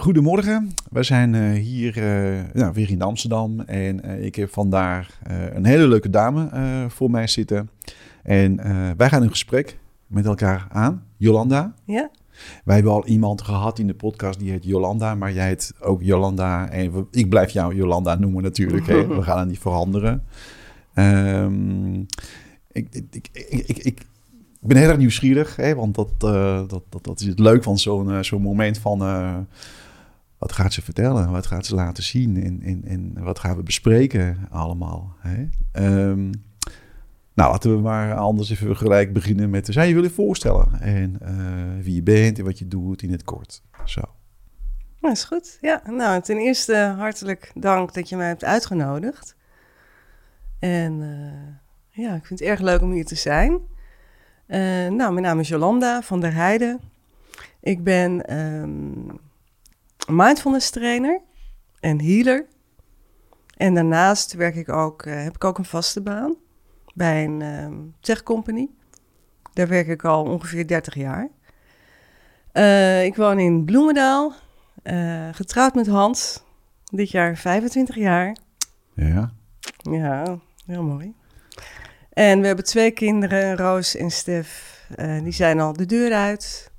goedemorgen. We zijn uh, hier uh, nou, weer in Amsterdam en uh, ik heb vandaag een hele leuke dame voor mij zitten. En wij gaan een gesprek met elkaar aan. Jolanda. Ja. Wij hebben al iemand gehad in de podcast die heet Jolanda, maar jij heet ook Jolanda. En ik blijf jou Jolanda noemen natuurlijk. hè. We gaan het niet veranderen. Um, ik, ik, ik, ik, ben heel erg nieuwsgierig, hè, want dat, uh, dat, dat, dat is het leuk van zo'n zo'n moment van... Uh, wat gaat ze vertellen? Wat gaat ze laten zien? En, en, en wat gaan we bespreken allemaal? Hè? Um, nou, laten we maar anders even gelijk beginnen met... Zou je voorstellen? En wie je bent en wat je doet in het kort. Zo. Dat is goed. Ja, nou, ten eerste hartelijk dank dat je mij hebt uitgenodigd. En ja, ik vind het erg leuk om hier te zijn. Uh, nou, mijn naam is Jolanda van der Heijden. Ik ben um, mindfulness trainer en healer. En daarnaast werk ik ook, uh, heb ik ook een vaste baan bij een um, tech company. Daar werk ik al ongeveer 30 jaar. Uh, ik woon in Bloemendaal, getrouwd met Hans. Dit jaar 25 jaar. Ja. Ja, heel mooi. En we hebben twee kinderen, Roos en Stef. Die zijn al de deur uit.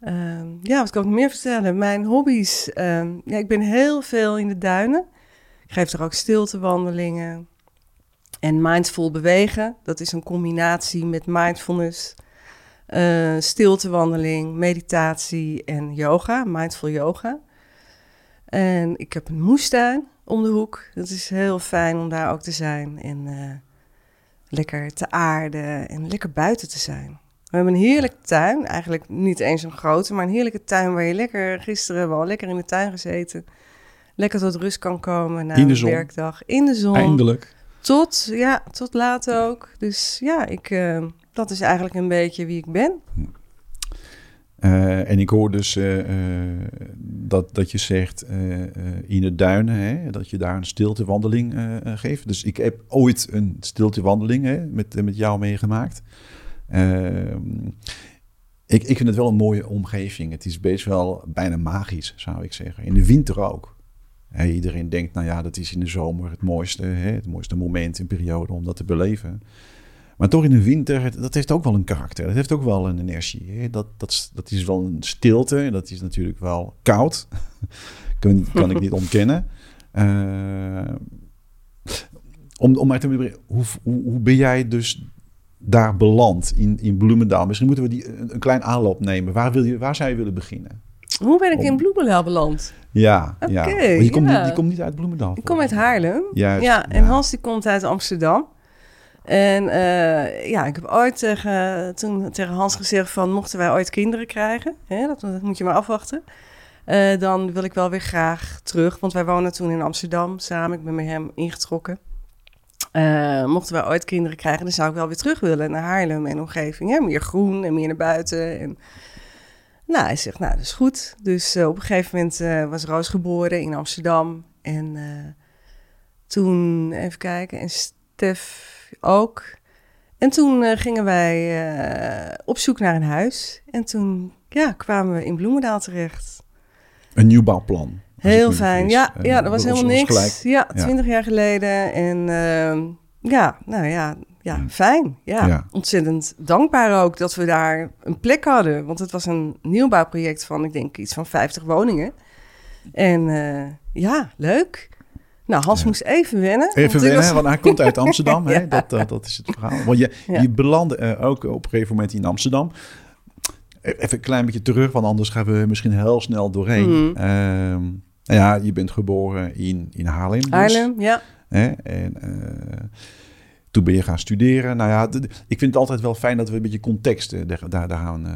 Uh, ja, wat kan ik meer vertellen? Mijn hobby's. Uh, ja, ik ben heel veel in de duinen. Ik geef er ook stiltewandelingen. En mindful bewegen. Dat is een combinatie met mindfulness, uh, stiltewandeling, meditatie en yoga. Mindful yoga. En ik heb een moestuin om de hoek. Dat is heel fijn om daar ook te zijn. En lekker te aarden en lekker buiten te zijn. We hebben een heerlijke tuin, eigenlijk niet eens een grote, maar een heerlijke tuin waar je lekker, gisteren hebben we al lekker in de tuin gezeten, lekker tot rust kan komen na een werkdag. In de zon. Eindelijk. Tot, ja, tot laat ook. Dus ja, ik, uh, dat is eigenlijk een beetje wie ik ben. Uh, en ik hoor dus uh, dat, dat je zegt in de duinen, hè, dat je daar een stiltewandeling geeft. Dus ik heb ooit een stiltewandeling hè, met, met jou meegemaakt. Ehm, ik, ik vind het wel een mooie omgeving. Het is best wel bijna magisch, zou ik zeggen. In de winter ook. Iedereen denkt, nou ja, dat is in de zomer het mooiste, hè, het mooiste moment en periode om dat te beleven. Maar toch in de winter, dat heeft ook wel een karakter. Dat heeft ook wel een energie. Dat, dat, is wel een stilte. Dat is natuurlijk wel koud. kan, kan ik niet ontkennen. Uh, om, om maar te hoe, hoe, hoe ben jij dus daar beland in, in Bloemendaal? Misschien moeten we die een, een klein aanloop nemen. Waar, wil je, waar zou je willen beginnen? Hoe ben ik in Bloemendaal beland? Ja, ja. je, komt Niet, je komt niet uit Bloemendaal. Ik kom uit Haarlem. Juist, ja, en Hans die komt uit Amsterdam. En uh, ja, ik heb ooit tegen, toen tegen Hans gezegd van... mochten wij ooit kinderen krijgen, hè, dat, dat, moet je maar afwachten... Uh, dan wil ik wel weer graag terug. Want wij wonen toen in Amsterdam samen. Ik ben met hem ingetrokken. Uh, mochten wij ooit kinderen krijgen, dan zou ik wel weer terug willen naar Haarlem en omgeving. Hè? Meer groen en meer naar buiten. En... Nou, hij zegt, nou, dat is goed. Dus op een gegeven moment was Roos geboren in Amsterdam. En toen, even kijken, en Stef ook. En toen gingen wij op zoek naar een huis. En toen ja, kwamen we in Bloemendaal terecht. Een nieuwbouwplan. Heel fijn. Ja, ja, dat was helemaal niks. Gelijk. Ja, twintig jaar geleden. En ehm, ja, nou ja, ja, fijn. Ja. ja. ontzettend dankbaar ook dat we daar een plek hadden. Want het was een nieuwbouwproject van, ik denk, iets van 50 woningen. En ja, leuk. Nou, Hans moest even wennen. Even wennen, was... want hij komt uit Amsterdam. hè? Dat, uh, dat is het verhaal. Want je, je belandde uh, ook op een gegeven moment in Amsterdam. E-, even een klein beetje terug, want anders gaan we misschien heel snel doorheen. Mm. Uh, ja, je bent geboren in, in Haarlem. Dus, Haarlem, ja. Hè? En uh, toen ben je gaan studeren. Nou ja, ik vind het altijd wel fijn dat we een beetje context daar, daar, daar gaan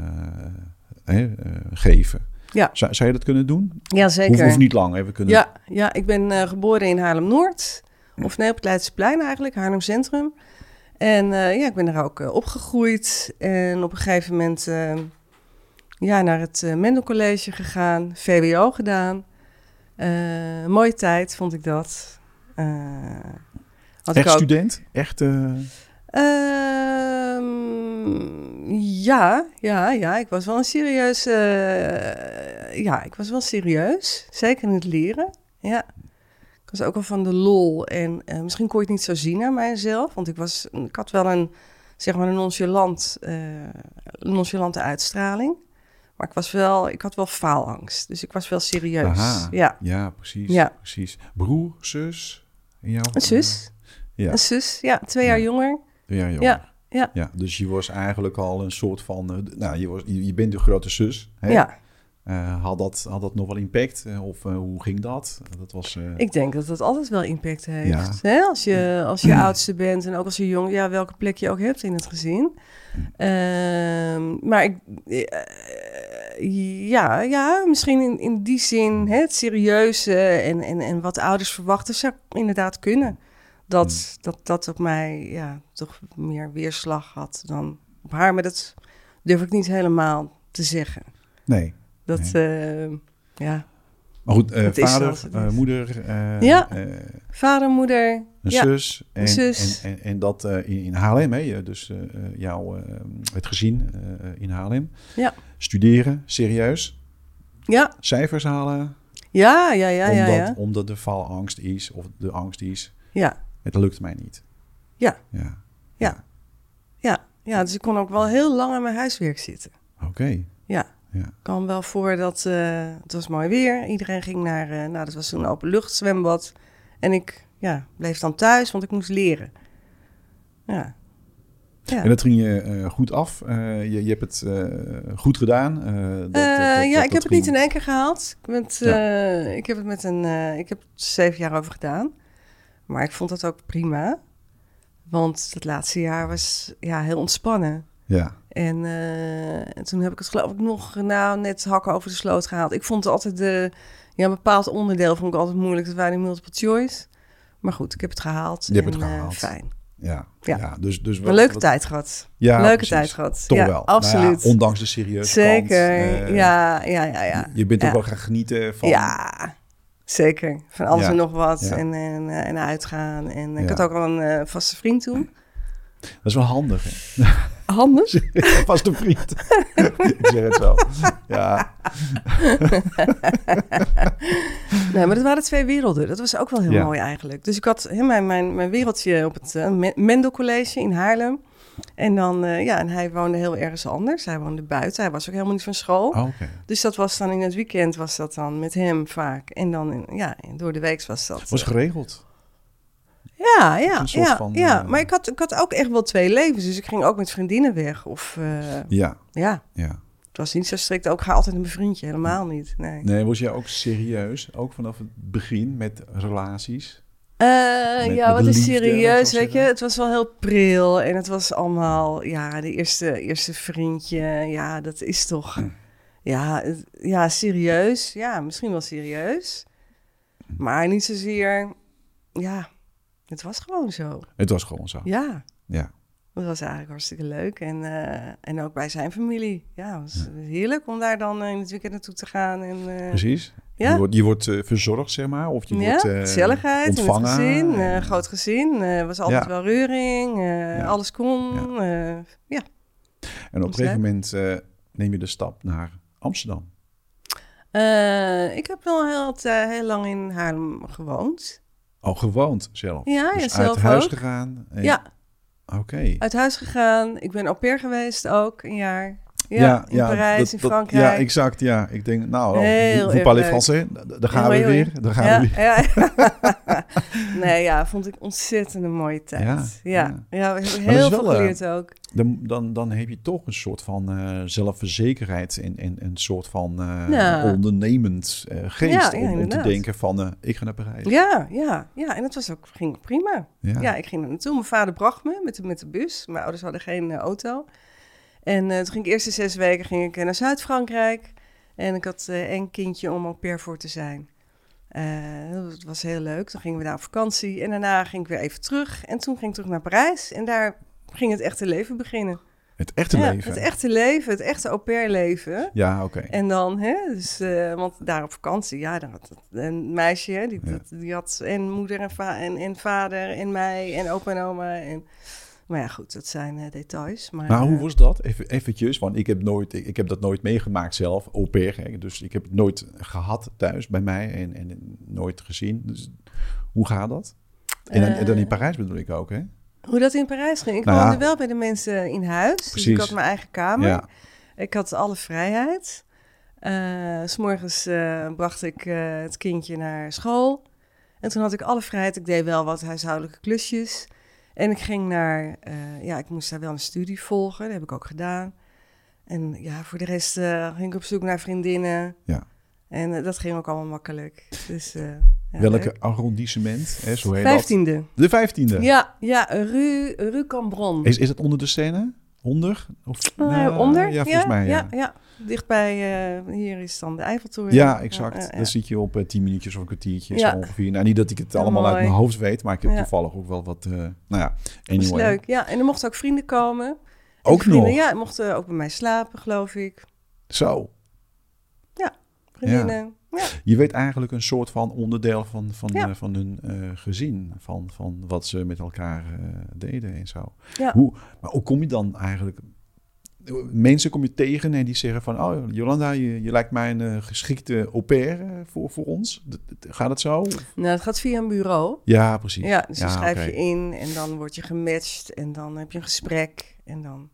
geven. Ja. Zou, zou je dat kunnen doen? Ja, zeker. Hoeft niet lang. Even kunnen... ja, ja, ik ben uh, geboren in Haarlem-Noord. Of nee, op het Leidseplein eigenlijk, Haarlem Centrum. En uh, ja, ik ben daar ook uh, opgegroeid. En op een gegeven moment ja, naar het Mendel College gegaan. VWO gedaan. Mooie tijd vond ik dat. Had Echt ik ook... student? Echt... Ehm, ja, ja, ja. Ik was wel een serieus, ja, ik was wel serieus. Zeker in het leren. Ja. Ik was ook wel van de lol. En eh, misschien kon je het niet zo zien aan mijzelf. Want ik, was, ik had wel een, zeg maar, een nonchalant, nonchalante uitstraling. Maar ik was wel, ik had wel faalangst. Dus ik was wel serieus. Aha, ja. ja, precies. Ja. precies. Broer, zus? In jouw, Een zus. Ja. Een zus, ja. Twee jaar Ja. jonger. Ja, joh. Ja, ja. Ja, dus je was eigenlijk al een soort van... eh, nou, je, was, je, je bent de grote zus. Hè? Ja, Eh, had, dat, had dat nog wel impact? Eh, Of hoe ging dat? Dat was... ik denk dat dat altijd wel impact heeft. Ja. Hè? Als, je, als je oudste bent en ook als je jong, ja, welke plek je ook hebt in het gezin. Ehm, maar ik, ja, ja, misschien in, in die zin, hè, het serieuze en, en, en wat ouders verwachten, zou inderdaad kunnen. Dat, dat dat op mij ja, toch meer weerslag had dan op haar. Maar dat durf ik niet helemaal te zeggen. nee. Dat, eh, ja, Maar goed, eh, vader, eh, moeder, Ja. vader, moeder, een Ja, zus. En, zus. En, en, en dat in, in Haarlem, hè? Dus jouw, eh, het gezin eh, in Haarlem. Ja. Studeren, serieus. ja, Cijfers halen, ja, ja, ja, ja, omdat, ja. omdat de faalangst is, of de angst is. Ja, Het lukt mij niet. Ja. Ja, ja, ja, ja. Dus ik kon ook wel heel lang aan mijn huiswerk zitten. oké. Ja. Ja. kwam wel voor dat eh, het was mooi weer. Iedereen ging naar, eh, nou, dat was zo'n openluchtzwembad. En ik ja, bleef dan thuis, want ik moest leren. Ja. Ja. En dat ging je eh, goed af. Eh, je, je hebt het eh, goed gedaan. Dat- ja, dat- ik heb het niet in één keer gehaald. Eh, ik heb het met een, ik heb zeven jaar over gedaan. Maar ik vond dat ook prima. Want het laatste jaar was ja, heel ontspannen. Ja, En, en toen heb ik het geloof ik nog nou, net hakken over de sloot gehaald. Ik vond het altijd de, ja, een bepaald onderdeel vond ik altijd moeilijk. Dat waren die multiple choice. Maar goed, ik heb het gehaald. Je hebt en, het eh, gehaald. fijn. Ja, Ja. ja. dus, dus Een wat- leuke wat- tijd gehad. Ja, leuke precies. tijd gehad. Toch ja, wel. Absoluut. Nou ja, ondanks de serieuze Zeker. kant, eh, ja, ja, ja, ja. Je bent toch Ja. wel gaan genieten van... Ja, zeker. Van alles en nog wat. En, en, eh, en uitgaan. En ik had ook al een eh, vaste vriend toen. Dat is wel handig, hè? Handig. Vaste vriend. ik zeg het zo. Ja, Nee, maar dat waren twee werelden. Dat was ook wel heel Ja. mooi eigenlijk. Dus ik had hè, mijn, mijn, mijn wereldje op het eh, Me- Mendel College in Haarlem. En dan, eh, ja, en hij woonde heel ergens anders. Hij woonde buiten. Hij was ook helemaal niet van school. Oh, oké. Dus dat was dan in het weekend was dat dan met hem vaak. En dan, in- ja, door de week was dat. Was geregeld. Ja, ja, een ja, van, ja. eh, maar ik had, ik had ook echt wel twee levens. Dus ik ging ook met vriendinnen weg. Of eh, Ja, ja, ja. het was niet zo strikt. Ook ga altijd met mijn vriendje, helemaal niet. Nee. Nee, was jij ook serieus, ook vanaf het begin met relaties? Eh, Met- ja, met wat is serieus, weet je. Het was wel heel pril en het was allemaal, ja, de eerste, eerste vriendje. Ja, dat is toch, ja, het- ja, serieus. Ja, misschien wel serieus. Maar niet zozeer, ja, het was gewoon zo. Het was gewoon zo. Ja, Ja. dat was eigenlijk hartstikke leuk. En, eh, en ook bij zijn familie. Ja, het was heerlijk om daar dan eh, in het weekend naartoe te gaan. En, eh, Precies. Ja. Je wordt, je wordt verzorgd, zeg maar. Of je ja, wordt gezelligheid ontvangen. gezin, groot gezin, was altijd Ja. wel reuring, alles kon. Ja. ja. En op een gegeven moment neem je de stap naar Amsterdam. Ik heb wel heel, heel lang in Haarlem gewoond. Al gewoond zelf. Ja, dus ja, zelf uit huis ook. gegaan. en- Ja, Oké. uit huis gegaan. Ik ben au pair geweest ook, een jaar. Ja, in Parijs, dat- in dat- Frankrijk. Ja, exact. Ja, ik denk, nou, erg parlez français? Daar gaan we weer. Daar gaan we weer. ja. nee, ja, vond ik ontzettend een mooie tijd. Ja, Ja, heel veel eh, geleerd ook. Dan, dan, dan heb je toch een soort van eh, zelfverzekerheid en, en een soort van eh, Ja. ondernemend geest Ja, ja, om, om te denken van, ik ga naar Parijs. Ja, ja, ja. En dat was ook, ging prima. Ja. Ik ging er naartoe. Mijn vader bracht me met de, met de bus. Mijn ouders hadden geen auto. En eh, toen ging ik eerst de zes weken ging ik, eh, naar Zuid-Frankrijk. En ik had eh één kindje om au pair voor te zijn. Dat was heel leuk. Toen gingen we daar op vakantie. En daarna ging ik weer even terug. En toen ging ik terug naar Parijs. En daar ging het echte leven beginnen. Het echte ja, leven. Het echte leven, het echte au pair leven. Ja, oké. En dan, hè, dus, want daar op vakantie, ja, daar had een meisje, hè, die, Ja. dat- die had en moeder en, en, en vader en mij en opa en oma. En Maar ja, goed, dat zijn eh, details. Maar, Maar hoe eh, was dat? Even, eventjes, want ik heb, nooit, ik, ik heb dat nooit meegemaakt zelf, au pair. Hè? Dus ik heb het nooit gehad thuis bij mij en, en nooit gezien. Dus hoe gaat dat? En, dan- en dan in Eh, Parijs bedoel ik ook, hè? Hoe dat in Parijs ging? Ik Nou woonde wel bij de mensen in huis. Dus ik Precies. had mijn eigen kamer. Ja. Ik had alle vrijheid. S S'morgens eh, bracht ik het kindje naar school. En toen had ik alle vrijheid. Ik deed wel wat huishoudelijke klusjes. En ik ging naar... eh, ja, ik moest daar wel een studie volgen. Dat heb ik ook gedaan. En ja, voor de rest eh, ging ik op zoek naar vriendinnen. Ja. En eh, dat ging ook allemaal makkelijk. Dus, ja, Welke leuk. arrondissement? Hè? Zo heet dat. Vijftiende. De vijftiende. Ja, ja, Rue, Rue Cambron. Is, is dat onder de scène? Onder? Of, Eh, nou, onder? Ja, volgens mij, ja. ja. ja. Dichtbij, eh, hier is dan de Eiffeltoren. Ja, exact. Ja, ja, ja. Dan zit je op eh, 10 minuutjes of een kwartiertje Ja. ongeveer. Nou, niet dat ik het allemaal uit mijn hoofd weet, maar ik heb Ja. toevallig ook wel wat... nou ja, Dat is leuk. Ja, en er mochten ook vrienden komen. En Ook vrienden, nog? Ja, mochten ook bij mij slapen, geloof ik. Zo. Vriendinnen. Ja. Je weet eigenlijk een soort van onderdeel van, van, Ja. eh, van hun eh, gezin. Van, van wat ze met elkaar eh, deden en zo. Ja. Hoe, maar hoe kom je dan eigenlijk... Mensen kom je tegen en die zeggen van... Oh, Jolanda, je, je lijkt mij een geschikte au pair voor, voor ons. Gaat het zo? Nou, het gaat via een bureau. Ja, precies. Ja, dus dan schrijf je in en dan word je gematcht en dan heb je een gesprek en dan...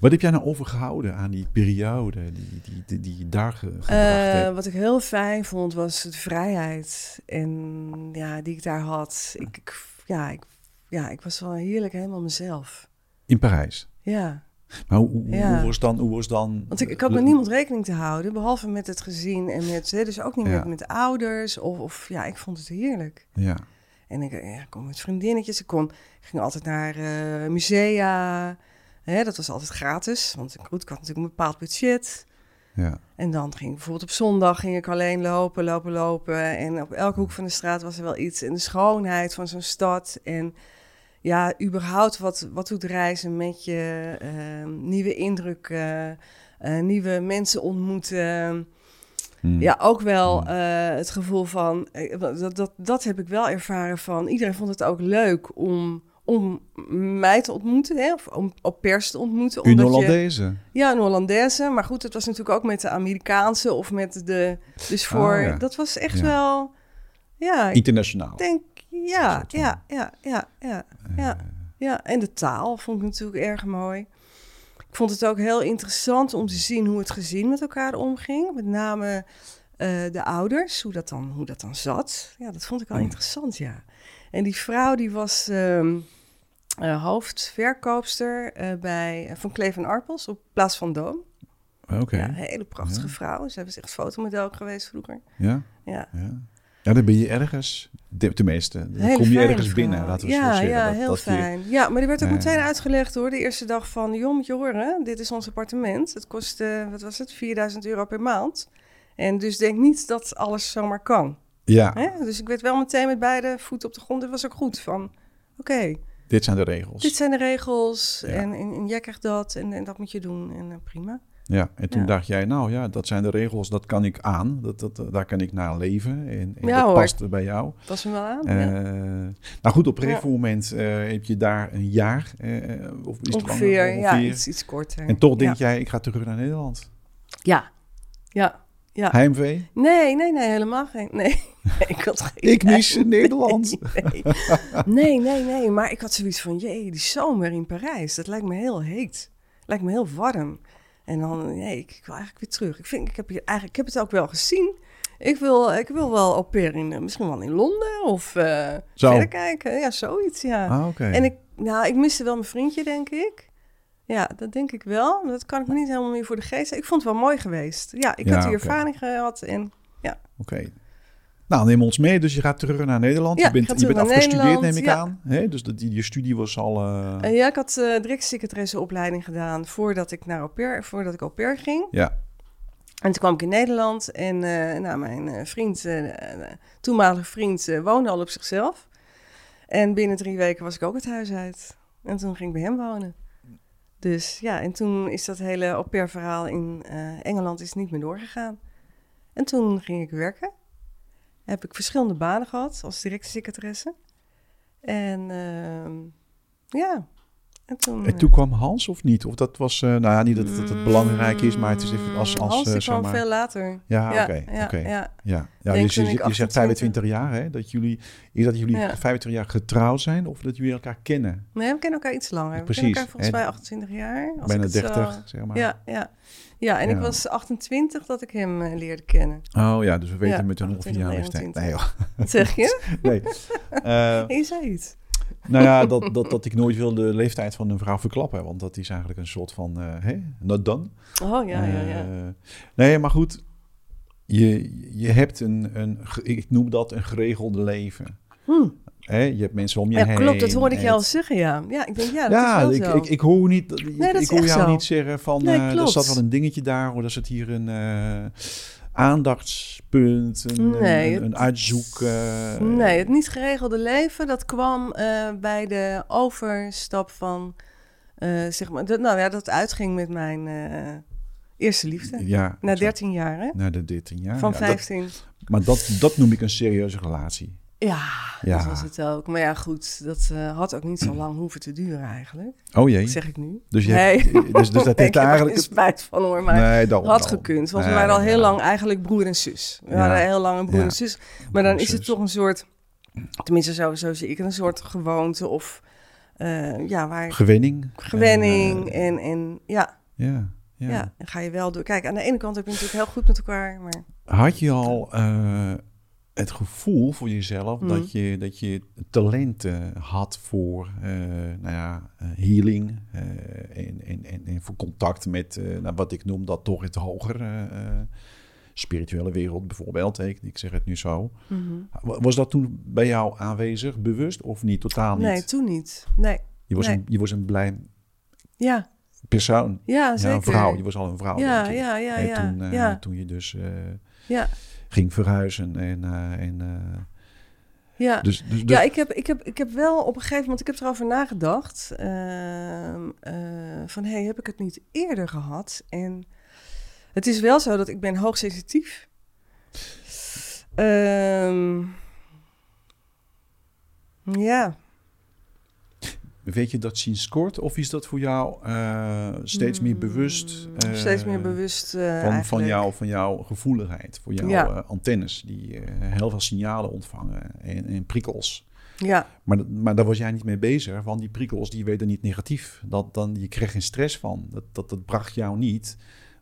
Wat heb jij nou overgehouden aan die periode die, die, die, die daar gebracht Eh, wat ik heel fijn vond was de vrijheid en ja, die ik daar had. Ik, ik, ja, ik, ja, ik was wel heerlijk helemaal mezelf. In Parijs. Ja. Maar hoe, hoe, Ja. hoe was dan... Hoe was dan Want ik, ik had met niemand rekening te houden, behalve met het gezin en met, hè, dus ook niet Ja. met, met de ouders. Of, of ja, ik vond het heerlijk. Ja. En ik, ja, kon met vriendinnetjes, ik, kon, ging altijd naar eh, musea. Hè, dat was altijd gratis, want goed, ik had natuurlijk een bepaald budget. Ja. En dan ging ik bijvoorbeeld op zondag ging ik alleen lopen, lopen, lopen. En op elke hoek van de straat was er wel iets. En de schoonheid van zo'n stad. En ja, überhaupt wat, wat doet reizen met je. eh, nieuwe indrukken, eh, nieuwe mensen ontmoeten. Hm. Ja, ook wel eh, het gevoel van, eh, dat, dat, dat heb ik wel ervaren van, iedereen vond het ook leuk om, om mij te ontmoeten, hè, of om op pers te ontmoeten. Een je- Hollandaise. ja, een Hollandaise. Maar goed, het was natuurlijk ook met de Amerikaanse of met de... Dus voor... Ah, ja. Dat was echt Ja. wel... Ja, ik Internationaal. denk... Ja, ja, ja, ja, ja, ja. Ja, en de taal vond ik natuurlijk erg mooi. Ik vond het ook heel interessant om te zien hoe het gezin met elkaar omging. Met name eh, de ouders, hoe dat, dan, hoe dat dan zat. Ja, dat vond ik wel Oh. interessant, ja. En die vrouw die was ehm, eh, hoofdverkoopster eh, bij, eh, van Kleef en Arpels op Plaats van Doom. Oké. Ja, een hele prachtige Ja. vrouw. Zij was echt fotomodel geweest vroeger. Ja? Ja. Ja. Ja, dan ben je ergens, de- tenminste, dan Hele kom je ergens vrouw. binnen, laten we ja, zo. Ja, dat, heel dat je- fijn. Ja, maar die werd ook meteen uitgelegd hoor. De eerste dag van, joh, moet je horen, dit is ons appartement. Het kost, eh, wat was het, 4000 euro per maand. En dus denk niet dat alles zomaar kan. Ja, Hè? Dus ik werd wel meteen met beide voeten op de grond. Dit was ook goed van, oké, dit zijn de regels. dit zijn de regels Ja. en, en, en jij krijgt dat en, en dat moet je doen. En eh, prima. Ja, en toen Ja. dacht jij, nou ja, dat zijn de regels, dat kan ik aan. Dat, dat, daar kan ik naar leven en, en Ja, dat hoor. past bij jou. Was hem wel aan? Eh, ja. Nou goed, op een gegeven moment eh, heb je daar een jaar, eh, of is het Ongeveer, langer? ja, iets, iets korter. En toch denk jij, ik ga terug naar Nederland. Ja, ja, ja. Heimwee? Nee, nee, nee, helemaal geen. Nee, ik had geen. Ik mis Nederland. Nee, nee, nee, nee. Maar ik had zoiets van: jee, die zomer in Parijs, dat lijkt me heel heet. Lijkt me heel warm. En dan, nee, ik, ik wil eigenlijk weer terug. Ik, vind, ik, heb hier eigenlijk, ik heb het ook wel gezien. Ik wil, ik wil wel au pair in, eh, misschien wel in Londen of Zo. verder kijken. Ja, zoiets, ja. Ah, oké. En ik, nou, ik miste wel mijn vriendje, denk ik. Ja, dat denk ik wel. Dat kan ik me niet helemaal meer voor de geest. Ik vond het wel mooi geweest. Ja, ik Ja, had die ervaring gehad en Oké. Nou, neem ons mee. Dus je gaat terug naar Nederland. Ja, je bent, je bent afgestudeerd, neem ik ja. aan. Hè? Dus dat, die, je studie was al... eh, Eh, ja, ik had uh, directiesecretaresseopleiding gedaan voordat ik naar au pair, voordat ik au pair ging. ja. En toen kwam ik in Nederland en eh, nou, mijn eh, vriend, eh, eh, toenmalige vriend, eh, woonde al op zichzelf. En binnen drie weken was ik ook het huis uit. En toen ging ik bij hem wonen. Dus ja, en toen is dat hele au pair verhaal in eh, Engeland is niet meer doorgegaan. En toen ging ik werken. Heb ik verschillende banen gehad als directiesecretaresse. En ehm, ja, En toen, En toen kwam Hans of niet? Of dat was, eh, nou ja, niet dat het, dat het belangrijk is, maar het is even als... als Hans eh, kwam maar, veel later. Ja, ja, oké. ja, ja. Ja, je, je, zegt 28. 25 jaar, hè? Dat jullie, is dat jullie Ja. 25 jaar getrouwd zijn of dat jullie elkaar kennen? Nee, we kennen elkaar iets langer. We Precies, kennen elkaar volgens mij 28 jaar. als Bijna ik het 30, zo- zeg maar. Ja, ja. ja, en ik was 28 dat ik hem eh, leerde kennen. Oh ja, dus we weten Ja, met een ongeveer jaar 28, leeftijd. Nee, joh. Wat zeg je? nee. Eh, je zei iets. Nou ja, dat, dat, dat ik nooit wil de leeftijd van een vrouw verklappen. Want dat is eigenlijk een soort van, eh hè, not done. Oh ja, ja, ja. Eh, nee, maar goed. Je, je hebt een, een, ik noem dat een geregelde leven. Hm. Hè, je hebt mensen om je Ja, heen. klopt, dat hoorde ik jou het- zeggen, ja. Ja, ik denk, ja, dat Ja, is wel ik, zo. ik, ik hoor niet. Nee, dat ik hoor jou zo. niet zeggen van. Nee, eh er staat wel een dingetje daar, of er zit hier een aandachtspunt, een, Nee, een, het- een uitzoek. Nee, het niet geregelde leven, dat kwam eh, bij de overstap van, eh, zeg maar, dat, nou ja, dat uitging met mijn eh, eerste liefde. Ja, Na zo. 13 jaar, hè? Na de 13 jaar. Van ja, dat- 15. maar dat, dat noem ik een serieuze relatie. Ja, Ja. dat was het ook. Maar ja, goed, dat eh, had ook niet zo lang hoeven te duren eigenlijk. Oh jee. Dat zeg ik nu. Dus, je nee. hebt, dus, dus dat ik heeft eigenlijk. spijt van hoor, maar nee, daarom, had gekund. Want Nee, we waren al heel ja. lang eigenlijk broer en zus. We Ja. waren heel lang een broer en zus. Maar dan is het toch een soort, tenminste zo, zo zie ik een soort gewoonte of eh, ja, waar Gewenning. gewenning Eh, en, en ja, ja, ja. en ga je wel door. Kijk, aan de ene kant heb je natuurlijk heel goed met elkaar, maar Had je al het gevoel voor jezelf Mhm. dat, je, dat je talenten had voor eh, nou ja, eh, healing eh, en, en, en, en voor contact met nou, wat ik noem dat toch het hogere spirituele wereld bijvoorbeeld. Ik, ik zeg het nu zo. Wa- Was dat toen bij jou aanwezig, bewust of niet? Totaal niet. nee, toen niet. Nee, je, was nee. een, je was een blij ja, persoon. ja, zeker. Ja, een vrouw. Je was al een vrouw. Ja, ja, ja, toen, ja. toen je dus Ja, ging verhuizen en... eh, en eh, ja. dus, dus, Ja, ik heb, ik, heb, ik heb wel op een gegeven moment, ik heb erover nagedacht. ehm, eh, van, hey, heb ik het niet eerder gehad? En het is wel zo dat ik ben hoogsensitief. Ehm ja, Weet je dat sinds kort? Of is dat voor jou eh, steeds meer bewust? Mm, eh, steeds meer bewust eh, Van, van, jou, van jouw gevoeligheid, voor jouw Ja. eh, antennes, die eh, heel veel signalen ontvangen en, en prikkels. Ja, Maar, maar daar was jij niet mee bezig, want die prikkels die werden niet negatief. Dat, dan, je kreeg geen stress van. Dat, dat, dat bracht jou niet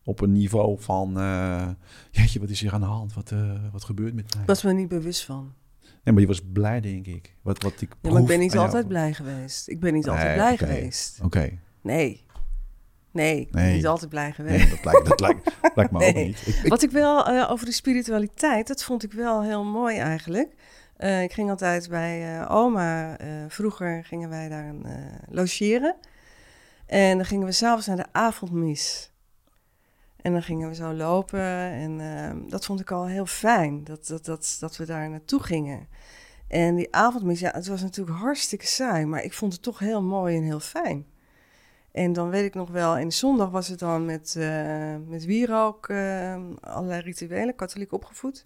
op een niveau van... eh jeetje, wat is hier aan de hand? Wat, eh, wat gebeurt met mij? was me niet bewust van. Nee, maar je was blij, denk ik. Wat, wat ik Ja, maar ik ben niet jou. altijd blij geweest. Ik ben niet altijd blij geweest. Oké, Nee. Nee, ik ben Nee. niet altijd blij geweest. nee, dat lijkt, dat lijkt, lijkt me ook niet. Ik, ik- Wat ik wel eh, over de spiritualiteit, dat vond ik wel heel mooi eigenlijk. Eh, ik ging altijd bij eh, oma. vroeger gingen wij daar logeren. En dan gingen we s'avonds naar de avondmis. En dan gingen we zo lopen. En eh, dat vond ik al heel fijn, dat, dat, dat, dat we daar naartoe gingen. En die avondmis, ja, het was natuurlijk hartstikke saai. Maar ik vond het toch heel mooi en heel fijn. En dan weet ik nog wel, in zondag was het dan met, eh met wierook, eh, allerlei rituelen, katholiek opgevoed.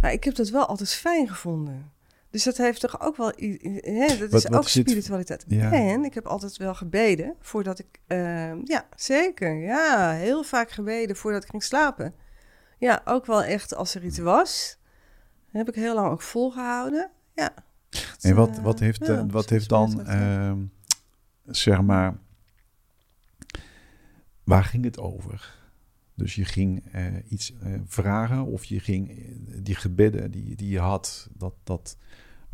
Maar ik heb dat wel altijd fijn gevonden. Dus dat heeft toch ook wel, hè, dat Wat- is wat ook is spiritualiteit. Ja. En ik heb altijd wel gebeden voordat ik, eh, ja, zeker, ja, heel vaak gebeden voordat ik ging slapen. Ja, ook wel echt als er iets was. heb ik heel lang ook volgehouden. Ja. En wat, Eh, wat heeft, eh, wat heeft dan, ehm, zeg maar, waar ging het over? Dus je ging eh, iets vragen of je ging die gebedden die, die je had, dat, dat,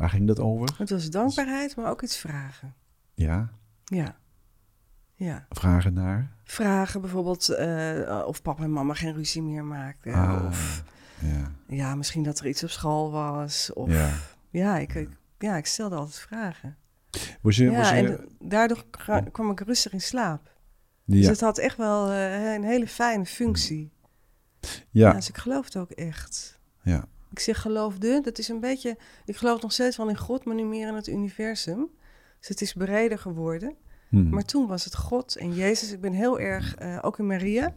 waar ging dat over? Het was dankbaarheid, maar ook iets vragen. Ja, Ja. Ja. vragen naar. Vragen bijvoorbeeld eh, of papa en mama geen ruzie meer maakten. Ah, Of ja, ja, misschien dat er iets op school was. Of ja, ja. ik, ik- ja, ik stelde altijd vragen. Was je, was Ja, je, en daardoor kwam ik rustig in slaap. Dus ja, het had echt wel eh, een hele fijne functie. Ja. ja, dus ik geloof het ook echt. ja. Ik zeg geloofde, dat is een beetje... Ik geloof nog steeds wel in God, maar nu meer in het universum. Dus het is breder geworden. Hm. Maar toen was het God en Jezus. Ik ben heel erg, eh, ook in Maria.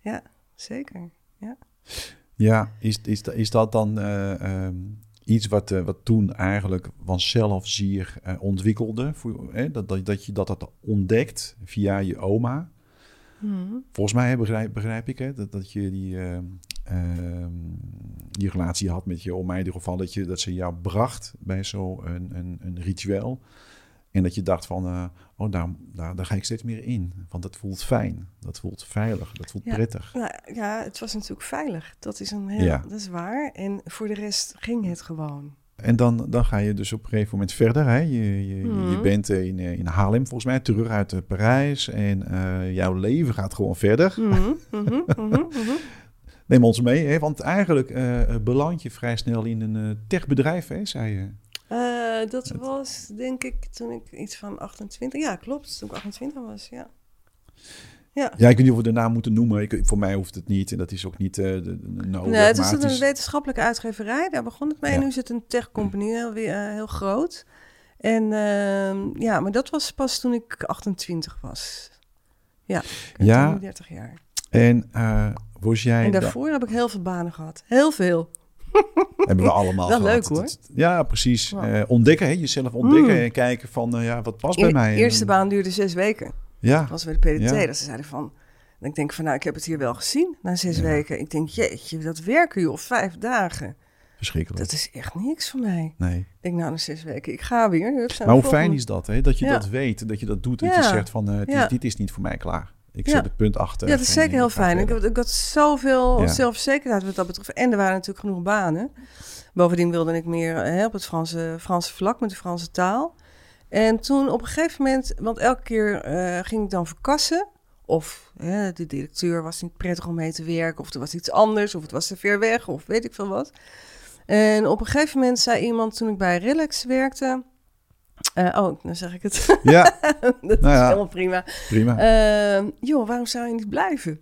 Ja, zeker. Ja, is, is, da- is dat dan, eh, ehm, iets wat, eh, wat toen eigenlijk vanzelf zich ontwikkelde. Voor, dat, dat, dat je dat, dat ontdekt via je oma. Mhm. Volgens mij begrijp, begrijp ik hè, dat, dat je die, ehm, ehm, die relatie had met je oma. In ieder geval dat, je, dat ze jou bracht bij zo'n een, een, een ritueel. En dat je dacht van, eh, oh, daar, daar, daar ga ik steeds meer in. Want dat voelt fijn, dat voelt veilig, dat voelt Ja. prettig. Nou, ja, het was natuurlijk veilig. Dat is, een heel, Ja. dat is waar. En voor de rest ging het gewoon. En dan, dan ga je dus op een gegeven moment verder. Hè? Je, je, je Mhm. bent in, eh, in Haarlem volgens mij, terug uit eh, Parijs. En eh, jouw leven gaat gewoon verder. Mhm. Neem ons mee, hè? want eigenlijk eh beland je vrij snel in een techbedrijf, hè, zei je. Eh, dat was denk ik toen ik iets van 28... Ja, klopt. Toen ik 28 was, ja. Ja. Ja, ik weet niet of we de naam moeten noemen. Ik, voor mij hoeft het niet en dat is ook niet eh, de, de- nodig. Nee, het is een wetenschappelijke uitgeverij. Daar begon het mee. Ja. Nu is het een tech-company, heel, weer, eh, heel groot. En ehm, ja, maar dat was pas toen ik 28 was. Ja, Ja. 32 jaar. En eh was jij... En da- daarvoor heb ik heel veel banen gehad. Heel veel. hebben we allemaal Wel gehad. leuk, hoor. Ja, precies. Ontdekken, hè? jezelf ontdekken Mm. en kijken van, ja, wat past bij de mij. eerste En- baan duurde zes weken. Ja, Dat was bij de PDT. Ja. Dat ze zeiden van... En ik denk van, nou, ik heb het hier wel gezien na zes Ja. weken. Ik denk, jeetje, dat werken joh, vijf dagen. verschrikkelijk. Dat is echt niks voor mij. Nee. Ik denk, nou, na zes weken, ik ga weer. Maar hoe fijn is dat, hè? Dat je Ja. dat weet, dat je dat doet. Dat je zegt van, eh, dit, Ja. dit is niet voor mij klaar. Ik zet het punt achter. Ja, dat is zeker heel fijn. Ik ik had zoveel Ja. zelfverzekerdheid wat dat betreft. En er waren natuurlijk genoeg banen. Bovendien wilde ik meer hè, op het Franse, Franse vlak met de Franse taal. En toen op een gegeven moment, want elke keer eh, ging ik dan verkassen. Of hè, de directeur was niet prettig om mee te werken. Of er was iets anders. Of het was te ver weg. Of weet ik veel wat. En op een gegeven moment zei iemand toen ik bij Relax werkte. eh, oh, dan zeg ik het. Ja, dat Nou is ja. helemaal prima. prima. Ehm, joh, waarom zou je niet blijven?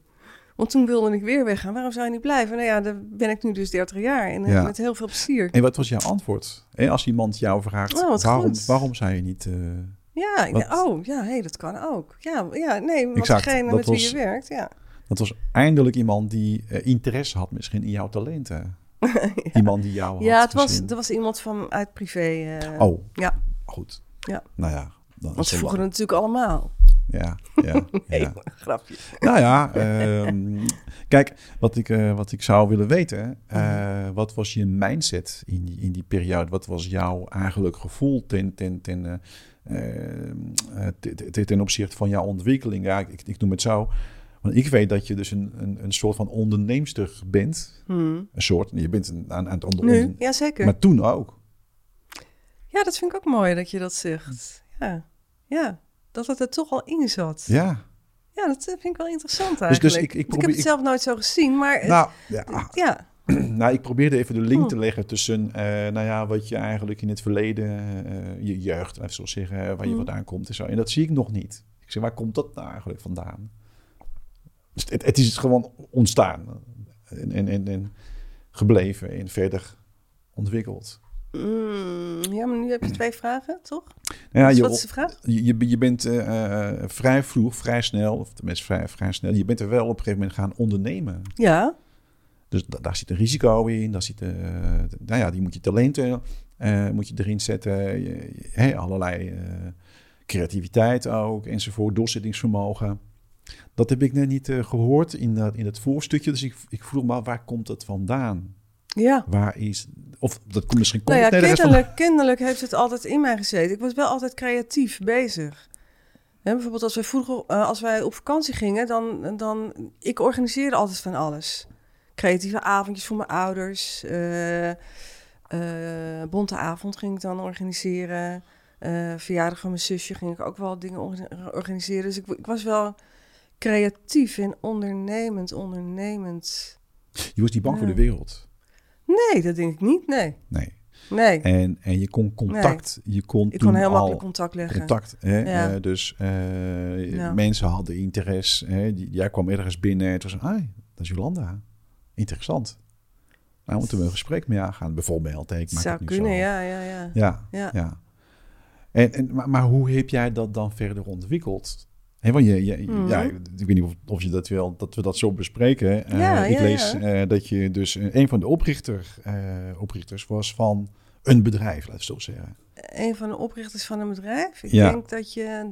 Want toen wilde ik weer weggaan. Waarom zou je niet blijven? Nou ja, daar ben ik nu dus 30 jaar en eh, Ja. met heel veel plezier. en wat was jouw antwoord? En als iemand jou vraagt, Oh, waarom, goed. waarom zou je niet... eh, Ja, ik Wat- dacht, oh ja, hey, dat kan ook. Ja, ja nee, want degene met wie je werkt, ja. dat was eindelijk iemand die eh, interesse had misschien in jouw talenten. Iemand die jou had Ja, het was, er was iemand van uit privé. Oh, Ja. goed. Ja. Nou ja. Dan Want ze vroegen het natuurlijk allemaal. Ja, ja, Nee, ja. grapje. Nou ja, ehm, kijk, wat ik, eh, wat ik zou willen weten, eh, Mhm. wat was je mindset in die, in die periode? Wat was jouw eigenlijk gevoel ten, ten, ten, eh, ehm, eh, te- te- ten opzichte van jouw ontwikkeling? Ja, ik, ik noem het zo. Want ik weet dat je dus een, een, een soort van onderneemster bent. Hmm. Een soort, je bent een, aan, aan het onder, Nu, onder- ja zeker. maar toen ook. Ja, dat vind ik ook mooi dat je dat zegt. Ja, ja. Dat het er toch al in zat. Ja. Ja, dat vind ik wel interessant Dus- eigenlijk. dus ik- ik probeer- heb het ik- zelf nooit zo gezien, maar... het- Nou, ja, ja, Nou, ik probeerde even de link te leggen tussen, eh, nou ja, wat je eigenlijk in het verleden, eh, je jeugd, even zo zeggen, waar je vandaan komt en zo. En dat zie ik nog niet. Ik zeg, waar komt dat nou eigenlijk vandaan? Dus het, het is gewoon ontstaan en, en, en, en gebleven en verder ontwikkeld. Mm, ja, maar nu heb je twee vragen, toch? Nou ja, Dus je, wat is de vraag? je, je, bent eh, eh, vrij vroeg, vrij snel, of tenminste vrij, vrij snel, je bent er wel op een gegeven moment gaan ondernemen. Ja, Dus da- daar zit een risico in. Daar zit, eh, nou ja, die moet je talenten eh, moet je erin zetten. Je- allerlei eh, creativiteit ook, enzovoort. Doorzettingsvermogen. Dat heb ik net niet eh, gehoord in, dat, in het voorstukje. Dus ik, ik vroeg me af, waar komt het vandaan? Ja. Waar is... Of dat komt misschien... Nou ja, het nergens kennelijk, kennelijk heeft het altijd in mij gezeten. Ik was wel altijd creatief bezig. Bijvoorbeeld als wij vroeger, eh, als wij op vakantie gingen, dan, dan... Ik organiseerde altijd van alles. Creatieve avondjes voor mijn ouders. eh, bonte avond ging ik dan organiseren. eh verjaardag van mijn zusje ging ik ook wel dingen orga- organiseren. Dus ik, ik was wel creatief en ondernemend, ondernemend. Je was niet bang voor de wereld. Nee, dat denk ik niet. Nee, Nee. nee. En, en je kon contact... Je kon Ik toen kon heel al makkelijk contact leggen. contact. Hè? Ja. Eh, dus eh, Ja. mensen hadden interesse. Hè? Jij kwam ergens binnen en het was een, ah, dat is Jolanda. Interessant. Nou, moeten we een gesprek mee aangaan. Bijvoorbeeld, ik maak Zou het nu kunnen, zo. ja, ja, ja. Ja, Ja. ja. En, en, maar, maar hoe heb jij dat dan verder ontwikkeld? Hé, want je, je, Mhm. ja, ik weet niet of, of je dat wil, dat we dat zo bespreken. Eh, Ja, ik ja, lees ja. eh, dat je dus eh, een van de oprichter, eh, oprichters was van een bedrijf, laten we zo zeggen. Een van de oprichters van een bedrijf. Ik denk dat je...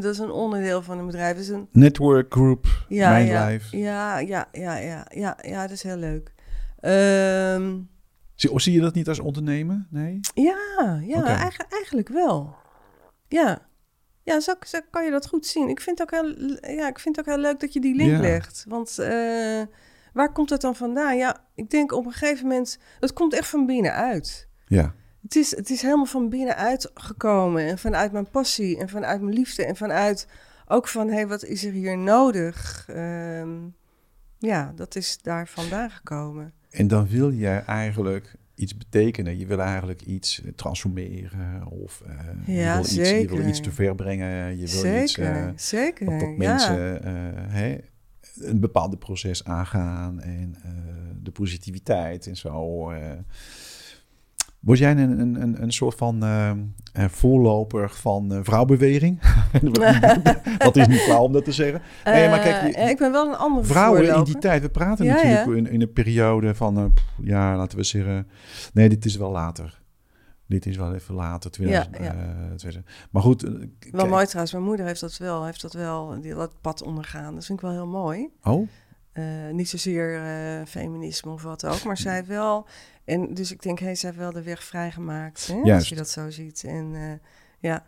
Dat is een onderdeel van een bedrijf. Is een Network Group, Ja, Mijn ja, Life. ja, ja, ja, ja, ja, ja, dat is heel leuk. Ehm, Zie, of zie je dat niet als ondernemen? Nee? ja, ja Oké. eigen- eigenlijk wel. Ja, ja zo, zo kan je dat goed zien. Ik vind, het ook heel, ja, ik vind het ook heel leuk dat je die link Ja. legt. Want eh, waar komt het dan vandaan? Ja, ik denk op een gegeven moment... Het komt echt van binnenuit. Ja. Het is, het is helemaal van binnenuit gekomen. En vanuit mijn passie en vanuit mijn liefde. En vanuit ook van, hé, hey, wat is er hier nodig? Ehm, ja, dat is daar vandaan gekomen. En dan wil je eigenlijk iets betekenen. Je wil eigenlijk iets eh, transformeren of eh, je, Ja, wil iets, je wil iets te ver brengen. Je wil zeker, iets zeker. dat, dat ja. mensen eh, hè, een bepaalde proces aangaan en de positiviteit en zo. Word jij een, een, een, een soort van eh, eh, voorloper van eh, vrouwbeweging? dat is niet flauw om dat te zeggen. Nee, maar kijk, je- ik ben wel een andere Vrouwen in die tijd, we praten Ja, natuurlijk ja. In, in een periode van, pff, ja, laten we zeggen, nee, dit is wel later. Dit is wel even later, 2000, Ja, ja. 2000. Maar goed, Wel mooi trouwens, mijn moeder heeft dat wel, heeft dat wel, die, dat pad ondergaan. Dat vind ik wel heel mooi. Oh, Eh, niet zozeer eh, feminisme of wat ook, maar zij heeft wel... En dus ik denk, hé, zij heeft wel de weg vrijgemaakt, hè, als je dat zo ziet. En eh, ja,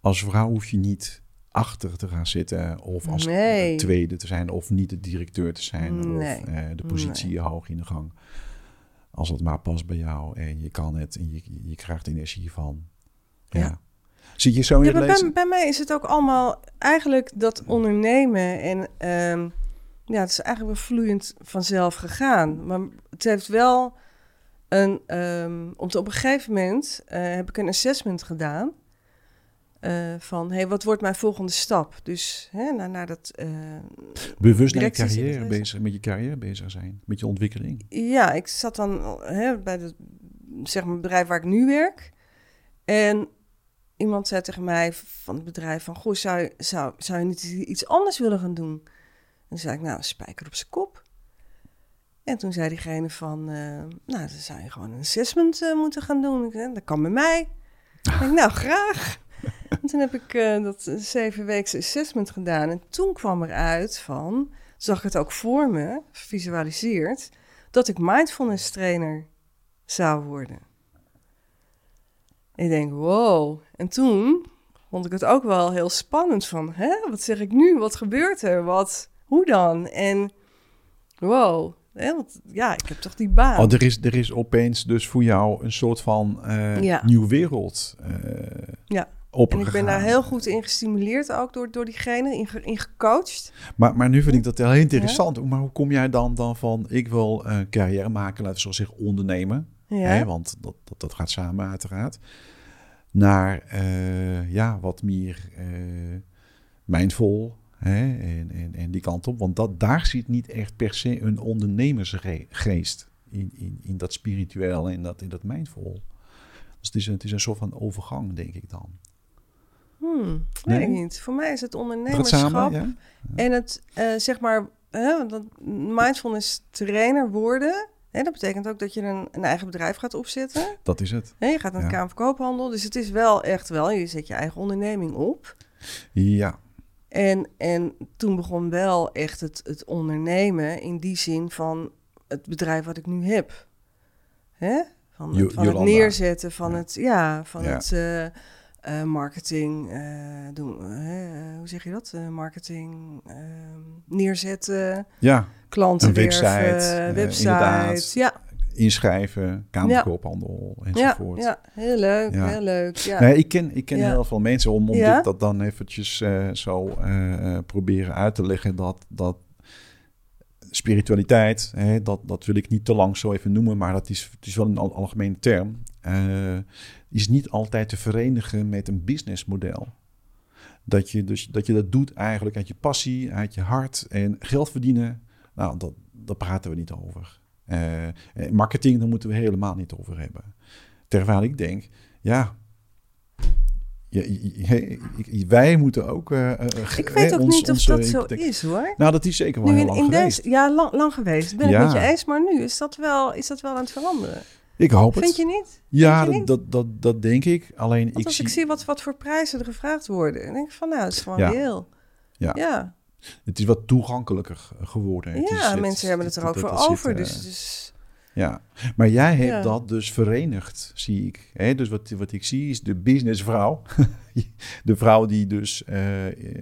als vrouw hoef je niet achter te gaan zitten of als Nee. tweede te zijn of niet de directeur te zijn Nee. of de positie hoog in de gang. Als het maar past bij jou en je kan het en je, je krijgt energie van. Ja. Ja. Zit je zo in Ja, bij, bij mij is het ook allemaal eigenlijk dat ondernemen. En ehm, ja, het is eigenlijk wel vloeiend vanzelf gegaan. Maar het heeft wel een. ehm op, op een gegeven moment eh, heb ik een assessment gedaan. eh, van hey, wat wordt mijn volgende stap? Dus hè, naar, naar dat. eh, Bewust naar je carrière bezig, met je carrière bezig zijn, met je ontwikkeling. ja, ik zat dan hè, bij het zeg maar, bedrijf waar ik nu werk. En iemand zei tegen mij van het bedrijf van... Goh, zou, zou, zou je niet iets anders willen gaan doen? En toen zei ik, nou, spijker op zijn kop. En toen zei diegene van... eh, nou, dan zou je gewoon een assessment eh, moeten gaan doen. Ik dat kan bij mij. Ik denk, nou, graag. En toen heb ik eh, dat zeven weken assessment gedaan. En toen kwam eruit van... Zag ik het ook voor me, visualiseerd... dat ik mindfulness trainer zou worden. Ik denk, wow. En toen vond ik het ook wel heel spannend van, hè, wat zeg ik nu? Wat gebeurt er? Wat, hoe dan? En wow, hè, want, ja, ik heb toch die baan. Oh, er, is, er is opeens dus voor jou een soort van eh Ja. nieuwe wereld eh Ja. en ik ben daar heel goed in gestimuleerd, ook door, door diegene, in, ge- in gecoacht. Maar, maar nu vind ik dat heel interessant. Maar hoe kom jij dan, dan van, ik wil eh carrière maken, laten we zo zeggen, ondernemen. Ja, Hè, want dat, dat, dat gaat samen uiteraard. Naar eh, ja, wat meer eh mindful hè, en, en, en die kant op. Want dat, daar zit niet echt per se een ondernemersgeest in, in, in dat spiritueel en dat, in dat mindful. Dus het is, een, het is een soort van overgang, denk ik dan. hmm, weet ik Nee? niet. Voor mij is het ondernemerschap samen, ja? En het, eh, zeg maar, hè, dat mindfulness trainer worden, hè, dat betekent ook dat je een, een eigen bedrijf gaat opzetten. Dat is het. Je gaat naar de Ja. Kamer van Koophandel, dus het is wel echt wel, je zet je eigen onderneming op. Ja, En, en toen begon wel echt het, het ondernemen in die zin van het bedrijf wat ik nu heb. Hè? Van, het, van het Jolanda. neerzetten van Ja. het, ja, van Ja. het eh, eh, marketing eh, doen. hoe zeg je dat? Marketing eh, neerzetten, ja. klanten Een website, website. ja, inschrijven, kamerkoophandel ja, enzovoort. ja, heel leuk, heel leuk. Ja. Nee, ik ken, ik ken heel veel mensen om, om dit, dat dan eventjes eh, zo eh, eh, proberen uit te leggen dat, dat spiritualiteit, hè, dat, dat wil ik niet te lang zo even noemen, maar dat is, het is wel een al- algemene term, is niet altijd te verenigen met een businessmodel. Dat je, dus, dat je dat doet eigenlijk uit je passie, uit je hart en geld verdienen, nou, dat, daar praten we niet over. Eh, eh, marketing, daar moeten we helemaal niet over hebben. Terwijl ik denk, ja, Ja, je- je- wij moeten ook. eh, Ik weet ook ons- niet of dat zo is hoor. Nou, dat is zeker wel Nu heel in, lang in geweest. deze, ja, lang, lang geweest. Ben Ja. ik met je eens, maar nu is dat wel, is dat wel aan het veranderen. Ik hoop het. Vind je niet? ja, dat, dat, dat, dat denk ik. Alleen Want ik als zie. ik zie wat, wat voor prijzen er gevraagd worden, dan denk ik van nou, dat is gewoon Ja. reëel. Ja. ja. Het is wat toegankelijker geworden. Het Ja, is- het- mensen hebben het er ook dat- voor dat over. eh, Dus, dus Ja, maar jij hebt Ja. dat dus verenigd, zie ik. Hè? Dus wat, wat ik zie is de businessvrouw. de vrouw die dus eh,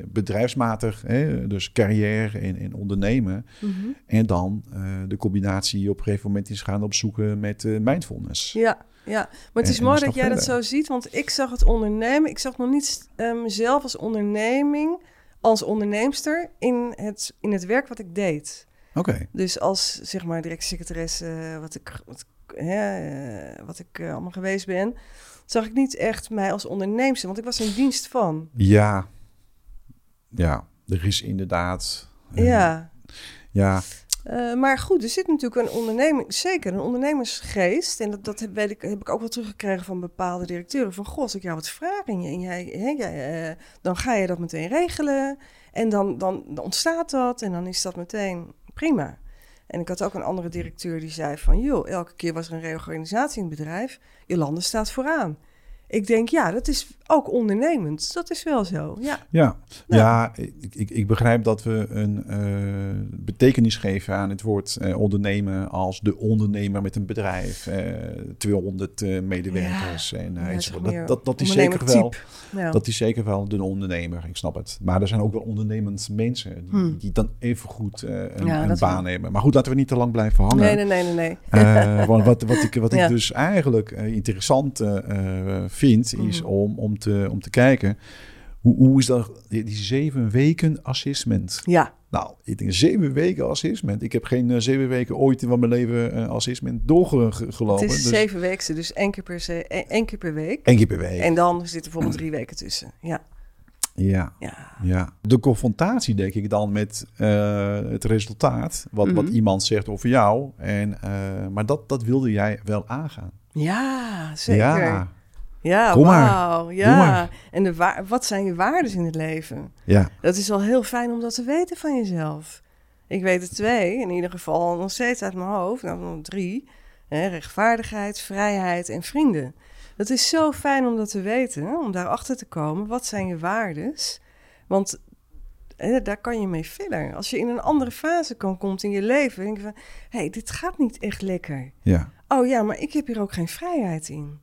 bedrijfsmatig, hè? dus carrière en, en ondernemen. mhm. En dan eh, de combinatie op een gegeven moment is gaan opzoeken met eh, mindfulness. Ja, ja. Maar het is en mooi dat jij dat zo ziet, want ik zag het ondernemen. Ik zag nog niet eh, mezelf als onderneming, als onderneemster in het, in het werk wat ik deed. Oké, Dus als zeg maar directiesecretaresse, eh, wat ik, wat, hè, eh, wat ik eh, allemaal geweest ben, zag ik niet echt mij als onderneemster, want ik was in dienst van. ja. Ja, er is inderdaad... eh, Ja. Ja, Eh, maar goed, er zit natuurlijk een onderneming, zeker een ondernemersgeest. En dat, dat heb, ik, heb ik ook wel teruggekregen van bepaalde directeuren. Van, goh, als ik jou wat vraag en, je, en jij, eh, dan ga je dat meteen regelen. En dan, dan, dan ontstaat dat en dan is dat meteen prima. En ik had ook een andere directeur die zei van... joh, elke keer was er een reorganisatie in het bedrijf. Jolande staat vooraan. Ik denk, ja, dat is ook ondernemend. Dat is wel zo, ja. Ja, Ja. ja. ik, ik, ik begrijp dat we een eh, betekenis geven aan het woord eh, ondernemen als de ondernemer met een bedrijf, eh 200 eh, medewerkers en enzovoort. Dat, dat, dat is zeker wel. Ja. Dat is zeker wel de ondernemer, ik snap het. Maar er zijn ook wel ondernemend mensen die, Hmm. die dan even goed een, Ja, een baan hebben. Maar goed, laten we niet te lang blijven hangen. Nee, nee, nee, nee, nee. Want wat, wat ik, wat ik dus eigenlijk interessant vind, is Mhm. om, om, te, om te kijken... Hoe, hoe is dat, die, die zeven weken assessment? Ja, Nou, ik denk zeven weken assessment. Ik heb geen eh, zeven weken ooit in mijn leven eh, assessment doorgelopen. het is dus zeven weken, dus één keer, per se, één, keer per week. één keer per week. En dan zitten bijvoorbeeld drie weken tussen. Ja, Ja, ja. ja. De confrontatie, denk ik dan, met eh, het resultaat. Wat, wat Mhm. iemand zegt over jou. En, maar dat, dat wilde jij wel aangaan. ja zeker. Ja, Ja, Kom maar. Doe Ja. maar. En de wa- wat zijn je waarden in het leven? ja. Dat is wel heel fijn om dat te weten van jezelf. Ik weet er twee, in ieder geval nog steeds uit mijn hoofd. Nou, nog drie. Hè, rechtvaardigheid, vrijheid en vrienden. Dat is zo fijn om dat te weten, om daarachter te komen. Wat zijn je waardes? Want hè, daar kan je mee verder. Als je in een andere fase kan, komt in je leven, denk je van... hé, hey, dit gaat niet echt lekker. ja. Oh ja, maar ik heb hier ook geen vrijheid in.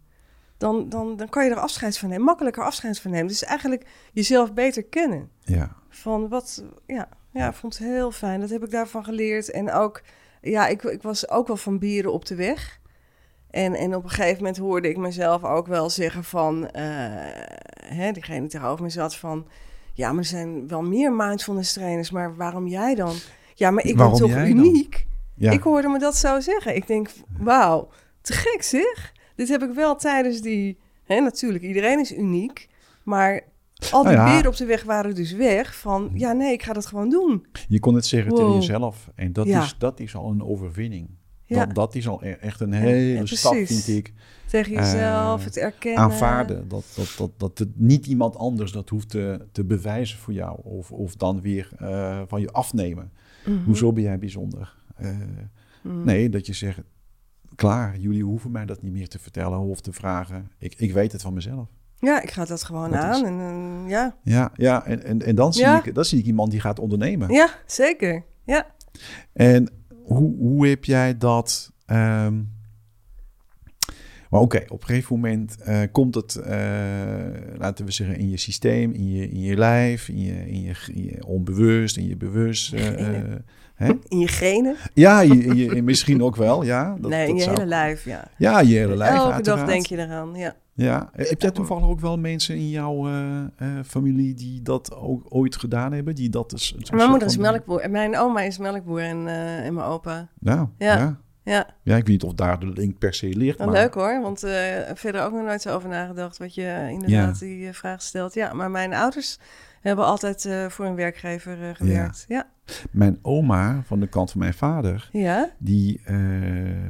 Dan, dan, dan kan je er afscheid van nemen, makkelijker afscheid van nemen. Dus eigenlijk jezelf beter kennen. ja. Van wat, ja, ja, ik vond het heel fijn. Dat heb ik daarvan geleerd. En ook, ja, ik, ik was ook wel van bieren op de weg. En, en op een gegeven moment hoorde ik mezelf ook wel zeggen van, eh hè, diegene die tegenover me zat van, ja, maar er zijn wel meer mindfulness trainers, maar waarom jij dan? Ja, maar ik Waarom ben toch uniek? ja. Ik hoorde me dat zo zeggen. Ik denk, wauw, te gek zeg. Dit heb ik wel tijdens die... Hè, natuurlijk, iedereen is uniek. Maar al die Nou ja. beren op de weg waren dus weg van... Ja, nee, ik ga dat gewoon doen. Je kon het zeggen tegen jezelf. En dat, Ja. is, dat is al een overwinning. Ja. Dat, dat is al e- echt een hele ja, stap, vind ik. Tegen jezelf, Eh, het erkennen. Aanvaarden. Dat, dat, dat, dat het niet iemand anders dat hoeft te, te bewijzen voor jou. Of, of dan weer eh, van je afnemen. Mhm. Hoezo ben jij bijzonder? Mhm. Nee, dat je zegt... Klaar, jullie hoeven mij dat niet meer te vertellen of te vragen. Ik, ik weet het van mezelf. Ja, ik ga dat gewoon Dat is- aan. En, en, ja. Ja, ja en, en, en dan, zie Ja. ik, dan zie ik iemand die gaat ondernemen. ja, zeker. Ja. En hoe, hoe heb jij dat... ehm, maar oké, op een gegeven moment eh, komt het, eh, laten we zeggen, in je systeem, in je, in je lijf, in je, in je, in je onbewust, in je bewust. eh, eh, hè? In je genen. Ja, in je, je- misschien ook wel, ja. Dat, nee, in je zou- hele lijf, ja. Ja, je hele lijf Elke uiteraard. dag denk je eraan, ja. Ja. Heb jij toevallig ook wel mensen in jouw eh, eh, familie die dat ook ooit gedaan hebben? Die dat dus, een Mijn moeder is van- melkboer. En mijn oma is melkboer en, eh, en mijn opa. Nou, ja. Ja. ja. Ik weet niet of daar de link per se ligt. Maar... leuk hoor, want eh, verder ook nog nooit zo over nagedacht wat je eh, inderdaad die eh, vraag stelt. Ja, maar mijn ouders hebben altijd eh, voor een werkgever eh, gewerkt. Ja. Mijn oma van de kant van mijn vader, Ja. die, eh,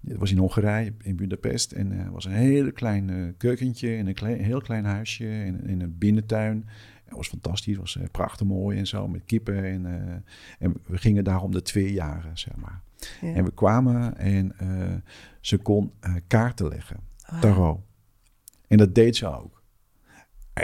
was in Hongarije, in Budapest. En het was een hele klein keukentje in een klein, heel klein huisje in, in een binnentuin. Het was fantastisch, het was prachtig mooi en zo, met kippen. En, en we gingen daar om de twee jaren, zeg maar. En we kwamen en ze kon kaarten leggen, oh. tarot. En dat deed ze ook.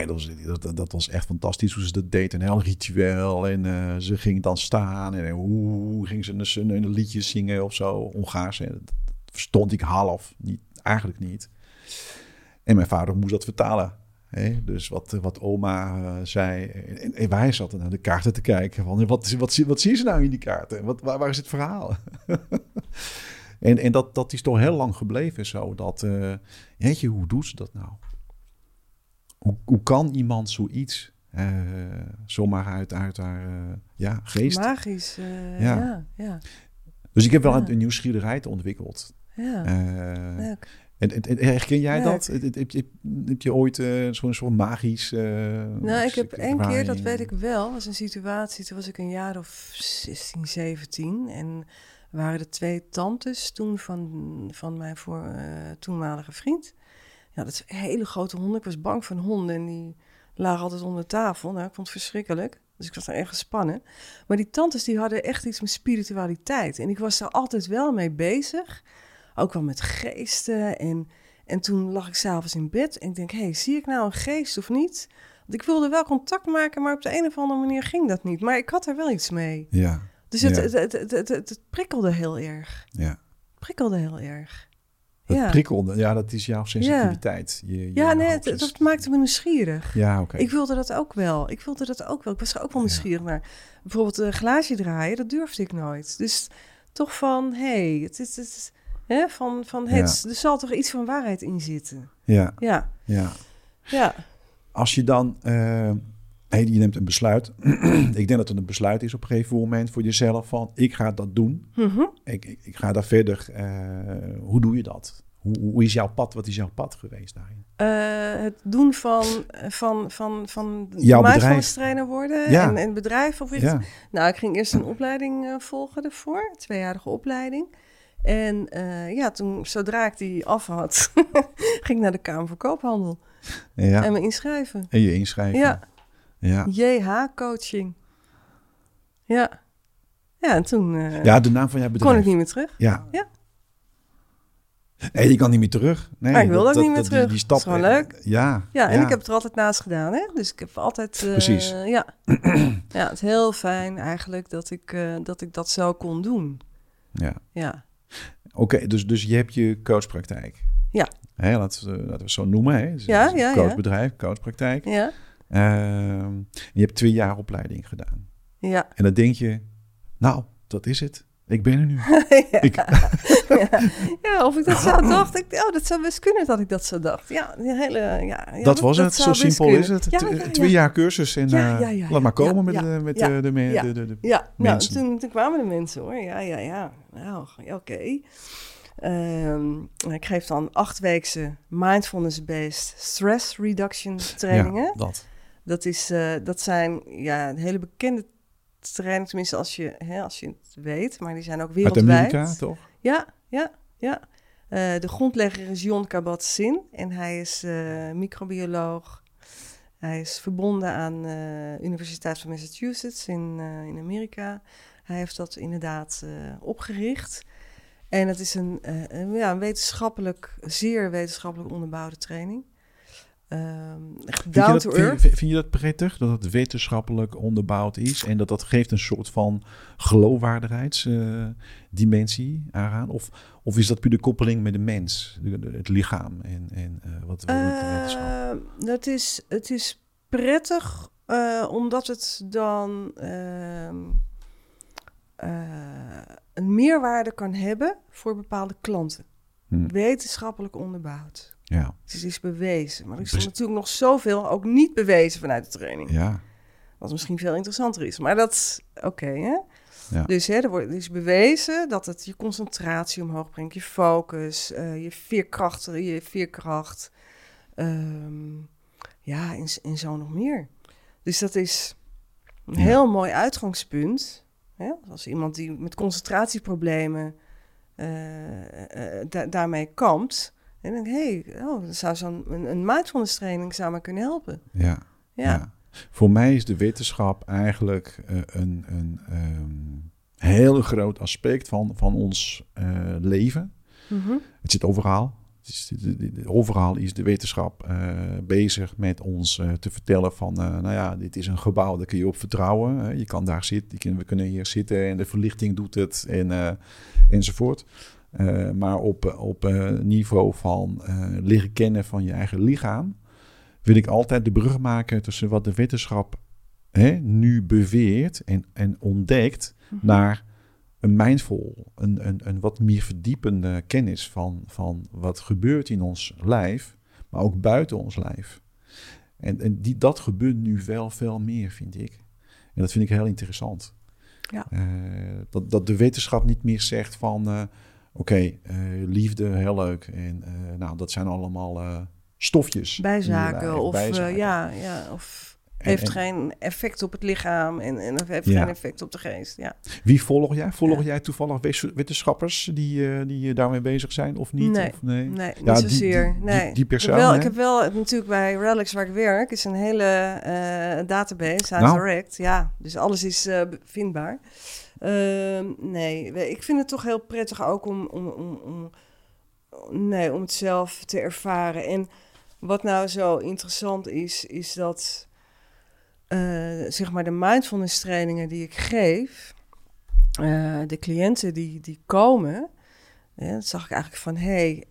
Dat, was, dat, dat, was echt fantastisch hoe ze dat deed. Een heel ritueel. En uh, ze ging dan staan. En hoe ging ze een, een liedje zingen of zo. Hongaars. En dat verstond ik half. Niet, eigenlijk niet. En mijn vader moest dat vertalen. Hè? Dus wat, wat oma zei. En, wij zaten naar de kaarten te kijken. Van, wat, wat, wat, zien ze nou in die kaarten? Wat, waar, is het verhaal? en en dat, dat is toch heel lang gebleven zo. Dat, weet je, hoe doet ze dat nou? Hoe, hoe kan iemand zoiets uh, zomaar uit, uit haar uh, ja, geest? Magisch, uh, ja. ja. Dus ik heb wel een, een nieuwsgierigheid ontwikkeld. Ja. En, en, en, herken jij dat? Heb, heb, heb, heb, je ooit zo'n soort magisch... nou, ik heb één keer, dat weet ik wel, was een situatie, toen was ik een jaar of 16, 17 en waren er twee tantes toen van, van mijn voor, toenmalige vriend. Ja, dat is een hele grote honden. Ik was bang van honden en die lagen altijd onder tafel. Nou, ik vond het verschrikkelijk. Dus ik was daar echt gespannen. Maar die tantes die hadden echt iets met spiritualiteit. En ik was daar altijd wel mee bezig. Ook wel met geesten. En, en toen lag ik s'avonds in bed en ik denk, hé, hey, zie ik nou een geest of niet? Want ik wilde wel contact maken, maar op de een of andere manier ging dat niet. Maar ik had er wel iets mee. Ja. Dus het, Het, het, het, het, het prikkelde heel erg. Ja. Prikkelde heel erg. Dat ja. prikkelde, ja, dat is jouw sensitiviteit. Ja, je, ja nee, het, dat maakte me nieuwsgierig. Ja, oké. Ik wilde dat ook wel. Ik wilde dat ook wel. Ik was er ook wel nieuwsgierig naar. Bijvoorbeeld een glaasje draaien, dat durfde ik nooit. Dus toch van, hé, hey, het is... Het, hè, van, van het, er zal toch iets van waarheid in zitten. Ja. Ja. Ja. ja. Als je dan... Uh, hey, je neemt een besluit. ik denk dat het een besluit is op een gegeven moment voor jezelf van ik ga dat doen. Mm ik, ik, ik, ga daar verder. Uh, hoe doe je dat? Hoe, hoe, is jouw pad? Wat is jouw pad geweest daarin? Uh, het doen van, van, van, van jouw bedrijf trainer worden ja. en, en bedrijf of iets. Ja. Nou, ik ging eerst een opleiding uh, volgen ervoor, een tweejarige opleiding. En uh, ja, toen, zodra ik die af had, ging ik naar de Kamer van Koophandel. Ja. En me inschrijven. En je inschrijven. Ja. Ja. JH-coaching. Ja. Ja, en toen... Uh, ja, de naam van jouw bedrijf. Kon ik niet meer terug. Ja. Ja. Nee, je kan niet meer terug. Nee, maar ik wil dat, ook niet meer terug. Die, die stap, dat is gewoon leuk. Ja, ja. en ik heb het er altijd naast gedaan. Hè? Dus ik heb altijd... Uh, Precies. Ja. ja, het is heel fijn eigenlijk dat ik, uh, dat ik dat zo kon doen. Ja. Ja. Oké, okay, dus, dus je hebt je coachpraktijk. Ja. Hè, laten, we, laten we zo noemen. Hè? Dus ja, ja, coachbedrijf, coachpraktijk. Ja. Uh, je hebt twee jaar opleiding gedaan. Ja. En dan denk je, nou, dat is het. Ik ben er nu. ja. Ik... ja. ja. of ik dat zo dacht. Ik, oh, dat zou best kunnen dat ik dat zo dacht. Ja, die hele, ja, ja dat, was het. Zo simpel is het. Twee jaar cursus en uh, laat maar komen met, de, met de, de, de, de, de ja. mensen. Nou, toen, toen kwamen de mensen hoor. Ja, ja, ja. Nou, oké. Okay. Um, ik geef dan achtweekse mindfulness-based stress reduction trainingen. Dat. Dat, is, uh, dat zijn ja, hele bekende trainingen, tenminste als je, hè, als je het weet, maar die zijn ook wereldwijd. Uit Amerika, toch? Ja, ja, ja. Uh, de grondlegger is John Kabat-Zinn en hij is uh, microbioloog. Hij is verbonden aan de Universiteit van Massachusetts in, in Amerika. Hij heeft dat inderdaad opgericht. En het is een, een, ja, een wetenschappelijk, zeer wetenschappelijk onderbouwde training. Um, down vind, to je dat, vind, vind, je dat prettig, dat het wetenschappelijk onderbouwd is en dat dat geeft een soort van geloofwaardigheidsdimensie uh, aan? Of, of is dat puur de koppeling met de mens, de, de, het lichaam en, en uh, wat, wat uh, de wetenschap? Dat is, het is prettig omdat het dan ehm, een meerwaarde kan hebben voor bepaalde klanten. Hmm. Wetenschappelijk onderbouwd. Ja. Het is bewezen. Maar er is natuurlijk nog zoveel ook niet bewezen vanuit de training. Ja. Wat misschien veel interessanter is. Maar dat is oké, hè? Ja. Dus hè, er, wordt, is bewezen dat het je concentratie omhoog brengt, je focus, uh, je veerkracht, je veerkracht. Um, ja, en, en zo nog meer. Dus dat is een heel mooi uitgangspunt. Hè? Als iemand die met concentratieproblemen eh, eh, da- daarmee kampt. En dan denk ik, hey, oh, zou zo'n een, een mindfulness training zou me kunnen helpen. Ja. Ja, Ja. Voor mij is de wetenschap eigenlijk eh, een, een ehm, heel groot aspect van, van ons eh, leven. Mhm. Het zit overal. Het is, overal is de wetenschap eh, bezig met ons te vertellen van, nou ja, dit is een gebouw, daar kun je op vertrouwen. je kan daar zitten, we kunnen hier zitten en de verlichting doet het en, enzovoort. Eh, maar op, op eh, niveau van eh, leren kennen van je eigen lichaam, wil ik altijd de brug maken tussen wat de wetenschap hè, nu beweert en, en ontdekt Mhm. naar een mindful, een, een, een wat meer verdiepende kennis van, van wat gebeurt in ons lijf, maar ook buiten ons lijf. En, en die, dat gebeurt nu wel veel meer, vind ik. En dat vind ik heel interessant. Ja. Dat, dat de wetenschap niet meer zegt van, oké, eh, liefde, heel leuk. En eh, nou, dat zijn allemaal eh, stofjes. Bijzaken of, bijzaken. ja, ja, of heeft en geen effect op het lichaam en, en heeft Ja. geen effect op de geest. Ja. Wie volg jij? Volg Ja. jij toevallig wetenschappers die, die daarmee bezig zijn of niet? Nee. Of nee? Nee, niet Ja, die- zozeer. die- die- nee. die persoon, ik heb wel, ik heb wel natuurlijk bij Relics waar ik werk, is een hele database, Nou. Direct. Ja, dus alles is eh, vindbaar. Ehm, nee, ik vind het toch heel prettig ook om, om, om, om, nee, om het zelf te ervaren. En wat nou zo interessant is, is dat eh, zeg maar de mindfulness trainingen die ik geef, eh, de cliënten die, die komen, dat zag ik eigenlijk van, hé, hey,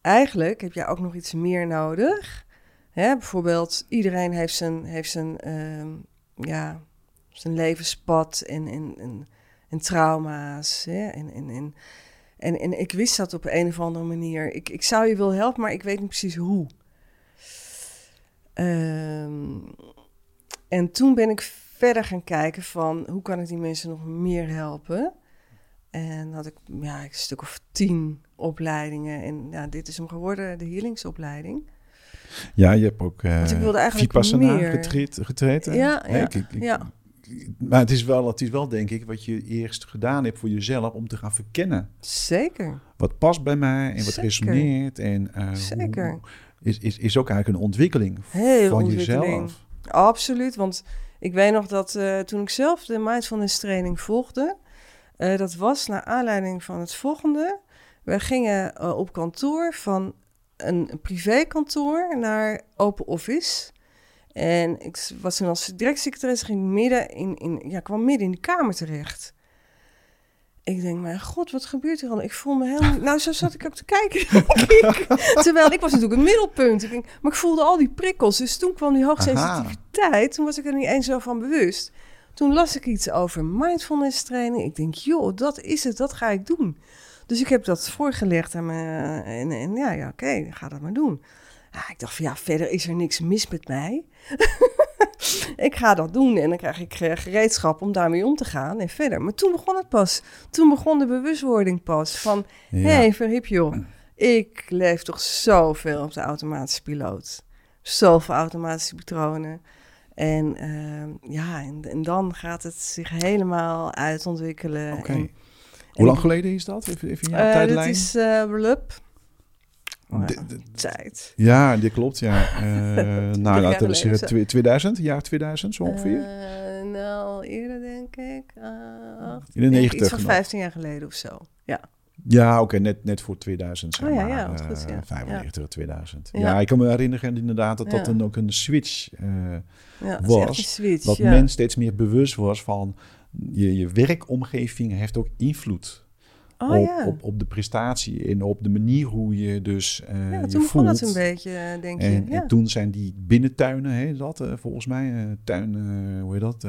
eigenlijk heb jij ook nog iets meer nodig. Hè, bijvoorbeeld, iedereen heeft zijn, heeft zijn, ehm, ja, zijn levenspad en, en, en, en trauma's. Hè, en, en, en, en, en ik wist dat op een of andere manier. Ik, ik zou je willen helpen, maar ik weet niet precies hoe. Ehm, en toen ben ik verder gaan kijken van hoe kan ik die mensen nog meer helpen. En had ik ja, een stuk of tien opleidingen. En ja, dit is hem geworden, de healingsopleiding. Ja, je hebt ook eh Want ik wilde eigenlijk Vipassana meer. getreed, getreden. Ja, ik- ja. Maar het is, wel, het is wel, denk ik, wat je eerst gedaan hebt voor jezelf om te gaan verkennen. Zeker. Wat past bij mij en wat Zeker. resoneert. En eh, hoe- Zeker. is, is, is ook eigenlijk een ontwikkeling Heel van ontwikkeling. jezelf. Absoluut, want ik weet nog dat eh, toen ik zelf de mindfulness training volgde, eh, dat was naar aanleiding van het volgende. We gingen op kantoor van een privékantoor naar open office. En ik was toen als directiesecretaris, ging midden in, in, ja, kwam midden in de kamer terecht. Ik denk, mijn god, wat gebeurt hier al? Ik voel me helemaal... Nou, zo zat ik ook te kijken. Terwijl ik was natuurlijk het middelpunt. Ik denk, maar ik voelde al die prikkels. Dus toen kwam die hoogsensitiviteit. Toen was ik er niet eens zo van bewust. Toen las ik iets over mindfulness training. Ik denk, joh, dat is het. Dat ga ik doen. Dus ik heb dat voorgelegd aan me. En, en ja, ja oké, ga dat maar doen. Ja, ik dacht van, ja, verder is er niks mis met mij. ik ga dat doen en dan krijg ik eh, gereedschap om daarmee om te gaan en verder. Maar toen begon het pas. Toen begon de bewustwording pas van... Ja. Hé, hey, verhip joh. Ik leef toch zoveel op de automatische piloot. Zoveel automatische patronen. En eh, ja, en, en dan gaat het zich helemaal uitontwikkelen. En, Hoe lang geleden is dat? Even, even in jouw eh, dat tijdlijn. is eh Relup. Oh, ja, de- tijd. ja, die klopt, ja. Eh nou, laten we zeggen zo. twi- 2000, jaar 2000 zo ongeveer. Eh, nou, eerder denk ik. acht- In de denk 90 Iets van nog. 15 jaar geleden of zo. Ja. Ja, oké, net, net voor 2000, zeg Oh ja, maar. ja, eh, goed, ja. 95, 2000. Ja. Ja. ik kan me herinneren inderdaad dat dat Ja. dan ook een switch eh, ja het is Was een switch. dat ja. men steeds meer bewust was van je, je werkomgeving heeft ook invloed oh op, ja. op, op de prestatie en op de manier hoe je dus ja, je toen voelt. het een beetje, eh, denk je. En, ja. en toen zijn die binnentuinen, hè, dat eh, volgens mij, eh, tuin, hoe heet dat?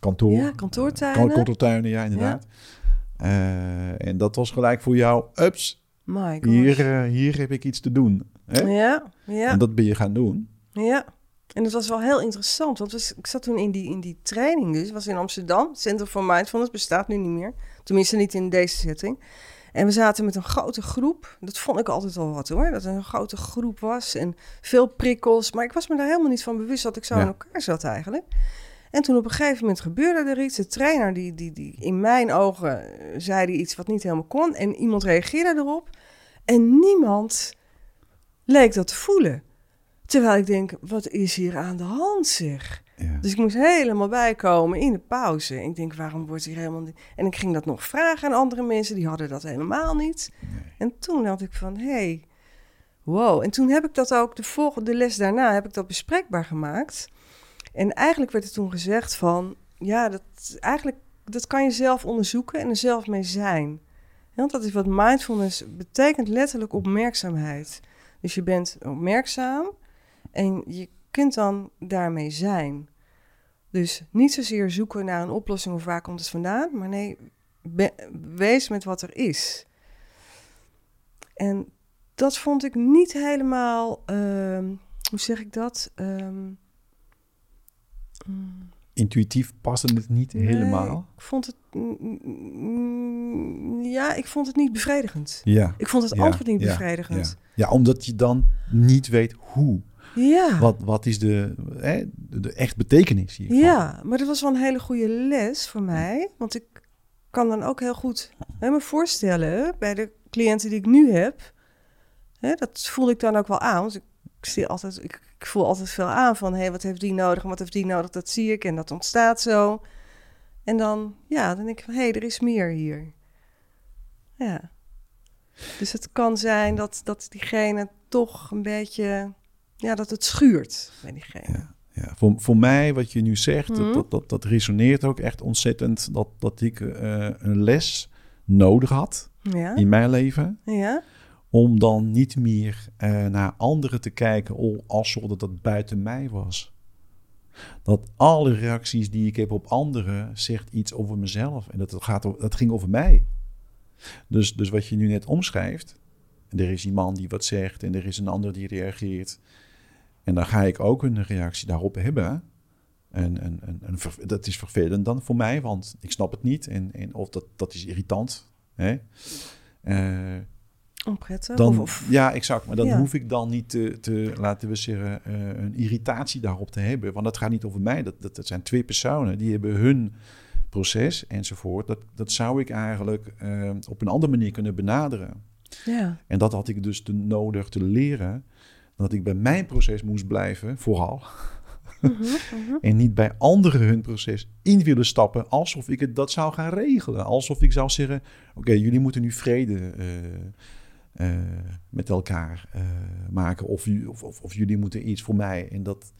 Kantoor. Ja, kantoortuinen. Kantoortuinen, ja, inderdaad. En dat was gelijk voor jou, ups, My hier, hier heb ik iets te doen. Hè? Ja, ja, En dat ben je gaan doen. ja. En het was wel heel interessant, want ik zat toen in die, in die training dus. Was in Amsterdam. Center for Mindfulness bestaat nu niet meer. Tenminste niet in deze setting. En we zaten met een grote groep. Dat vond ik altijd al wat hoor. Dat er een grote groep was en veel prikkels. Maar ik was me daar helemaal niet van bewust dat ik zo Ja. in elkaar zat eigenlijk. En toen op een gegeven moment gebeurde er iets. De trainer, die, die, die in mijn ogen, eh, zei die iets wat niet helemaal kon. En iemand reageerde erop. En niemand leek dat te voelen. Terwijl ik denk, wat is hier aan de hand zeg? Ja. Dus ik moest helemaal bijkomen in de pauze. Ik denk, waarom wordt hier helemaal niet... En ik ging dat nog vragen aan andere mensen, die hadden dat helemaal niet. En toen had ik van, hey, wow. En toen heb ik dat ook, de volgende les daarna, heb ik dat bespreekbaar gemaakt. En eigenlijk werd er toen gezegd van, ja, dat, eigenlijk, dat kan je zelf onderzoeken en er zelf mee zijn. Want dat is wat mindfulness betekent, letterlijk opmerkzaamheid. Dus je bent opmerkzaam en je kunt dan daarmee zijn. Dus niet zozeer zoeken naar een oplossing of waar komt het vandaan, maar nee, be- wees met wat er is. En dat vond ik niet helemaal, ehm, hoe zeg ik dat? Ehm, mm, Intuïtief paste het niet nee, helemaal. ik vond het, mm, mm, ja, ik vond het niet bevredigend. Ja. Ik vond het Ja, antwoord niet ja, bevredigend. Ja, omdat je dan niet weet hoe. Ja. Wat, wat is de, hè, de, de echt betekenis hiervan? Ja, maar dat was wel een hele goede les voor mij. Want ik kan dan ook heel goed hè, me voorstellen bij de cliënten die ik nu heb. Hè, dat voel ik dan ook wel aan. Want ik, ik, zie altijd, ik, ik voel altijd veel aan van... hé, wat heeft die nodig en wat heeft die nodig, dat zie ik. En dat ontstaat zo. En dan, ja, dan denk ik van... hé, er is meer hier. Ja. Dus het kan zijn dat, dat diegene toch een beetje... ja, dat het schuurt bij diegene. Ja. Ja, voor, voor mij, wat je nu zegt, Mhm. dat, dat, dat, dat resoneert ook echt ontzettend. Dat, dat ik eh, een les nodig had Ja, in mijn leven. ja, Om dan niet meer eh, naar anderen te kijken al- alsof dat, dat buiten mij was. Dat alle reacties die ik heb op anderen zegt iets over mezelf. En dat, gaat, over- dat ging over mij. Dus, dus wat je nu net omschrijft. En er is iemand die wat zegt en er is een ander die reageert. En dan ga ik ook een reactie daarop hebben. En, en, en, dat is vervelend dan voor mij, want ik snap het niet. En, en, of dat, dat is irritant. Hè? Onprettig. dan, of, of, Ja, exact. Maar dan Ja. hoef ik dan niet te, te laten we zeggen, eh, een irritatie daarop te hebben. Want dat gaat niet over mij. Dat, dat, dat zijn twee personen, die hebben hun proces enzovoort. Dat, dat zou ik eigenlijk eh, op een andere manier kunnen benaderen. ja. En dat had ik dus te nodig te leren. Dat ik bij mijn proces moest blijven, vooral. Mhm, mhm. En niet bij anderen hun proces in willen stappen. Alsof ik het dat zou gaan regelen. Alsof ik zou zeggen: Oké, jullie moeten nu vrede eh, eh, met elkaar eh, maken. Of, of, of, of jullie moeten iets voor mij. En dat,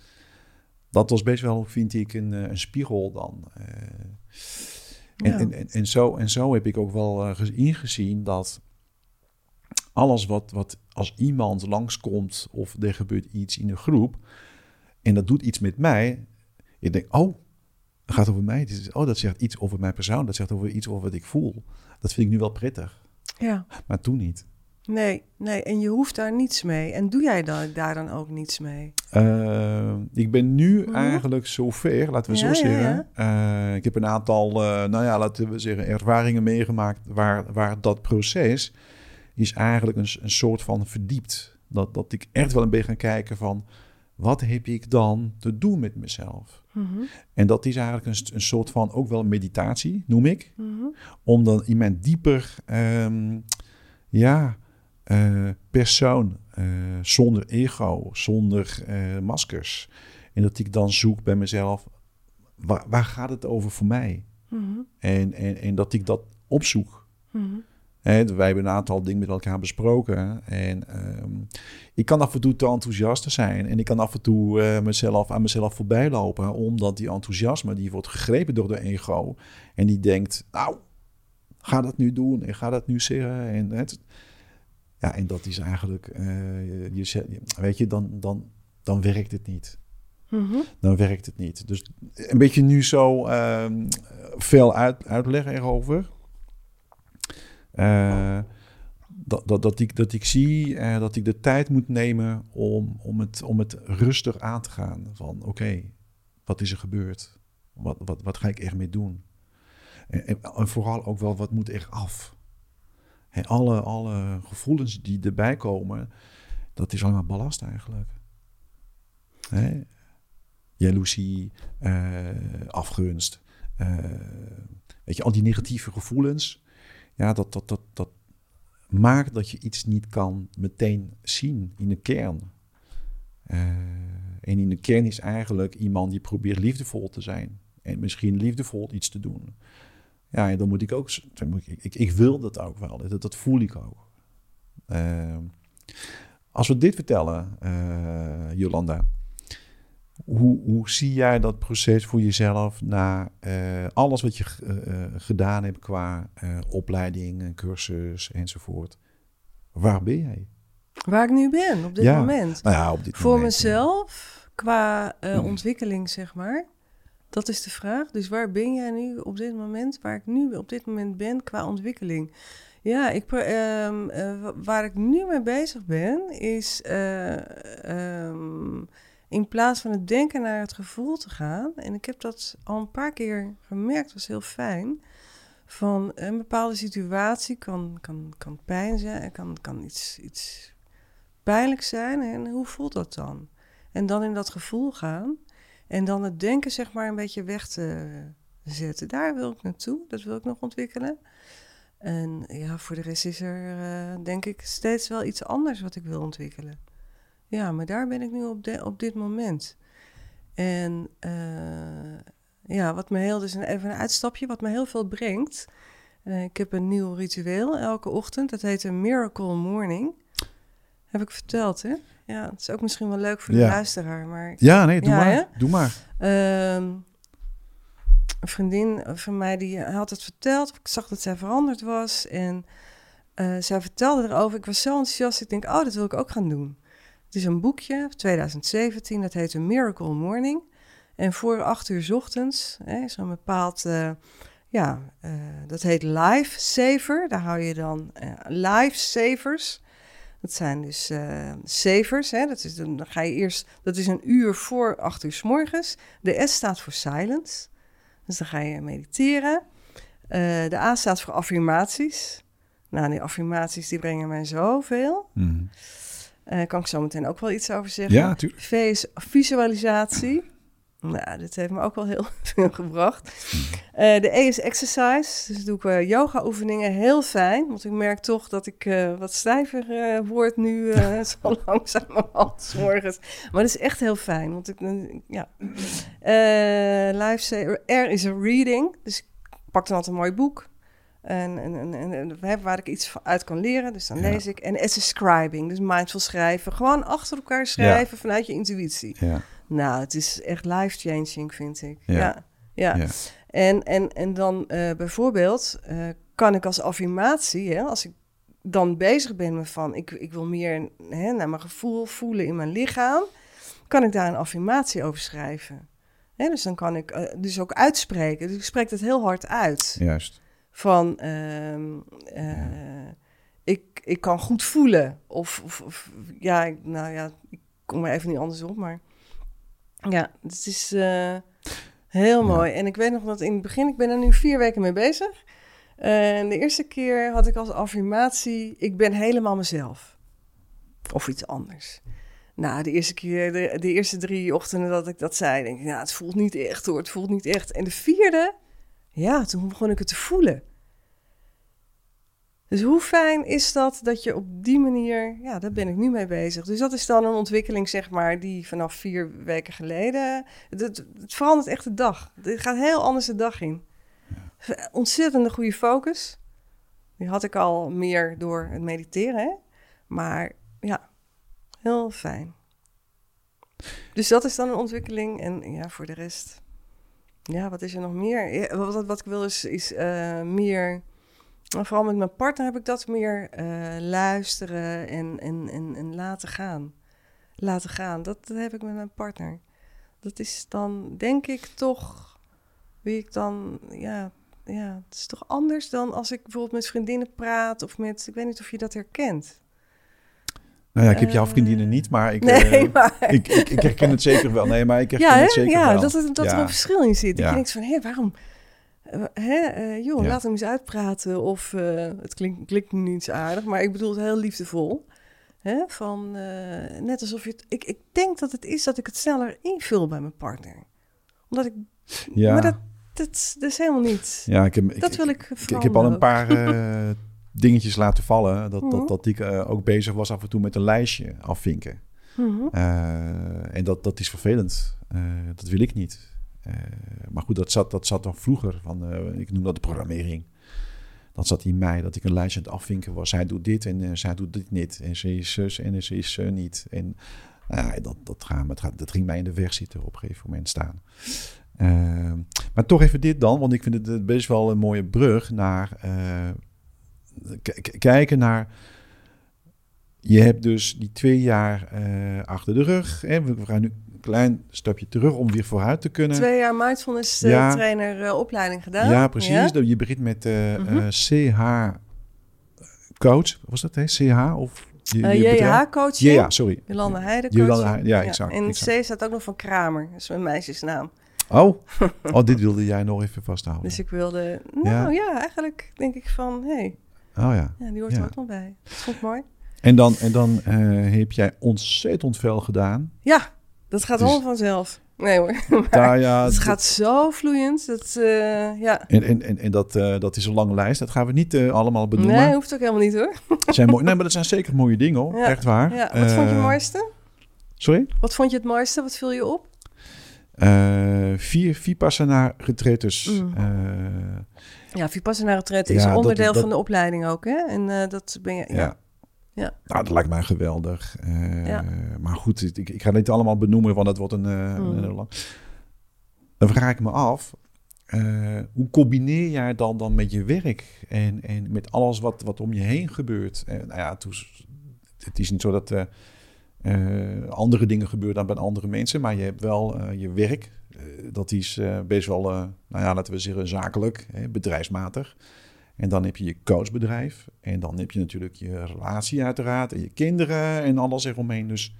dat was best wel, vind ik, een, een spiegel dan. En, Ja. en, en, en, zo, en zo heb ik ook wel ge- ingezien dat alles wat, wat als iemand langskomt of er gebeurt iets in een groep en dat doet iets met mij, je denkt, oh, het gaat over mij. Oh, dat zegt iets over mijn persoon, dat zegt over iets over wat ik voel. Dat vind ik nu wel prettig, ja. maar toen niet. Nee, nee, en je hoeft daar niets mee. En doe jij dan, daar dan ook niets mee? Eh, ik ben nu Mhm. eigenlijk zover, laten we Ja, zo ja, zeggen. Eh, ik heb een aantal, eh, nou ja, laten we zeggen, ervaringen meegemaakt waar, waar dat proces is eigenlijk een, een soort van verdiept. Dat, dat ik echt wel een beetje ga kijken van, wat heb ik dan te doen met mezelf? Mhm, En dat is eigenlijk een, een soort van ook wel meditatie, noem ik. mhm. Om dan in mijn dieper, ehm, ja, eh, persoon, eh, zonder ego, zonder eh, maskers. En dat ik dan zoek bij mezelf, waar, waar gaat het over voor mij? Mhm, En, en, en dat ik dat opzoek. Wij hebben een aantal dingen met elkaar besproken. En ehm, ik kan af en toe te enthousiast zijn. En ik kan af en toe eh, mezelf, aan mezelf voorbij lopen. Omdat die enthousiasme, die wordt gegrepen door de ego. En die denkt, nou, ga dat nu doen. En ga dat nu zeggen. En, het, ja, en dat is eigenlijk, eh, je, weet je, dan, dan, dan werkt het niet Mhm. dan werkt het niet. Dus een beetje nu zo ehm, veel uit, uitleggen erover. Eh, dat, dat, dat, ik, dat ik zie eh, dat ik de tijd moet nemen om, om, het, om het rustig aan te gaan. Van oké, wat is er gebeurd? Wat, wat, wat ga ik echt mee doen? En, vooral ook wel, wat moet er af? Alle, alle gevoelens die erbij komen, dat is allemaal ballast eigenlijk. Hè? jaloezie, uh, afgunst. Weet je, al die negatieve gevoelens. Ja, dat, dat, dat, dat maakt dat je iets niet kan meteen zien in de kern. Uh, en in de kern is eigenlijk iemand die probeert liefdevol te zijn. En misschien liefdevol iets te doen. Ja, en dan moet ik ook. Ik, ik, ik wil dat ook wel. Dat, dat voel ik ook. Uh, als we dit vertellen, uh, Jolanda. Hoe, hoe zie jij dat proces voor jezelf na uh, alles wat je gedaan hebt qua opleiding, cursus enzovoort? Waar ben jij? Waar ik nu ben op dit ja. moment. Nou ja, op dit voor moment, mezelf, qua ontwikkeling, zeg maar. Dat is de vraag. Dus waar ben jij nu op dit moment? Waar ik nu op dit moment ben qua ontwikkeling. Ja, ik, um, uh, waar ik nu mee bezig ben, is uh, um, in plaats van het denken naar het gevoel te gaan. En ik heb dat al een paar keer gemerkt, was heel fijn. Van een bepaalde situatie kan, kan, kan pijn zijn, kan, kan iets, iets pijnlijk zijn. En hoe voelt dat dan? En dan in dat gevoel gaan. En dan het denken, zeg maar, een beetje weg te zetten. Daar wil ik naartoe, dat wil ik nog ontwikkelen. En ja, voor de rest is er, uh, denk ik, steeds wel iets anders wat ik wil ontwikkelen. Ja, maar daar ben ik nu op, de, op dit moment. En uh, ja, wat me heel, dus even een uitstapje, wat me heel veel brengt. Uh, ik heb een nieuw ritueel elke ochtend. Dat heet een Miracle Morning. Heb ik verteld, hè? Ja, het is ook misschien wel leuk voor de Ja. luisteraar. Maar Ja, nee, doe Ja, maar. hè? Doe maar. Ehm, een vriendin van mij die had het verteld. Ik zag dat zij veranderd was. En eh, zij vertelde erover. Ik was zo enthousiast. Ik denk, oh, dat wil ik ook gaan doen. Het is een boekje, 2017. Dat heet een Miracle Morning. En voor acht uur ochtends hè, is een bepaald... eh, ja, eh, dat heet Life Saver. Daar hou je dan eh Life Savers. Dat zijn dus savers. Hè? Dat is, dan ga je eerst, dat is een uur voor acht uur s morgens. De S staat voor silence. Dus dan ga je mediteren. De A staat voor affirmaties. Nou, die affirmaties die brengen mij zoveel. Mhm. Daar kan ik zo meteen ook wel iets over zeggen. Ja, natuurlijk. V is visualisatie. Nou, dit heeft me ook wel heel veel gebracht. Eh, de E is exercise. Dus doe ik eh, yoga-oefeningen. Heel fijn. Want ik merk toch dat ik wat stijver word nu. zo langzamerhand 's morgens. Maar dat is echt heel fijn. Want ik, ja. Lifesaver. R is reading. Dus ik pak dan altijd een mooi boek. En, en, en, en, waar ik iets uit kan leren. Dus dan Ja. lees ik. En is scribing. Dus mindful schrijven. Gewoon achter elkaar schrijven vanuit je intuïtie. Ja. Nou, het is echt life-changing, vind ik. Ja. Ja, ja. Ja. En, en, en dan eh, bijvoorbeeld eh, kan ik als affirmatie, hè, als ik dan bezig ben met van... ik, ik wil meer hè, naar mijn gevoel voelen in mijn lichaam... kan ik daar een affirmatie over schrijven. Hè, dus dan kan ik eh, dus ook uitspreken. Dus ik spreek het heel hard uit Juist. Van ehm, eh, ik, ik kan goed voelen. Of, of, of ja, ik- nou ja, ik kom er even niet anders op, maar ja, het is eh, heel Ja. mooi. En ik weet nog dat in het begin, ik ben er nu vier weken mee bezig. En de eerste keer had ik als affirmatie, ik ben helemaal mezelf. Of iets anders. Nou, de eerste keer, de, de eerste drie ochtenden dat ik dat zei, denk ik, ja, het voelt niet echt hoor, het voelt niet echt. En de vierde, ja, toen begon ik het te voelen. Dus hoe fijn is dat dat je op die manier, ja, daar ben ik nu mee bezig. Dus dat is dan een ontwikkeling, zeg maar, die vanaf vier weken geleden, het, verandert echt de dag. Het gaat heel anders de dag in. Ontzettende goede focus. Die had ik al meer door het mediteren, hè? maar ja, heel fijn. Dus dat is dan een ontwikkeling. En ja, voor de rest, ja, wat is er nog meer? Wat, wat ik wil is, is eh, meer maar vooral met mijn partner heb ik dat meer eh, luisteren en, en, en, en laten gaan. Laten gaan, dat heb ik met mijn partner. Dat is dan, denk ik, toch wie ik dan, ja, ja, het is toch anders dan als ik bijvoorbeeld met vriendinnen praat of met, ik weet niet of je dat herkent. Nou ja, ik heb jouw Eh, vriendinnen niet, maar ik, nee, eh, maar... ik, ik, ik herken het zeker wel. Nee, maar ik herken ja, het zeker ja wel. dat, er, dat er Ja. een verschil in zit. Ja. je denkt van, hé, waarom... eh, Hè, eh, joh, laat hem eens uitpraten. Of het klinkt, klinkt niet zo aardig, maar ik bedoel het heel liefdevol. Hè? Van, net alsof je het... Ik, ik denk dat het is dat ik het sneller invul bij mijn partner. Omdat ik... Ja, Maar dat, dat, dat is helemaal niet... ja ik, heb, ik, dat wil ik ik, ik heb al een paar dingetjes laten vallen. Dat, Mhm. dat, dat ik eh, ook bezig was af en toe met een lijstje afvinken. Mhm. Eh, en dat, dat is vervelend. Eh, dat wil ik niet. Maar goed, dat zat, dat zat dan vroeger. Van, ik noem dat de programmering. Dat zat in mij, dat ik een lijstje aan het afvinken was. Zij doet dit en zij doet dit niet. En ze is zus en ze is niet. En nou dat, dat, gaat, dat, dat ging mij in de weg zitten op een gegeven moment staan. Maar toch even dit dan, want ik vind het best wel een mooie brug naar kijken naar. Je hebt dus die twee jaar uh, achter de rug. Hè? We gaan nu een klein stapje terug om weer vooruit te kunnen. Twee jaar mindfulness ja. trainer uh, opleiding gedaan. Ja, precies. Ja? Je begint met uh, mm -hmm. CH coach. Was dat hè? CH of je, je JH coach? Ja, sorry. Jolanda Heide coach. Ja, exact. En exact. C staat ook nog van Kramer. Dat is mijn meisjesnaam. Oh. oh, dit wilde jij nog even vasthouden. Dus ik wilde, nou ja, ja eigenlijk denk ik van, hé. Hey, oh ja. Ja, die hoort er ook nog bij. Dat vond ik mooi. En dan, en dan uh, heb jij ontzettend veel gedaan. Ja, dat gaat dus, allemaal vanzelf. Nee hoor. Daar, ja, het gaat zo vloeiend. Dat, uh, ja. En, en, en, en dat, uh, dat is een lange lijst. Dat gaan we niet uh, allemaal benoemen. Nee, hoeft ook helemaal niet hoor. zijn mooi, nee, maar dat zijn zeker mooie dingen hoor. Ja. Echt waar. Ja. Wat vond je het mooiste? Sorry? Wat vond je het mooiste? Wat viel je op? vier Vipassana retretes. Mm. Ja, Vipassana retretes is onderdeel dat, dat, van de opleiding ook. Hè? En dat ben je... ja. Ja. Nou, dat lijkt mij geweldig. Uh, ja. Maar goed, ik, ik ga niet allemaal benoemen, want dat wordt een, uh, mm. een lang. Dan vraag ik me af, hoe combineer jij dan, dan met je werk en, en met alles wat, wat om je heen gebeurt? En, nou ja, toen, het is niet zo dat andere dingen gebeuren dan bij andere mensen, maar je hebt wel je werk. Dat is best wel, nou ja, laten we zeggen, zakelijk, bedrijfsmatig. En dan heb je je coachbedrijf. En dan heb je natuurlijk je relatie uiteraard. En je kinderen en alles eromheen. Dus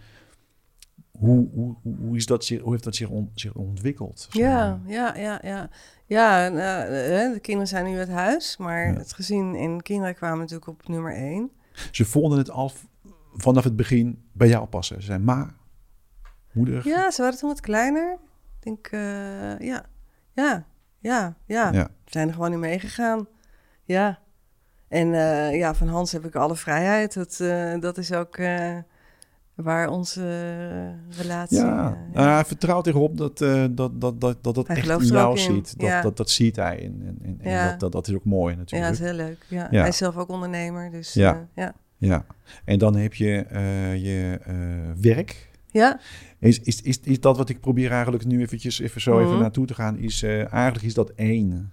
hoe, hoe, hoe, is dat, hoe heeft dat zich, on, zich ontwikkeld? Ja, ja, ja, ja. Ja, de kinderen zijn nu uit huis. Maar ja. het gezin en kinderen kwamen natuurlijk op nummer één. Ze vonden het al vanaf het begin bij jou passen. Ze zijn ma, moeder. Ja, ze waren toen wat kleiner. Ik denk, uh, ja, ja, ja, ja. ja. Ze zijn er gewoon in meegegaan. Ja. En uh, ja, van Hans heb ik alle vrijheid. Dat, uh, dat is ook waar onze relatie... Ja, ja. hij vertrouwt erop dat dat, dat, dat, dat, dat echt in jou ziet. Dat, ja. dat, dat ziet hij. En, en, en ja. dat, dat, dat is ook mooi natuurlijk. Ja, dat is heel leuk. Ja. Hij is zelf ook ondernemer, dus ja. ja. ja. En dan heb je je werk... Ja. Is, is, is, is dat wat ik probeer eigenlijk nu eventjes even zo even mm -hmm. naartoe te gaan? Is, eigenlijk is dat één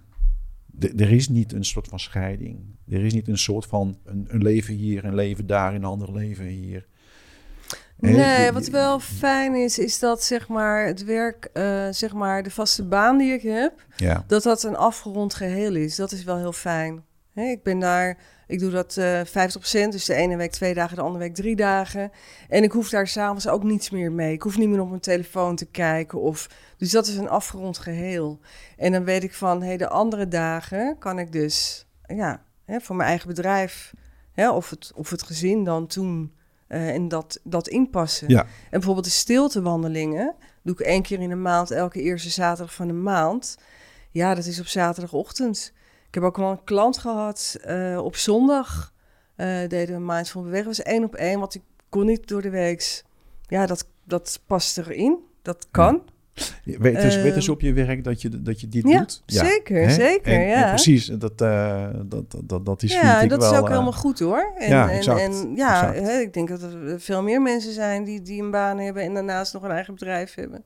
de, er is niet een soort van scheiding. Er is niet een soort van een, een leven hier, een leven daar, een ander leven hier. Nee, wat wel fijn is, is dat zeg maar het werk, uh, zeg maar de vaste baan die ik heb, ja. dat dat een afgerond geheel is. Dat is wel heel fijn. Ik ben daar, ik doe dat uh, 50%, dus de ene week twee dagen, de andere week drie dagen. En ik hoef daar s'avonds ook niets meer mee. Ik hoef niet meer op mijn telefoon te kijken. Of, dus dat is een afgerond geheel. En dan weet ik van, hey, de andere dagen kan ik dus, ja, hè, voor mijn eigen bedrijf, hè, of, het, of het gezin dan toen, uh, en dat, dat inpassen. Ja. En bijvoorbeeld de stiltewandelingen doe ik één keer in de maand, elke eerste zaterdag van de maand. Ja, dat is op zaterdagochtend. Ik heb ook wel een klant gehad uh, op zondag. Uh, deden we Mindful Bewegen. Was één op één, want ik kon niet door de week. Ja, dat, dat past erin. Dat kan. Ja. Weet, dus, weet dus op je werk dat je, dat je dit ja, doet? Ja, zeker, zeker. En, ja. En precies, dat, uh, dat, dat, dat is ja, dat wel... is ook helemaal goed hoor. En, ja, en, exact, en ja. Hè, ik denk dat er veel meer mensen zijn die, die een baan hebben en daarnaast nog een eigen bedrijf hebben.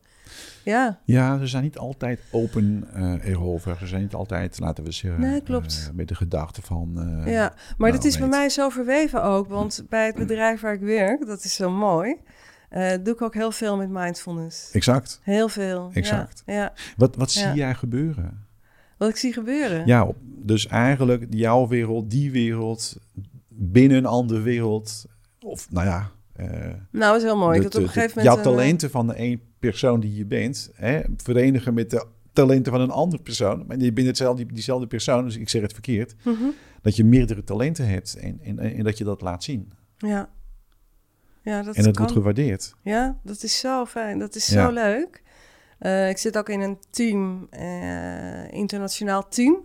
Ja. Ja, ze zijn niet altijd open uh, erover. Ze zijn niet altijd, laten we zeggen, nee, klopt. Uh, met de gedachte van... Uh, ja, maar nou, dat is bij mij zo verweven ook. Want bij het bedrijf waar ik werk, dat is zo mooi... doe ik ook heel veel met mindfulness. Exact. Heel veel. Exact. Ja, ja. Wat, wat ja. zie jij gebeuren? Wat ik zie gebeuren? Ja, dus eigenlijk jouw wereld, die wereld, binnen een andere wereld... Of nou ja... nou, dat is heel mooi. De, dat op een gegeven jouw moment... talenten van de een persoon die je bent, hè, verenigen met de talenten van een andere persoon. Maar je bent hetzelfde, diezelfde persoon, dus ik zeg het verkeerd. Mm -hmm. Dat je meerdere talenten hebt en, en, en dat je dat laat zien. Ja. Ja, dat en kan. wordt gewaardeerd. Ja, dat is zo fijn. Dat is Ja. zo leuk. Eh, ik zit ook in een team, eh, internationaal team,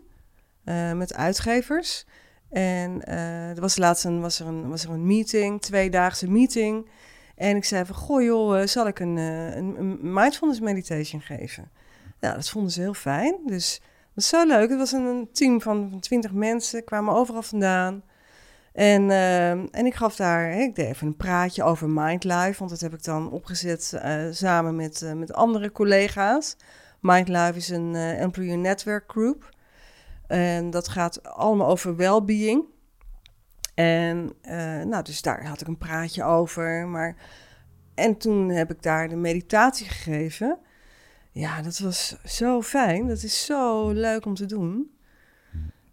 eh, met uitgevers. En er was laatst een, was er een, was er een meeting, tweedaagse meeting. En ik zei van, goh joh, eh, zal ik een, eh, een, een mindfulness meditation geven? Ja, dat vonden ze heel fijn. Dus dat was zo leuk. Het was een, team van, 20 mensen, kwamen overal vandaan. En, eh, en ik gaf daar, ik deed even een praatje over Mindlife, want dat heb ik dan opgezet samen met, met andere collega's. Mindlife is een employee network group. En dat gaat allemaal over well-being. En eh, nou, dus daar had ik een praatje over. Maar... En toen heb ik daar de meditatie gegeven. Ja, dat was zo fijn. Dat is zo leuk om te doen.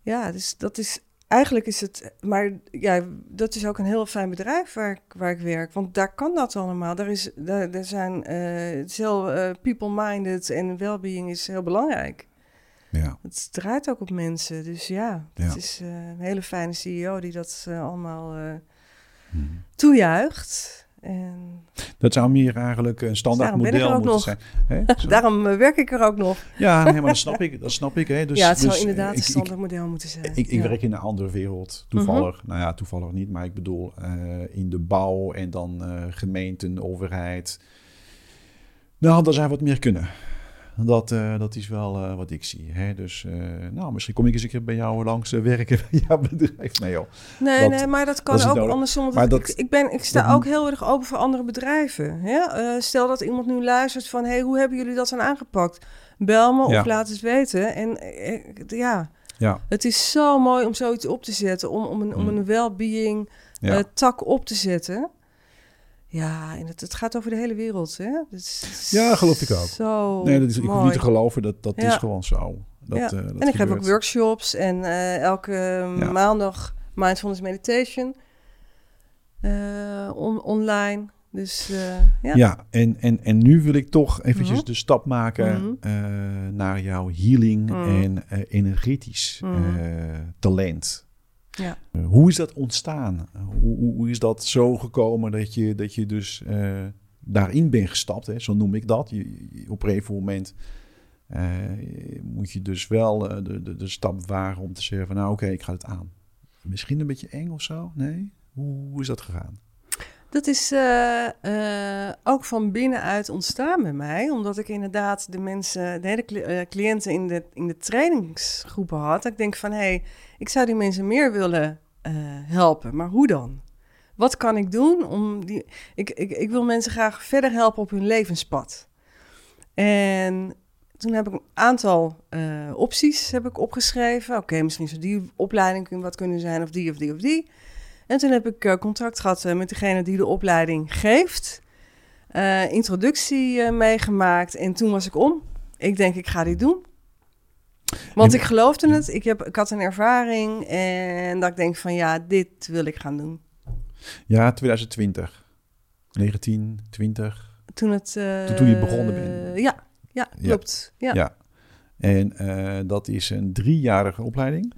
Ja, dus dat is eigenlijk is het, maar ja, dat is ook een heel fijn bedrijf waar ik, waar ik werk. Want daar kan dat allemaal. Daar is, daar, daar zijn, is heel eh, people-minded en well-being is heel belangrijk. Ja. Het draait ook op mensen. Dus ja, Ja. is eh, een hele fijne CEO die dat eh, allemaal Mhm. toejuicht. En Dat zou meer eigenlijk een standaard model moeten nog. zijn. Hè? Daarom werk ik er ook nog. Ja, nee, maar dat snap ik. Dat snap ik hè. Dus, ja, het zou dus, inderdaad ik- een standaard model moeten zijn. Ik, ik ja. Mhm. werk in een andere wereld, toevallig. Nou ja, toevallig niet, maar ik bedoel in de bouw en dan gemeenten, overheid. Nou, daar zijn wat meer kunnen. Dat, eh, dat is wel eh, wat ik zie. Hè? Dus eh, nou, misschien kom ik eens een keer bij jou langs werken bij jouw bedrijf. Nee joh. Nee, Dat- nee, maar dat kan dat ook nodig. andersom. Maar dat- ik, ik, ben, ik sta ook heel erg open voor andere bedrijven. Hè? Stel dat iemand nu luistert van... hey, hoe hebben jullie dat dan aangepakt? Bel me Ja. of laat het weten. En ja, Ja, het is zo mooi om zoiets op te zetten. Om, om een, om Mm. een well-being ja. tak op te zetten. Ja, en het, het gaat over de hele wereld. Hè? Is Ja, geloof ik ook. Zo nee, dat is, ik hoef niet te geloven, dat, dat Ja. is gewoon zo. Dat, Ja. eh, dat en ik geef ook workshops en eh, elke Ja. maandag mindfulness meditation eh, on- online. Dus eh, ja. Ja, en, en, en nu wil ik toch eventjes Mhm. de stap maken Mhm. eh, naar jouw healing Mhm. en eh, energetisch eh, talent. Ja. Eh, hoe is dat ontstaan? Hoe, hoe, hoe is dat zo gekomen dat je, dat je dus eh, daarin bent gestapt? Hè? Zo noem ik dat. Op een gegeven moment eh, moet je dus wel de, de, de stap wagen om te zeggen van nou oké, ik ga het aan. Misschien een beetje eng of zo? Nee? Hoe is dat gegaan? Dat is eh, eh, ook van binnenuit ontstaan bij mij. Omdat ik inderdaad de mensen, de hele eh, cliënten in de, in de trainingsgroepen had. Ik denk van, hé, hey, ik zou die mensen meer willen helpen. Maar hoe dan? Wat kan ik doen om die... Ik, ik, ik wil mensen graag verder helpen op hun levenspad. En toen heb ik een aantal opties heb ik opgeschreven. Oké, misschien zou die opleiding wat kunnen zijn, of die, of die, of die. En toen heb ik eh, contact gehad eh, met degene die de opleiding geeft. Eh, introductie meegemaakt en toen was ik om. Ik denk, ik ga dit doen. Want En- ik geloofde het. Ik, heb, ik had een ervaring en dat ik denk van ja, dit wil ik gaan doen. Ja, 2020. 19, 20. Toen het... Toen- toen je begonnen bent. Ja, ja, Ja. klopt. Ja. Ja. En dat is een driejarige opleiding.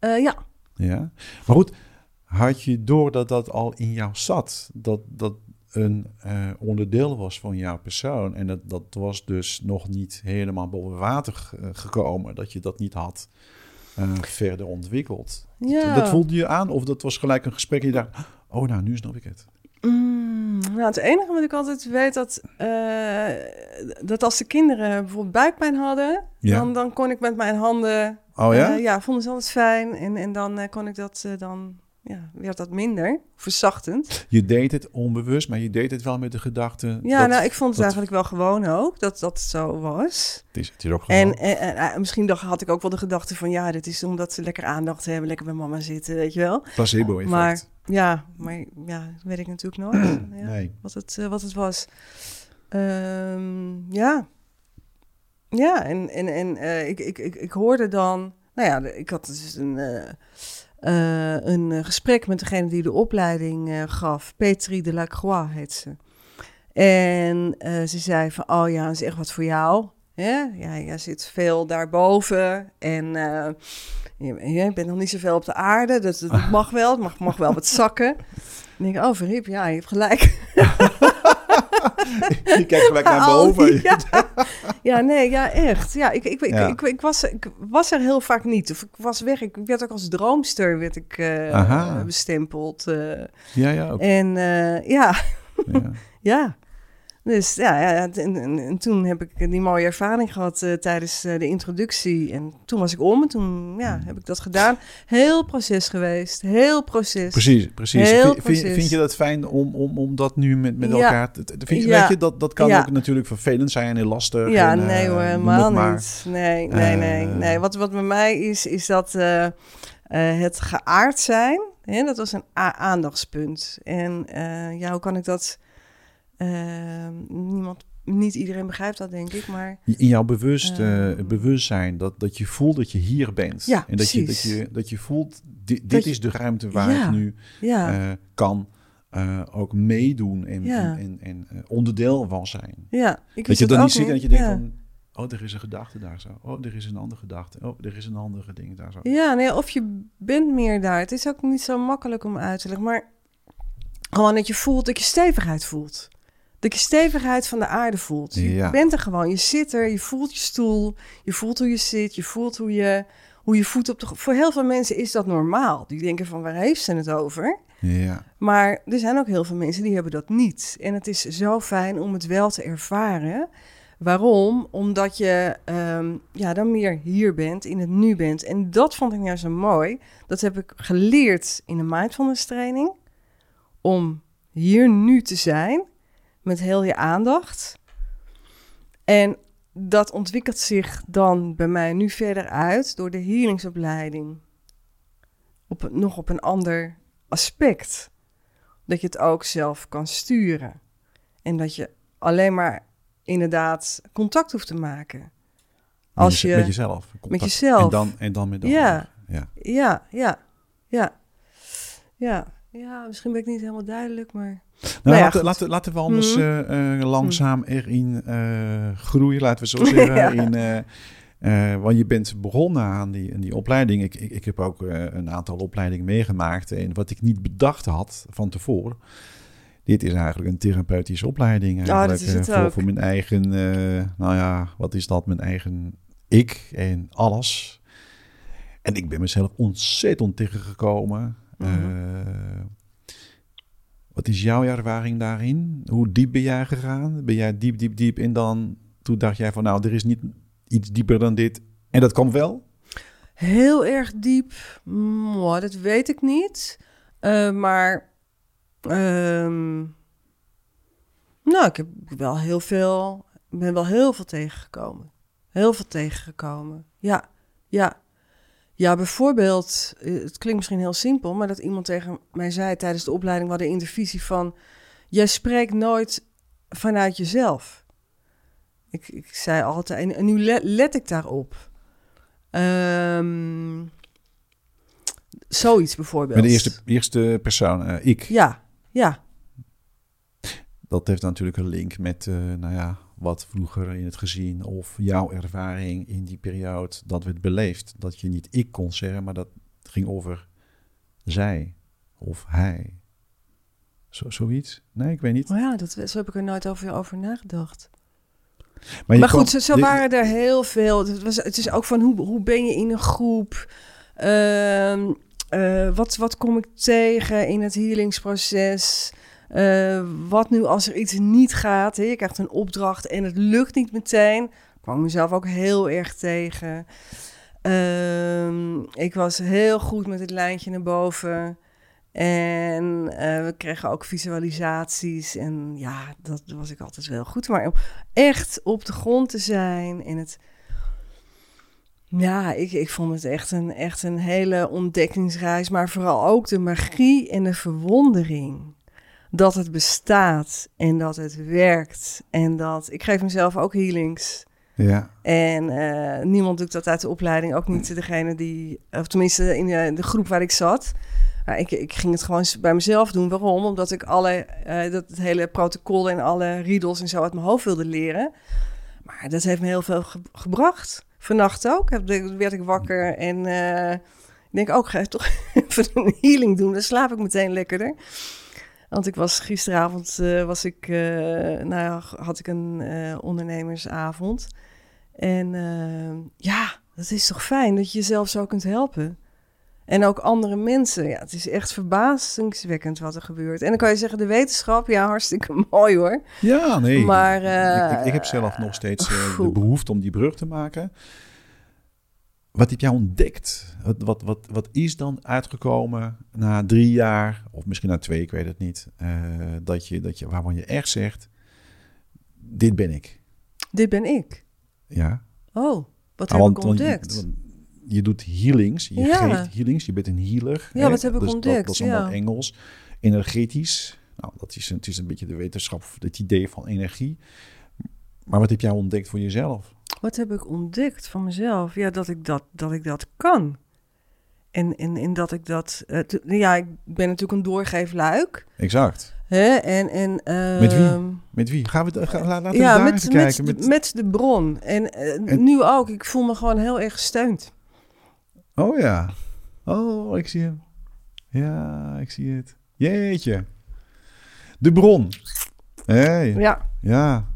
Ja. Ja. Maar goed, had je door dat dat al in jou zat? Dat dat een eh, onderdeel was van jouw persoon. En dat, dat was dus nog niet helemaal boven water ge- gekomen. Dat je dat niet had eh, verder ontwikkeld. ja. Dat voelde je aan? Of dat was gelijk een gesprek en je dacht... Oh, nou, nu snap ik het. Mm, nou, het enige wat ik altijd weet, dat, eh, dat als de kinderen bijvoorbeeld buikpijn hadden, Ja. dan, dan kon ik met mijn handen, Oh ja? eh, ja, vonden ze altijd fijn. En, en dan eh, kon ik dat, eh, dan ja, werd dat minder, verzachtend. Je deed het onbewust, maar je deed het wel met de gedachte... Ja, dat- nou, ik vond het dat- eigenlijk wel gewoon ook, dat dat zo was. Het is, het is ook gewoon... En, en, en, eh, misschien dacht, had ik ook wel de gedachte van, ja, dit is omdat ze lekker aandacht hebben, lekker bij mama zitten, weet je wel. placebo-effect. Maar ja, maar ja, dat weet ik natuurlijk nooit. ja. Nee. wat het, eh, wat het was. Ehm, ja. Ja, en, en, en eh, ik, ik, ik, ik hoorde dan... Nou ja, ik had dus een, eh, een gesprek met degene die de opleiding eh, gaf. Petri de Lacroix heet ze. En eh, ze zei van, oh ja, dat is echt wat voor jou. Hè? Ja, jij zit veel daarboven en je, je bent nog niet zoveel op de aarde. Dat, dat mag wel, het mag, mag wel wat zakken. Ik denk, oh verhip, ja, je hebt gelijk. je kijkt gelijk naar boven. ja. ja, nee, ja, echt. Ja, ik, ik, ik, Ja. Ik, ik, was, ik was er heel vaak niet. Of ik was weg. Ik werd ook als droomster werd ik, eh, bestempeld. eh. Ja, ja, ook. en eh, ja, Ja. Dus ja, ja en, en- en toen heb ik die mooie ervaring gehad eh, tijdens eh, de introductie. En toen was ik om en toen ja, Hmm. heb ik dat gedaan. Heel proces geweest. Heel proces. Precies, precies. Heel Vind, vind, precies. vind je dat fijn om, om, om dat nu met, met Ja. elkaar te, vind Ja. weet je, dat, dat kan Ja. ook natuurlijk vervelend zijn en lastig. Ja, en, nee eh, hoor, helemaal maar. niet. Nee, nee, nee. Eh. nee. Wat, wat bij mij is, is dat eh, eh, het geaard zijn, hè, dat was een aandachtspunt. En eh, ja, hoe kan ik dat... eh, niemand, niet iedereen begrijpt dat, denk ik, maar... In jouw bewust, eh, Ehm. bewustzijn, dat, dat je voelt dat je hier bent. Ja, en dat je, dat, je, dat je voelt, di- dit, je- is de ruimte waar Ja. ik nu Ja, eh, kan eh, ook meedoen en, Ja. en, en, en, onderdeel van zijn. ja. Ik Dat je dan niet zit en dat je denkt Ja. van... Oh, er is een gedachte daar zo. Oh, er is een andere gedachte. Oh, er is een andere ding daar zo. Ja, nee, of je bent meer daar. Het is ook niet zo makkelijk om uit te leggen, maar gewoon dat je voelt, dat je stevigheid voelt. Dat je stevigheid van de aarde voelt. Je Ja. bent er gewoon, je zit er, je voelt je stoel, je voelt hoe je zit, je voelt hoe je, hoe je voet op de... Voor heel veel mensen is dat normaal. Die denken van, waar heeft ze het over? Ja, Maar er zijn ook heel veel mensen die hebben dat niet. En het is zo fijn om het wel te ervaren. Waarom? Omdat je ehm, ja, dan meer hier bent, in het nu bent. En dat vond ik nou zo mooi. Dat heb ik geleerd in de mindfulness training. Om hier nu te zijn, met heel je aandacht. En dat ontwikkelt zich dan bij mij nu verder uit door de healingsopleiding. Op, nog op een ander aspect. Dat je het ook zelf kan sturen. En dat je alleen maar inderdaad contact hoeft te maken. Als met, je, met jezelf. contact. jezelf. En dan, en dan met de Ja. Ja. Ja, ja, ja. Ja, ja, misschien ben ik niet helemaal duidelijk, maar... Nou, Nou ja, laten, laten, laten we anders Mhm. eh, eh, langzaam erin eh, groeien, laten we zo zeggen. Ja. in, want je bent begonnen aan die, aan die opleiding. Ik, ik, ik heb ook een aantal opleidingen meegemaakt. En wat ik niet bedacht had van tevoren. Dit is eigenlijk een therapeutische opleiding. dat Eigenlijk, is het eh, voor, voor mijn eigen, nou ja, wat is dat? Mijn eigen ik en alles. En ik ben mezelf ontzettend tegengekomen. Mhm. Eh, wat is jouw ervaring daarin? Hoe diep ben jij gegaan? Ben jij diep, diep, diep en dan toen dacht jij van nou, er is niet iets dieper dan dit. En dat kan wel? Heel erg diep, mwah, dat weet ik niet. Eh, maar, ehm, nou, ik heb wel heel veel, ben wel heel veel tegengekomen. Heel veel tegengekomen. Ja, ja. Ja, bijvoorbeeld, eh, het klinkt misschien heel simpel, maar dat iemand tegen mij zei tijdens de opleiding, we hadden in de visie van, jij spreekt nooit vanuit jezelf. Ik, ik zei altijd, en, en nu let, let ik daarop. Ehm, zoiets bijvoorbeeld. Met de eerste, eerste persoon, eh, ik. Ja, ja, Dat heeft natuurlijk een link met, eh, nou ja, wat vroeger in het gezin of jouw ervaring in die periode dat werd beleefd. Dat je niet ik kon zeggen, maar dat ging over zij of hij. Zo, zoiets? Nee, ik weet niet. oh ja, dat, zo heb ik er nooit over, over nagedacht. Maar, goed, zo, zo waren er heel veel. Het, was, het is ook van hoe, hoe ben je in een groep? Ehm, eh, wat, wat kom ik tegen in het healingsproces? Eh, wat nu als er iets niet gaat? Hè? Je krijgt een opdracht en het lukt niet meteen. Ik kwam mezelf ook heel erg tegen. Ehm, ik was heel goed met het lijntje naar boven. En eh, we kregen ook visualisaties. En ja, dat was ik altijd wel goed. Maar om echt op de grond te zijn en het... Ja, ik, ik vond het echt een, echt een hele ontdekkingsreis. Maar vooral ook de magie en de verwondering. Dat het bestaat en dat het werkt. En dat... Ik geef mezelf ook healings. Ja, En eh, niemand doet dat uit de opleiding, ook niet degene die, of tenminste in de, de groep waar ik zat. Maar ik, ik ging het gewoon bij mezelf doen. Waarom? Omdat ik alle, eh, dat het hele protocol en alle riedels en zo uit mijn hoofd wilde leren. Maar dat heeft me heel veel ge- gebracht. Vannacht ook heb, werd ik wakker en eh, ik denk ook, ga ik toch even een healing doen. Dan slaap ik meteen lekkerder. Want ik was gisteravond, eh, was ik, eh, nou ja, had ik een eh, ondernemersavond. En eh, ja, dat is toch fijn dat je jezelf zo kunt helpen. En ook andere mensen. Ja, het is echt verbazingwekkend wat er gebeurt. En dan kan je zeggen, de wetenschap, ja, hartstikke mooi hoor. Ja, nee. Maar, ik, ik, ik heb zelf nog steeds de behoefte om die brug te maken. Wat heb jij ontdekt? Wat, wat, wat, wat is dan uitgekomen na drie jaar, of misschien na twee, ik weet het niet, eh, dat je, dat je, waarvan je echt zegt, dit ben ik. Dit ben ik. Ja. Oh, wat Ah, heb want- ik ontdekt? want je doet healings, je Ja. geeft healings, je bent een healer. Ja, hè? wat heb ik Dus dat- ontdekt? Dat, is allemaal Ja. Engels. Energetisch. Nou, dat is, het is een beetje de wetenschap, het idee van energie. Maar wat heb jij ontdekt voor jezelf? Wat heb ik ontdekt van mezelf? Ja, dat ik dat, dat, ik dat kan. En, en, en dat ik dat... eh, ja, ik ben natuurlijk een doorgeefluik. Exact. Hè? En, en, Met wie? ehm, Met wie? Gaan we, het- ga, laten we ja, daar met, eens met, kijken. Met, met de bron. En, eh, En- nu ook. Ik voel me gewoon heel erg gesteund. Oh ja. Oh, ik zie hem. Ja, ik zie het. Jeetje. De bron. Hey. Ja, Ja.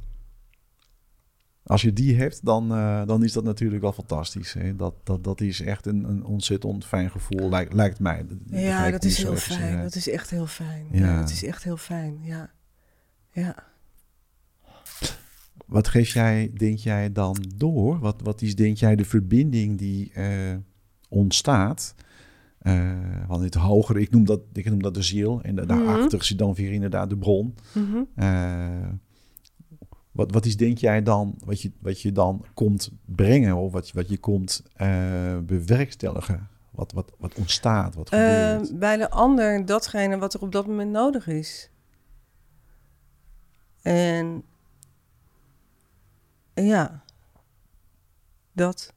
Als je die hebt, dan, eh, dan is dat natuurlijk wel fantastisch. Hè? Dat, dat, dat is echt een, een ontzettend fijn gevoel, lijkt, lijkt mij. ja dat is heel fijn. zeggen. Dat is echt heel fijn. Ja. Ja, dat is echt heel fijn. Ja. Ja. Wat geef jij, denk jij dan door? Wat, wat is, denk jij, de verbinding die eh, ontstaat? Eh want het hogere, ik noem dat, ik noem dat de ziel. En da- daarachter zit dan weer inderdaad de bron. Mhm. Eh, wat, wat is, denk jij dan, wat je, wat je dan komt brengen of wat, je- wat je komt eh, bewerkstelligen? Wat, wat, wat ontstaat, wat gebeurt? Eh, bij de ander datgene wat er op dat moment nodig is. En ja, dat.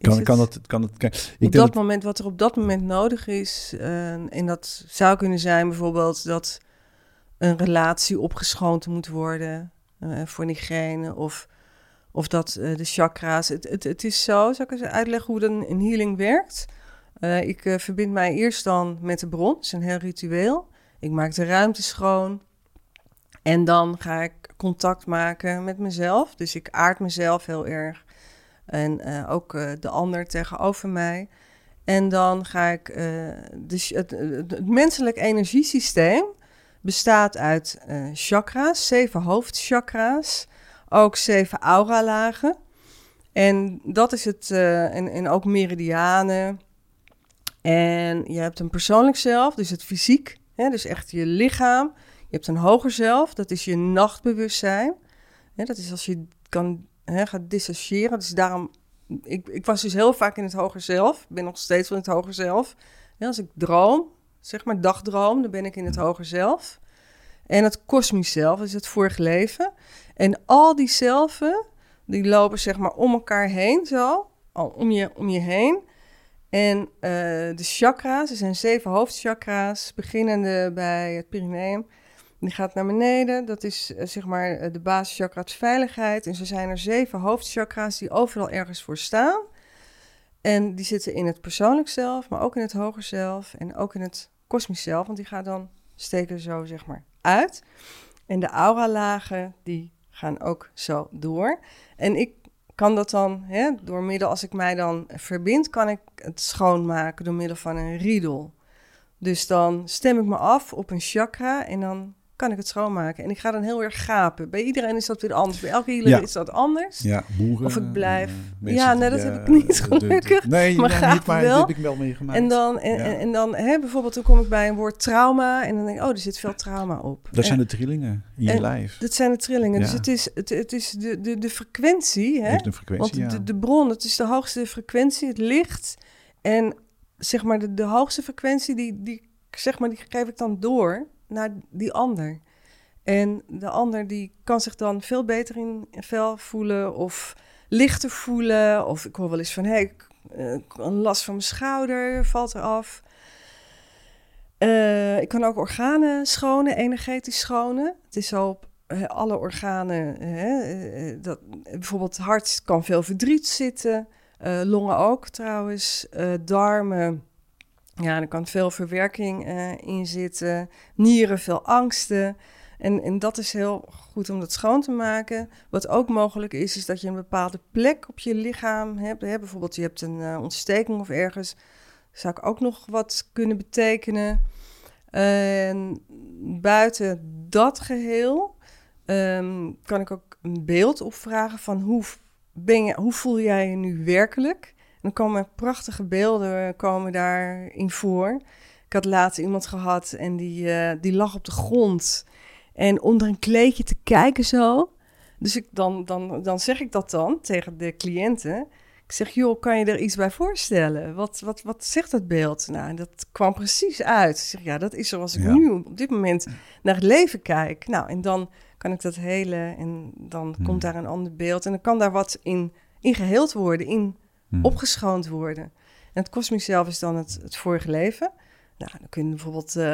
kan, het. kan dat, kan het, kan, ik op denk dat dat, moment, wat er op dat moment nodig is. eh, en dat zou kunnen zijn bijvoorbeeld dat een relatie opgeschoond moet worden eh, voor diegene. Of, of dat eh, de chakra's. Het, het, het is zo, zal ik eens uitleggen hoe dan een healing werkt? Eh, ik verbind mij eerst dan met de bron. Het is een heel ritueel. Ik maak de ruimte schoon. En dan ga ik contact maken met mezelf. Dus ik aard mezelf heel erg. En ook de ander tegenover mij. En dan ga ik. het, het, het menselijk energiesysteem bestaat uit eh, chakra's, zeven hoofdchakra's. Ook zeven auralagen. En dat is het. eh, en, en ook meridianen. En je hebt een persoonlijk zelf, dus het fysiek. Hè, dus echt je lichaam. Je hebt een hoger zelf, dat is je nachtbewustzijn. Hè, dat is als je kan hè, gaat dissociëren. Dus daarom, ik, ik was dus heel vaak in het hoger zelf. Ben nog steeds in het hoger zelf. Ja, als ik droom, zeg maar dagdroom, dan ben ik in het hoger zelf. En het kosmisch zelf is het vorige leven. En al die zelven, die lopen zeg maar om elkaar heen zo, om je, om je heen. En eh, de chakra's, er zijn zeven hoofdchakra's, beginnende bij het perineum. Die gaat naar beneden. Dat is eh, zeg maar eh, de basischakra, het veiligheid. En zo zijn er zeven hoofdchakra's die overal ergens voor staan. En die zitten in het persoonlijk zelf, maar ook in het hoger zelf en ook in het kosmisch zelf. Want die gaan dan steken zo zeg maar uit. En de auralagen die gaan ook zo door. En ik kan dat dan, hè, door middel, als ik mij dan verbind, kan ik het schoonmaken door middel van een riedel. Dus dan stem ik me af op een chakra en dan kan ik het schoonmaken. En ik ga dan heel erg gapen. Bij iedereen is dat weer anders. Bij elke healer Ja. is dat anders. ja, boeren. of ik blijf- eh, Ja, nee, dat eh, heb ik niet, de- de- gelukkig. nee, Maar niet, maar wel. dat heb ik wel meegemaakt. En dan, en, Ja. en, en dan hè, bijvoorbeeld, dan kom ik bij een woord trauma en dan denk ik, oh, er zit veel trauma op. Dat zijn de trillingen in je lijf. dat zijn de trillingen. Dus het is, het, het is de, de, de frequentie, hè? heeft een frequentie, Want de, de bron, het is de hoogste frequentie, het licht. En zeg maar, de, de hoogste frequentie, die, die, zeg maar, die geef ik dan door naar die ander. En de ander die kan zich dan veel beter in vel voelen of lichter voelen. Of ik hoor wel eens van, hé, hey, eh, een last van mijn schouder valt eraf. Eh, ik kan ook organen schonen, energetisch schonen. Het is zo op eh, alle organen. hè, dat, bijvoorbeeld hart kan veel verdriet zitten. longen ook trouwens. eh, darmen Ja, er kan veel verwerking uh, in zitten, nieren, veel angsten. En, en dat is heel goed om dat schoon te maken. Wat ook mogelijk is, is dat je een bepaalde plek op je lichaam hebt. Hè? Bijvoorbeeld je hebt een uh, ontsteking of ergens. Zou ik ook nog wat kunnen betekenen. En buiten dat geheel um, kan ik ook een beeld opvragen van hoe, ben je, hoe voel jij je nu werkelijk? Dan komen prachtige beelden komen daarin voor. Ik had laatst iemand gehad en die, uh, die lag op de grond en onder een kleedje te kijken zo. Dus ik, dan, dan, dan zeg ik dat dan tegen de cliënten. Ik zeg, joh, kan je er iets bij voorstellen? Wat, wat, wat zegt dat beeld? Nou, dat kwam precies uit. Ik zeg, ja, dat is zoals ik nu op dit moment naar het leven kijk. Nou, en dan kan ik dat hele en dan hmm. komt daar een ander beeld. En dan kan daar wat in, in geheeld worden, in hmm. opgeschoond worden. En het kosmisch zelf is dan het, het vorige leven. Nou, dan kun je bijvoorbeeld... Uh,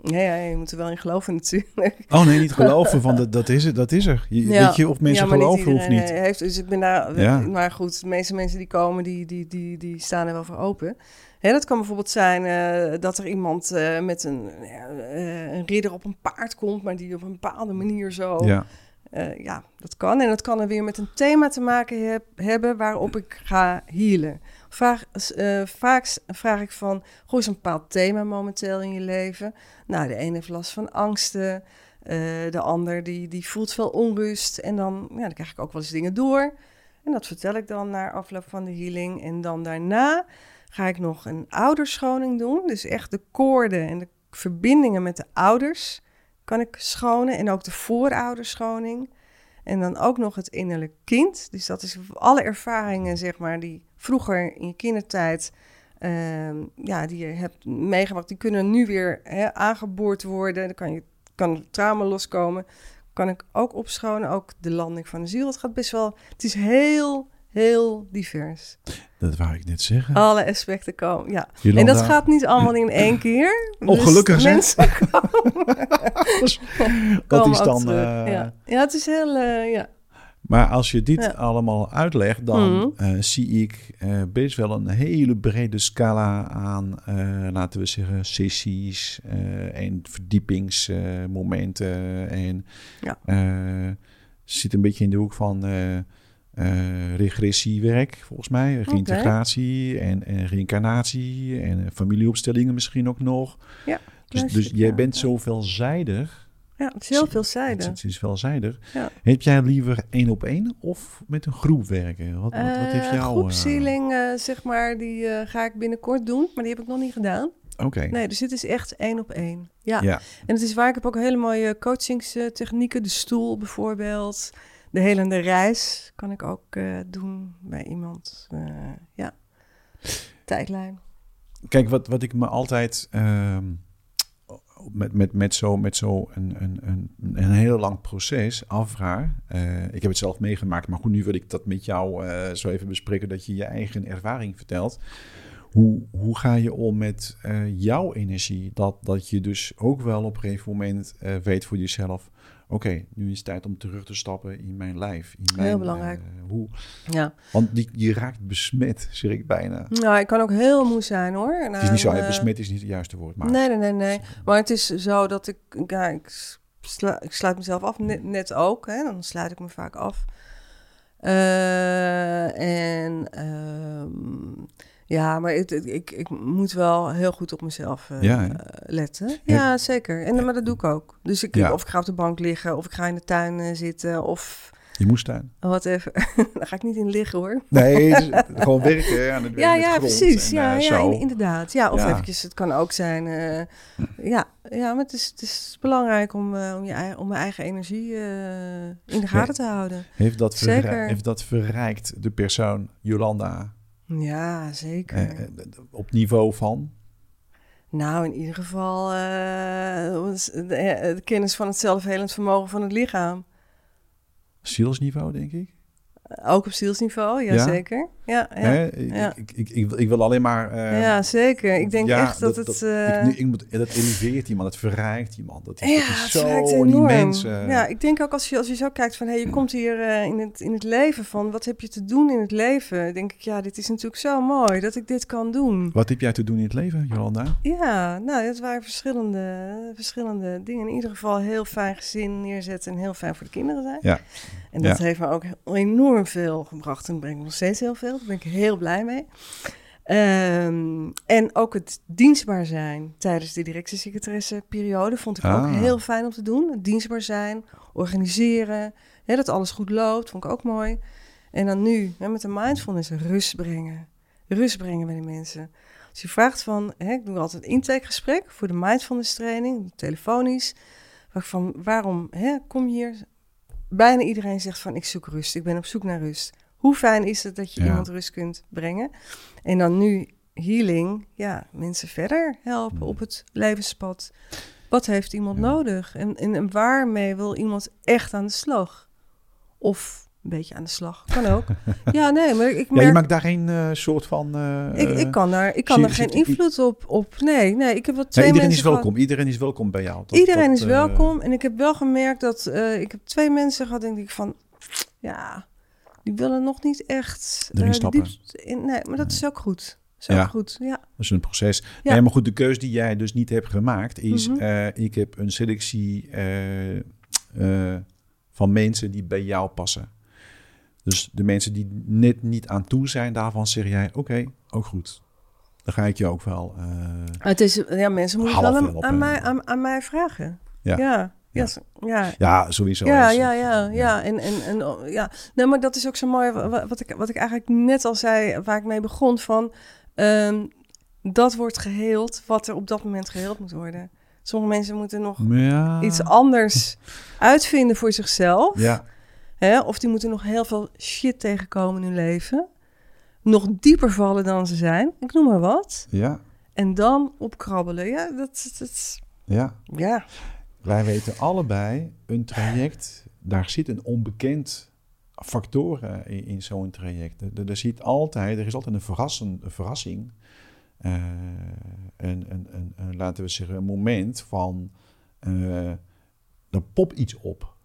ja, ja, je moet er wel in geloven natuurlijk. Oh nee, niet geloven, van dat, dat is het, dat is er. Je, weet je of mensen geloven of niet? Heeft, dus ik ben daar, ja. maar goed, de meeste mensen die komen, die, die, die, die staan er wel voor open. Hè, dat kan bijvoorbeeld zijn uh, dat er iemand uh, met een, uh, een ridder op een paard komt, maar die op een bepaalde manier zo... Ja. Ja, dat kan. En dat kan er weer met een thema te maken heb, hebben waarop ik ga healen. Vraag, vaak vraag ik van, goh, is een bepaald thema momenteel in je leven? Nou, de ene heeft last van angsten, de ander die, die voelt veel onrust. En dan, ja, dan krijg ik ook wel eens dingen door. En dat vertel ik dan na afloop van de healing. En dan daarna ga ik nog een ouderschoning doen. Dus echt de koorden en de verbindingen met de ouders kan ik schonen. En ook de voorouderschoning. En dan ook nog het innerlijk kind. Dus dat is alle ervaringen, zeg maar, die vroeger in je kindertijd... Uh, ja, die je hebt meegemaakt, die kunnen nu weer hè, aangeboord worden. Dan kan je kan trauma loskomen. Kan ik ook opschonen. Ook de landing van de ziel. Het gaat best wel. Het is heel heel divers. Dat wou ik net zeggen. Alle aspecten komen, ja. En dat gaat niet allemaal in één keer. Oh, gelukkig mensen dat is dan... Uh... Ja. ja. het is heel... Uh, ja. Maar als je dit allemaal uitlegt, dan mm uh, zie ik best wel een hele brede scala aan, laten we zeggen, sessies en verdiepingsmomenten. en ja. zit een beetje in de hoek van uh, regressiewerk, volgens mij. Reintegratie en, en reïncarnatie en eh, familieopstellingen misschien ook nog. Ja, dus, dus jij bent zo veelzijdig. Ja, het is heel veelzijdig. Het, is veelzijdig. Ja. Heb jij liever één op één of met een groep werken? Wat, wat, wat heeft jou... Groepzieling, uh, zeg maar, die ga ik binnenkort doen, maar die heb ik nog niet gedaan. Oké. Nee, dus dit is echt één op één. Ja. ja. En het is waar, ik heb ook hele mooie coachingstechnieken. De stoel bijvoorbeeld de helende reis kan ik ook uh, doen bij iemand. Uh, ja, tijdlijn. Kijk, wat, wat ik me altijd uh, met, met, met zo, met zo een, een, een, een heel lang proces afvraag. Uh, ik heb het zelf meegemaakt, maar goed, nu wil ik dat met jou zo even bespreken, dat je je eigen ervaring vertelt. Hoe, hoe ga je om met jouw energie? Dat, dat je dus ook wel op een gegeven moment weet voor jezelf oké, nu is het tijd om terug te stappen in mijn lijf. In mijn, heel belangrijk. Uh, hoe? Ja. Want die, je raakt besmet, zeg ik bijna. Nou, ik kan ook heel moe zijn hoor. Het is niet zo, uh, besmet is niet het juiste woord. Maar... Nee, nee, nee, nee. Maar het is zo dat ik, ja, ik, ik sluit mezelf af, net, net, ook. Hè, dan sluit ik me vaak af. Uh, en... Ehm, ja, maar ik, ik, ik moet wel heel goed op mezelf uh, letten. Ja, zeker. En, maar dat doe ik ook. Dus ik, of ik ga op de bank liggen, of ik ga in de tuin uh, zitten, of... Je moestuin. Wat even. Daar ga ik niet in liggen hoor. Nee, gewoon werken aan het Ja, ja, precies. En, ja, uh, ja inderdaad. Ja, of ja. eventjes, het kan ook zijn. ja, ja, maar het is, het is belangrijk om, om, je, om mijn eigen energie in de gaten te houden. Heeft dat, heeft dat verrijkt de persoon Jolanda ja, zeker. Eh, eh, op niveau van? Nou, in ieder geval uh, de, kennis van het zelfhelend vermogen van het lichaam. Zielsniveau, denk ik? Ook op zielsniveau, ja, zeker. Ja, ja. Ja. ik, ik, ik, wil- ik wil alleen maar... eh, ja, zeker. Ik denk ja, echt dat, het... eh, ik, moet, dat eleveert iemand, het verrijkt iemand. Dat is, ja, dat is het zo immens. eh, Ja, ik denk ook als je, als je zo kijkt van... Hé, je komt hier eh, in, het, in het leven van... Wat heb je te doen in het leven? denk ik, ja, dit is natuurlijk zo mooi dat ik dit kan doen. Wat heb jij te doen in het leven, Jolanda? Ja, nou, het waren verschillende, verschillende dingen. In ieder geval heel fijn gezin neerzetten en heel fijn voor de kinderen zijn. Ja. En dat heeft me ook enorm veel gebracht en brengt nog steeds heel veel. Daar ben ik heel blij mee. Ehm, en ook het dienstbaar zijn tijdens de directiesecretaresse-periode vond ik ook Ah. heel fijn om te doen. Het dienstbaar zijn, organiseren, hè, dat alles goed loopt, vond ik ook mooi. En dan nu, hè, met de mindfulness, rust brengen. Rust brengen bij de mensen. Als je vraagt van, hè, ik doe altijd een intakegesprek voor de mindfulness training, telefonisch. Van, waarom hè, kom je hier? Bijna iedereen zegt van, ik zoek rust, ik ben op zoek naar rust. Hoe fijn is het dat je Ja. iemand rust kunt brengen? En dan nu healing, ja, mensen verder helpen Hmm. op het levenspad. Wat heeft iemand Ja. nodig? En, en, en waarmee wil iemand echt aan de slag? Of een beetje aan de slag, kan ook. ja, nee, maar ik Ja, merk... je maakt daar geen eh, soort van... eh, ik, ik kan daar, ik kan zie- daar geen invloed op, op. Nee, nee, ik heb wat twee iedereen mensen is gehad- welkom. Iedereen is welkom bij jou. Dat- Iedereen dat, is eh, welkom. En ik heb wel gemerkt dat eh, ik heb twee mensen gehad, denk ik van, ja, die willen nog niet echt Erin eh, de stappen. in. Nee, maar dat is ook goed. Is Ja. goed. Ja, Dat is een proces. Ja. Nee, maar goed, de keus die jij dus niet hebt gemaakt is... Mhm. eh, ik heb een selectie eh, eh, van mensen die bij jou passen. Dus de mensen die net niet aan toe zijn, daarvan zeg jij... Oké, ook goed. Dan ga ik je ook wel... eh, het is, ja mensen moeten wel aan, mij, aan, aan mij vragen. Ja. Ja, ja, Ja. sowieso. Ja, ja, ja, ja. En, en, en oh, ja. Nee, maar dat is ook zo mooi. wa- wa- Wat ik, wat ik eigenlijk net al zei, waar ik mee begon, van ehm, dat wordt geheeld wat er op dat moment geheeld moet worden. Sommige mensen moeten nog Ja. iets anders uitvinden voor zichzelf. Ja, Hè? Of die moeten nog heel veel shit tegenkomen in hun leven. Nog dieper vallen dan ze zijn. Ik noem maar wat. ja, En dan opkrabbelen. Ja, dat, dat, ja. ja. Wij weten allebei, een traject, daar zit een onbekend factoren in, in zo'n traject. Er, zit altijd, er is altijd een, verrassen, een verrassing. Eh, een, een, een, een, laten we zeggen, een moment van, eh er popt iets op.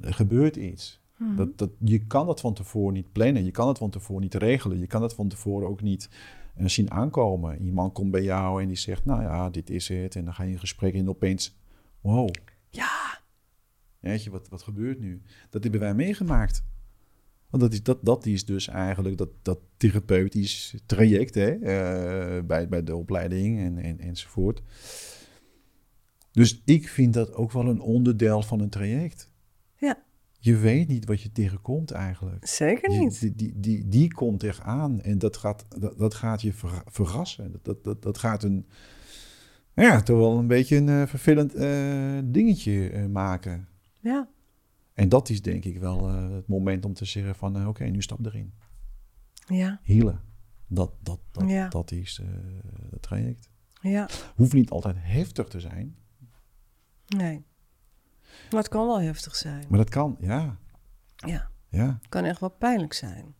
Er gebeurt iets. Mhm. Dat, dat, je kan dat van tevoren niet plannen. Je kan het van tevoren niet regelen. Je kan het van tevoren ook niet eh, zien aankomen. Iemand komt bij jou en die zegt, nou ja, dit is het. En dan ga je in gesprek en opeens, wow, Ja, weet je, wat, wat gebeurt nu? Dat hebben wij meegemaakt. Want dat is, dat, dat is dus eigenlijk dat, dat therapeutisch traject hè, eh, bij, bij de opleiding en, en, enzovoort. Dus ik vind dat ook wel een onderdeel van een traject. Ja. Je weet niet wat je tegenkomt eigenlijk. zeker Je- niet. die, die, die, die komt er aan en dat gaat, dat, dat gaat je ver- verrassen. Dat, dat, dat, dat gaat een, ja, toch wel een beetje een eh, vervelend eh, dingetje eh, maken. Ja, En dat is denk ik wel het moment om te zeggen van, oké, nu stap erin. ja, Healen. Dat, dat, dat, Ja. dat is het traject. ja. Hoeft niet altijd heftig te zijn, Nee. Maar het kan wel heftig zijn. maar dat kan, ja. Ja, ja. het kan echt wel pijnlijk zijn.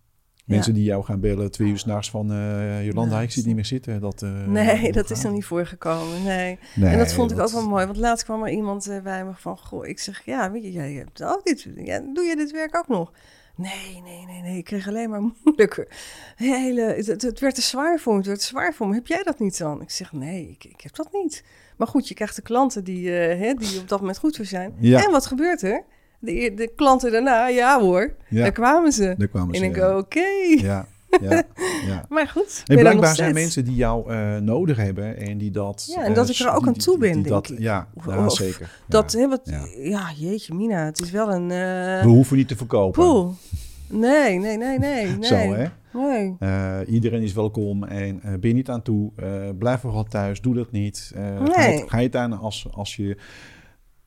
Mensen Ja. die jou gaan bellen twee uur s'nachts van, eh Jolanda, Nou, ik zit niet meer zitten. Dat, eh, Nee, dat is nog niet voorgekomen. Nee. Nee, en dat vond ik ook wel mooi. Want laatst kwam er iemand eh, bij me van... Goh, ik zeg, ja, weet je, jij hebt ook dit... Ja, doe je dit werk ook nog? Nee, nee, nee, nee. Ik kreeg alleen maar moeilijker. Hele, het, het, het werd te zwaar voor me. Het werd te zwaar voor me. Heb jij dat niet dan? Ik zeg, nee, ik, ik heb dat niet. Maar goed, je krijgt de klanten die, hè, die op dat moment goed voor zijn. Ja. En wat gebeurt er? De, de klanten daarna, ja hoor, Ja. daar kwamen ze. Daar kwamen En ze. ik ja. oké. Ja, ja, ja. Maar goed, En blijkbaar zijn mensen die jou eh, nodig hebben en die dat... Ja, en eh, dat ik er ook aan toe ben, die denk dat, ik. Ja, Of- ja of zeker. Dat, ja. hè, wat, ja. jeetje mina, het is wel een... eh We hoeven niet te verkopen. poeh. Nee, nee, nee, nee, nee. Zo, hè? Nee. Iedereen is welkom en ben je niet aan toe, blijf vooral thuis, doe dat niet. Ga, Nee. het, ga je aan als, als je...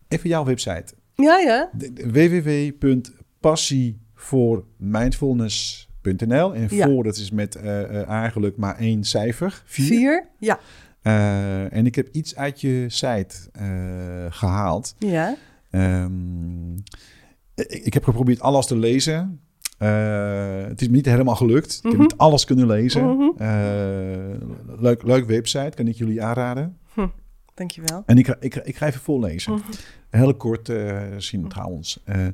Even jouw website. Ja, ja. Www.passievoormindfulness.nl En Ja. voor, dat is met eh, eh, eigenlijk maar één cijfer. Vier. Vier. Ja. Eh, en ik heb iets uit je site eh, gehaald. Ja. Ehm, ik, heb geprobeerd alles te lezen. Eh, het is me niet helemaal gelukt. Ik heb Mhm. niet alles kunnen lezen. Eh, leuk, leuk website, kan ik jullie aanraden. Dankjewel. En ik, ga- ik, ga- ik ga even voorlezen. Mhm. Heel kort eh zien trouwens. Eh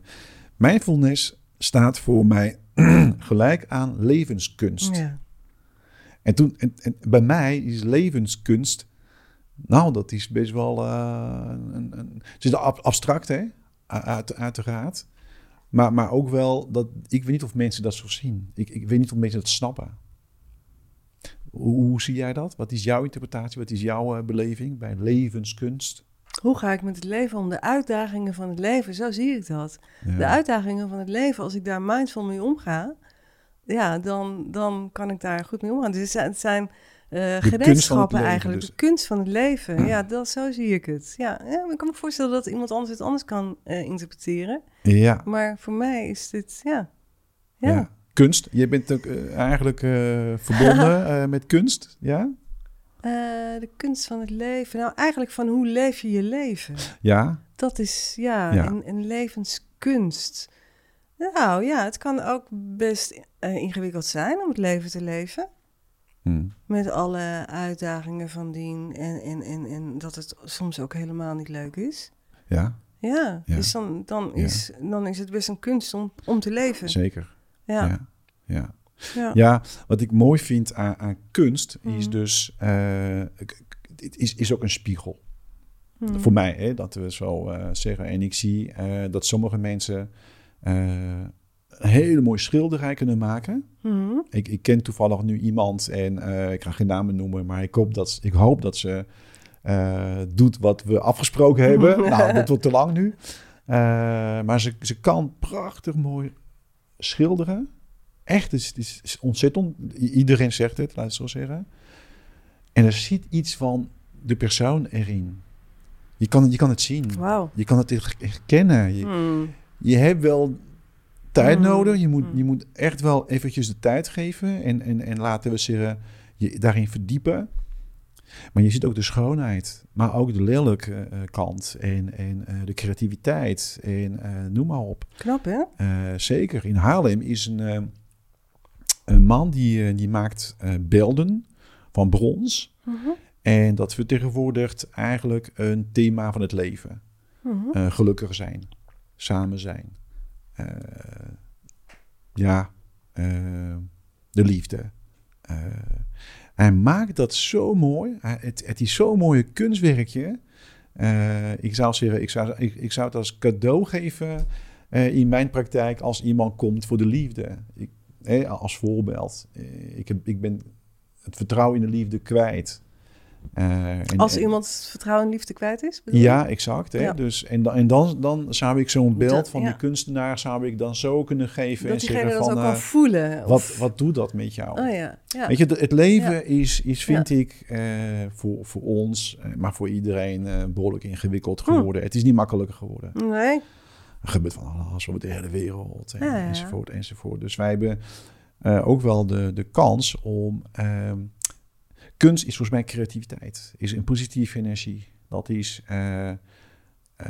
mindfulness staat voor mij gelijk aan levenskunst. Ja. En, toen, en, en bij mij is levenskunst, nou, dat is best wel eh, een, een, het is ab- abstract, hè, uit, uiteraard. Maar, maar ook wel, dat, ik weet niet of mensen dat zo zien. Ik, ik weet niet of mensen dat snappen. Hoe, hoe zie jij dat? Wat is jouw interpretatie? Wat is jouw eh, beleving bij levenskunst? Hoe ga ik met het leven om? De uitdagingen van het leven, zo zie ik dat. Ja. De uitdagingen van het leven, als ik daar mindful mee omga, ja, dan, dan kan ik daar goed mee omgaan. Dus het zijn, het zijn eh, gereedschappen eigenlijk, dus. de kunst van het leven. Ja, dat, zo zie ik het. Ja, ja, ik kan me voorstellen dat iemand anders het anders kan eh, interpreteren. ja. Maar voor mij is dit, ja. Ja, Ja. Kunst. Je bent ook eh, eigenlijk eh, verbonden eh, met kunst, ja? De kunst van het leven. Nou, eigenlijk van hoe leef je je leven? Ja. Dat is, ja, Ja. Een, een levenskunst. Nou ja, het kan ook best ingewikkeld zijn om het leven te leven. Hm. Met alle uitdagingen van dien. En, en, en, en dat het soms ook helemaal niet leuk is. Ja, Ja, Ja. dus dan, dan, Ja. is, dan is het best een kunst om, om te leven. zeker. Ja, Ja. Ja. ja. wat ik mooi vind aan, aan kunst is Mhm. dus... het is, is ook een spiegel. Hmm. Voor mij, hè, dat we zo eh, zeggen. En ik zie eh, dat sommige mensen een hele mooie schilderij kunnen maken. Mhm. Ik, ik ken toevallig nu iemand en ik ga geen namen noemen, maar ik hoop dat, ik hoop dat ze doet wat we afgesproken hebben. nou, dat wordt te lang nu. Maar ze, ze kan prachtig mooi schilderen. Echt, het is, het is- ontzettend. Iedereen zegt het, laat het zo zeggen. En er zit iets van de persoon erin. Je kan, het- je kan het zien. Wauw. Je kan het her- herkennen. Je, Hmm. je hebt wel tijd Mm. nodig. Je moet, Mm. je moet echt wel eventjes de tijd geven. En, en, en laten we zeggen, je daarin verdiepen. Maar je ziet ook de schoonheid. Maar ook de lelijke eh, kant. En, en eh, de creativiteit. En eh, noem maar op. Knap, hè? Zeker. In Haarlem is een, een man die, die maakt beelden van brons. Mhm. En dat vertegenwoordigt eigenlijk een thema van het leven. Mhm. Gelukkig zijn, samen zijn. Ja, de liefde. Hij maakt dat zo mooi. Het, het is zo'n mooie kunstwerkje. Eh, ik, zou zeggen, ik, zou, ik, ik zou het als cadeau geven eh, in mijn praktijk als iemand komt voor de liefde. Ik, als voorbeeld. Eh, ik, heb, ik ben het vertrouwen in de liefde kwijt. Eh, en- Als iemand vertrouwen en liefde kwijt is? ja, exact. Hè? Ja. Dus, en, dan, en dan, dan zou ik zo'n beeld Dat- van ja. de kunstenaar zou ik dan zo kunnen geven Dat en diegene zeggen dat van ook eh, kan voelen. wat, of- wat doet dat met jou? Oh ja. Weet je, het leven is, is vind ik, eh, voor, voor ons, eh, maar voor iedereen eh, behoorlijk ingewikkeld Hm. geworden. Het is niet makkelijker geworden. Nee. Er gebeurt van alles over de hele wereld en, enzovoort enzovoort. Dus wij hebben eh, ook wel de, de kans om... ehm, kunst is volgens mij creativiteit. Is een positieve energie. Dat is eh, eh,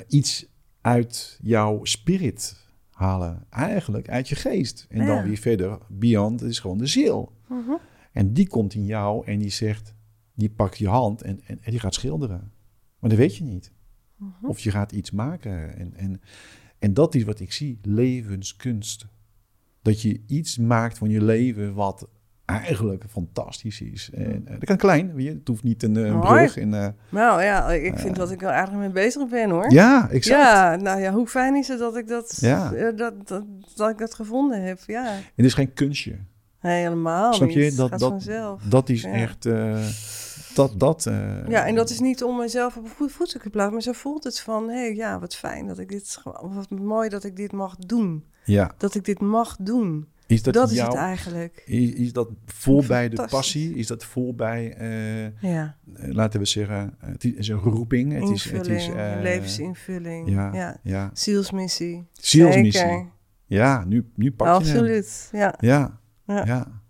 iets uit jouw spirit halen. Eigenlijk uit je geest. En Ja. dan weer verder beyond. Het is gewoon de ziel. Mhm. En die komt in jou en die zegt... Die pakt je hand en, en, en die gaat schilderen. Maar dat weet je niet. Mhm. Of je gaat iets maken. En, en, en dat is wat ik zie, levenskunst. Dat je iets maakt van je leven wat eigenlijk fantastisch is. En, eh, dat kan klein, weet je. het hoeft niet een, eh, een brug. En, eh, Nou ja, ik vind dat ik er eigenlijk mee bezig ben hoor. ja, exact. Ja, nou ja, hoe fijn is het dat ik dat, Ja. dat, dat, dat ik dat gevonden heb. Ja, Het is geen kunstje. nee, helemaal Snap niet. je? Het Dat, gaat dat, vanzelf. dat is Ja. echt... dat, dat, Ja, en dat is niet om mezelf op een goed voetstuk te plaatsen, maar zo voelt het van, hé, hey, ja, wat fijn dat ik dit, wat mooi dat ik dit mag doen. Ja, Dat ik dit mag doen. Is dat, Dat, is het eigenlijk. Is, is dat vol bij de passie? Is dat vol bij, eh, Ja, eh, laten we zeggen, eh, het is een roeping. Het is, het is, levensinvulling. Ja, Ja. ja. Zielsmissie. Zielsmissie. Zeker. Ja, nu, nu pak je hem. Absoluut. Ja, Ja, Ja. ja.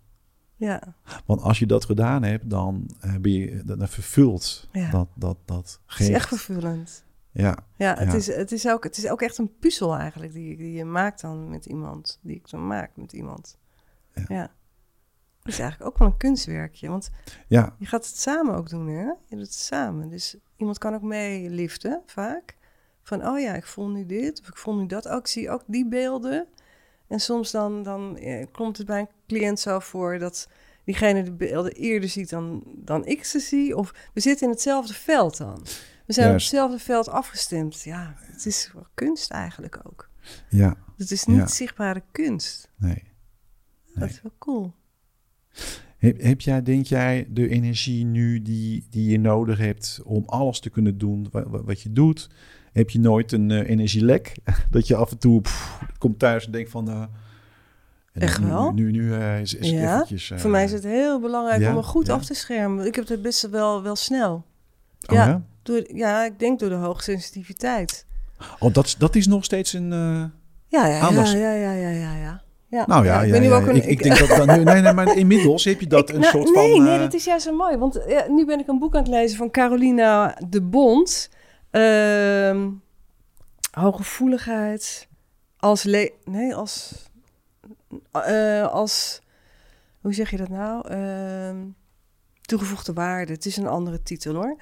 ja. Want als je dat gedaan hebt, dan ben je vervult Ja. dat, dat, dat Het is echt vervullend. Ja, Ja, het, Ja. Is, het, is ook, het is ook echt een puzzel eigenlijk die, die je maakt dan met iemand. Die ik dan maak met iemand. Ja. Is eigenlijk ook wel een kunstwerkje. Want ja, je gaat het samen ook doen, hè? Je doet het samen. Dus iemand kan ook meeliften, vaak. Van, oh ja, ik voel nu dit, of ik voel nu dat. Ook, ik zie ook die beelden. En soms dan, dan eh, komt het bij een cliënt zo voor dat diegene de beelden eerder ziet dan, dan ik ze zie. Of we zitten in hetzelfde veld dan. We zijn Juist. op hetzelfde veld afgestemd. Ja, het is wel kunst eigenlijk ook. ja, Het is niet Ja. zichtbare kunst. nee. Dat is wel cool. Heb, heb jij, denk jij, de energie nu die, die je nodig hebt om alles te kunnen doen wat, wat, je doet? Heb je nooit een eh, energielek? Dat je af en toe pff, komt thuis en denkt van... eh, Echt nu- wel? Nu, nu, eh, is, is Ja, eventjes... Voor mij is het heel belangrijk ja, om me goed af te schermen. Ik heb het best wel, wel snel. oh, ja. Ja? Door, ja, ik denk door de hoogsensitiviteit. Oh, dat, dat is nog steeds een... eh, Ja, ja, ja, ja, ja, ja, ja, ja. ja. nou ja, ik ja, ben nu ja, ook een... ik, ik denk dat... dat nu, nee, nee, maar inmiddels heb je dat ik- een nou, soort nee, van... Nee, eh, dat is juist zo mooi. Want ja, nu ben ik een boek aan het lezen van Carolina de Bond. Ehm hooggevoeligheid als... Le nee, als... eh, als... Hoe zeg je dat nou? Ehm, toegevoegde waarde. Het is een andere titel hoor.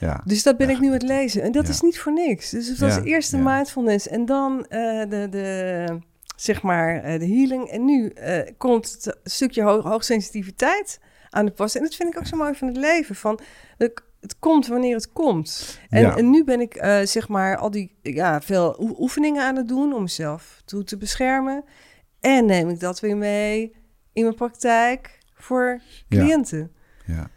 Ja. Dus dat ben Ja, ik nu aan het lezen. En dat ja. is niet voor niks. Dus het was Ja, eerst de mindfulness en dan eh, de, de, zeg maar, eh, de healing. En nu eh, komt het stukje hoog, hoogsensitiviteit aan de pas. En dat vind ik ook zo mooi van het leven. Van, het, komt wanneer het komt. En, nu ben ik, zeg maar, al die, ja, veel oe- oefeningen aan het doen om mezelf toe te beschermen. En neem ik dat weer mee in mijn praktijk voor cliënten. ja.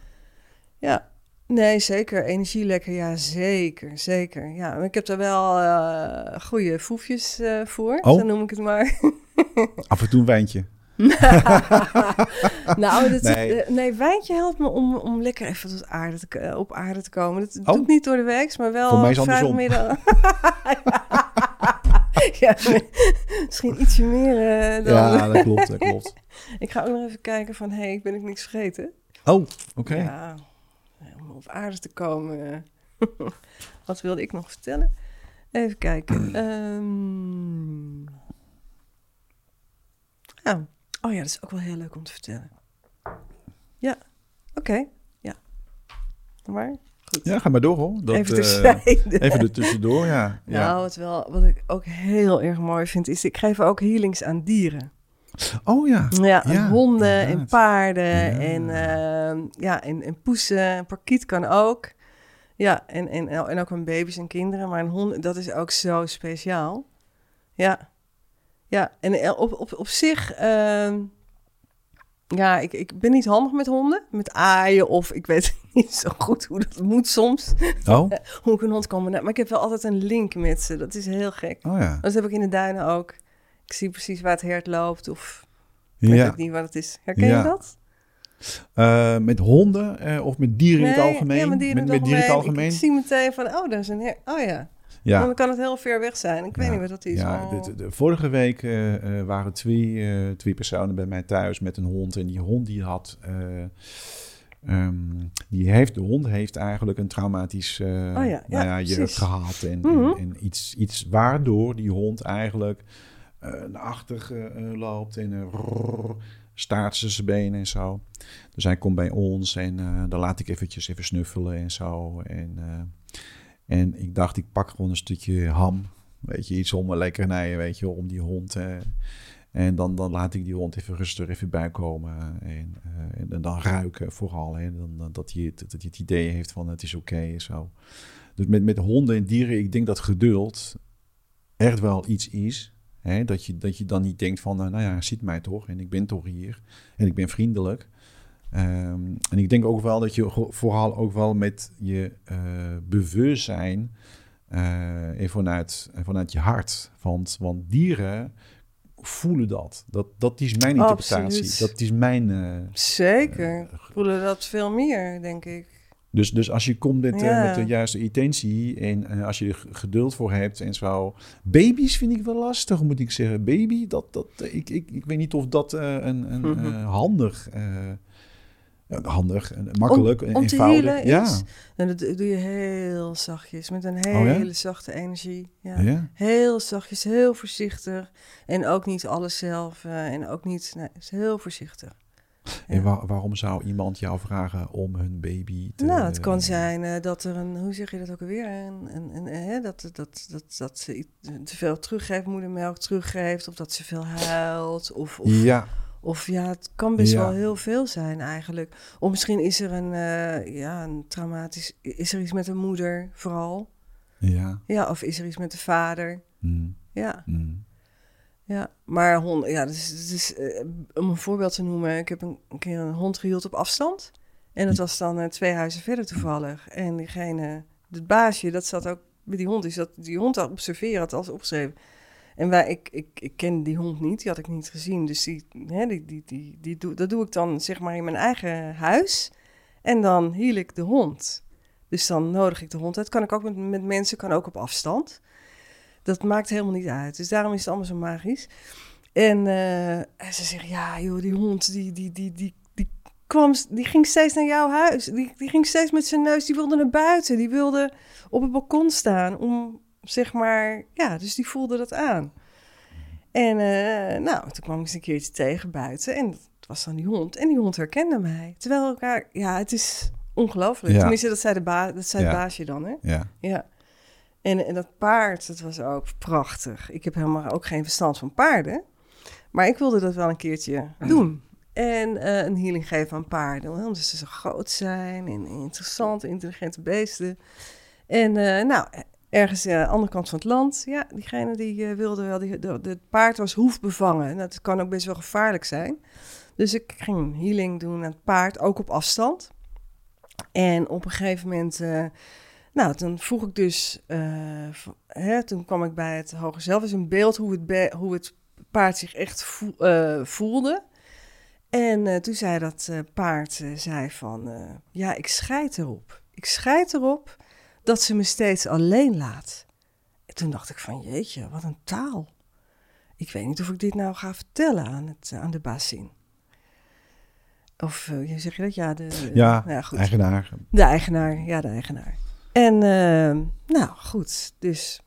Ja, nee, zeker. Energie lekker, ja, zeker, zeker. Ja, ik heb daar wel eh goede foefjes eh, voor, Oh. zo noem ik het maar. Af en toe een wijntje. nou, dat, Nee. nee. wijntje helpt me om, om lekker even tot aarde te, op aarde te komen. Dat Oh. doe ik niet door de week, maar wel Voor mij is ja, misschien ietsje meer eh, dan... Ja, dat klopt, dat klopt. Ik ga ook nog even kijken van, hé, hey, ben ik niks vergeten? Oh, oké. Ja, om op aarde te komen. Wat wilde ik nog vertellen? Even kijken. Ehm. Ja. Oh ja, dat is ook wel heel leuk om te vertellen. Ja, oké. Ja. Maar, goed. Ja, ga maar door hoor. Dat, even terzijde. even er tussendoor, ja. ja. Nou, wat, wel, wat ik ook heel erg mooi vind, is ik geef ook healings aan dieren. Oh ja. Ja, en Ja, honden en paarden Ja. en, ehm, ja, en, en poesen. Een parkiet kan ook. Ja, en, en, en ook aan baby's en kinderen. Maar een hond, dat is ook zo speciaal. Ja, ja. En eh, op, op, op zich, ehm, ja, ik, ik ben niet handig met honden. Met aaien of ik weet niet zo goed hoe dat moet soms. Oh, Hoe ik een hond kan benaderen. Maar ik heb wel altijd een link met ze. Dat is heel gek. oh ja. Dat heb ik in de duinen ook. Ik zie precies waar het hert loopt of ik weet ook niet wat het is. Herken je dat? Eh, met honden eh, of met dieren in het algemeen? Ja, met dieren in met, het met dieren in het algemeen. algemeen? Ik, ik zie meteen van, oh, daar is een her. Oh ja. ja. Dan kan het heel ver weg zijn. Ik weet niet wat dat is. Ja, Oh. de, vorige week eh, waren twee, twee personen bij mij thuis met een hond. En die hond die had... eh, ehm, die heeft, de hond heeft eigenlijk een traumatisch eh Oh ja, nou ja, precies. gehad. En, Mhm. en, en iets, iets waardoor die hond eigenlijk naar achter eh, eh, loopt en eh, staart ze zijn benen en zo. Dus hij komt bij ons en eh, dan laat ik eventjes even snuffelen en zo. En, eh, en ik dacht, ik pak gewoon een stukje ham. Weet je, iets om een lekkernijen, weet je, om die hond. eh, en dan, dan laat ik die hond even rustig even bijkomen. En, eh, en dan ruiken vooral. Hè, dan, dan- dat, hij het, dat hij het idee heeft van het is oké en zo. Dus met, met honden en dieren, ik denk dat geduld echt wel iets is. Hè, dat, je, dat je dan niet denkt van, eh, nou ja, hij ziet mij toch en ik ben toch hier. En ik ben vriendelijk. Ehm, en ik denk ook wel dat je vooral ook wel met je eh, bewustzijn en vanuit, en vanuit je hart. Want, want dieren voelen dat. dat. Dat is mijn interpretatie. Absoluut. Dat is mijn... Zeker. Voelen dat veel meer, denk ik. Dus, dus als je komt met, eh, met de juiste intentie en eh, als je er geduld voor hebt en zo. Baby's vind ik wel lastig, moet ik zeggen. Baby, dat, dat, ik, ik, ik weet niet of dat eh, een, een Mhm. eh, handig... eh, handig en makkelijk en om eenvoudig. ja. is? En dat doe je heel zachtjes, met een Oh ja? hele zachte energie. Ja. ja. Heel zachtjes, heel voorzichtig. En ook niet alles zelf. eh, en ook niet, nee, het is heel voorzichtig. En waarom zou iemand jou vragen om hun baby te... Nou, het kan zijn eh, dat er een, hoe zeg je dat ook alweer? Een, een, een, eh, hè, dat, dat, dat, dat ze te veel teruggeeft, moedermelk teruggeeft. Of dat ze veel huilt. Of, of, Ja, of ja, het kan best Ja. wel heel veel zijn eigenlijk. Of misschien is er een, eh, ja, een traumatisch... Is er iets met de moeder vooral? ja. Ja, of is er iets met de vader? Mm, Ja. mm. Ja, maar hond, ja, dus, om een voorbeeld te noemen, ik heb een, een keer een hond gehield op afstand. En dat was dan eh, twee huizen verder toevallig. En diegene, het baasje, dat zat ook bij die hond. Dus dat die hond had observeren, had alles opgeschreven. En wij, ik, ik, ik ken die hond niet, die had ik niet gezien. Dus die, hè, die, die, die, die doe, dat doe ik dan zeg maar in mijn eigen huis. En dan hiel ik de hond. Dus dan nodig ik de hond uit. Kan ik ook met, met mensen, kan ook op afstand. Dat maakt helemaal niet uit. Dus daarom is het allemaal zo magisch. En, eh, en ze zegt, ja joh, die hond, die, die, die, die, die, kwam, die ging steeds naar jouw huis. Die, die ging steeds met zijn neus, die wilde naar buiten. Die wilde op het balkon staan om, zeg maar, ja, dus die voelde dat aan. En eh, nou, toen kwam ik eens een keertje tegen buiten en het was dan die hond. En die hond herkende mij. Terwijl elkaar, ja, het is ongelooflijk. Ja. Tenminste, dat zei, de ba dat zei Ja. het baasje dan, hè? Ja. Ja. En, en dat paard, dat was ook prachtig. Ik heb helemaal ook geen verstand van paarden. Maar ik wilde dat wel een keertje doen. En eh, een healing geven aan paarden. Omdat ze zo groot zijn en interessant, intelligente beesten. En eh, nou, ergens aan de andere kant van het land. Ja, diegene die eh, wilde wel... Die, de, de- het paard was hoefbevangen. En dat kan ook best wel gevaarlijk zijn. Dus ik ging een healing doen aan het paard, ook op afstand. En op een gegeven moment... nou, toen vroeg ik dus, eh, hè, toen kwam ik bij het hoger zelf, dus een beeld hoe het, be- hoe het paard zich echt eh, voelde. En eh, toen zei dat paard, zei van, ja, ik scheid erop. Ik scheid erop dat ze me steeds alleen laat. En toen dacht ik van, jeetje, wat een taal. Ik weet niet of ik dit nou ga vertellen aan, het, aan de bazin. Of zeg je dat? Ja, de, Ja, nou goed. eigenaar. De eigenaar, ja, de eigenaar. En eh, nou goed, dus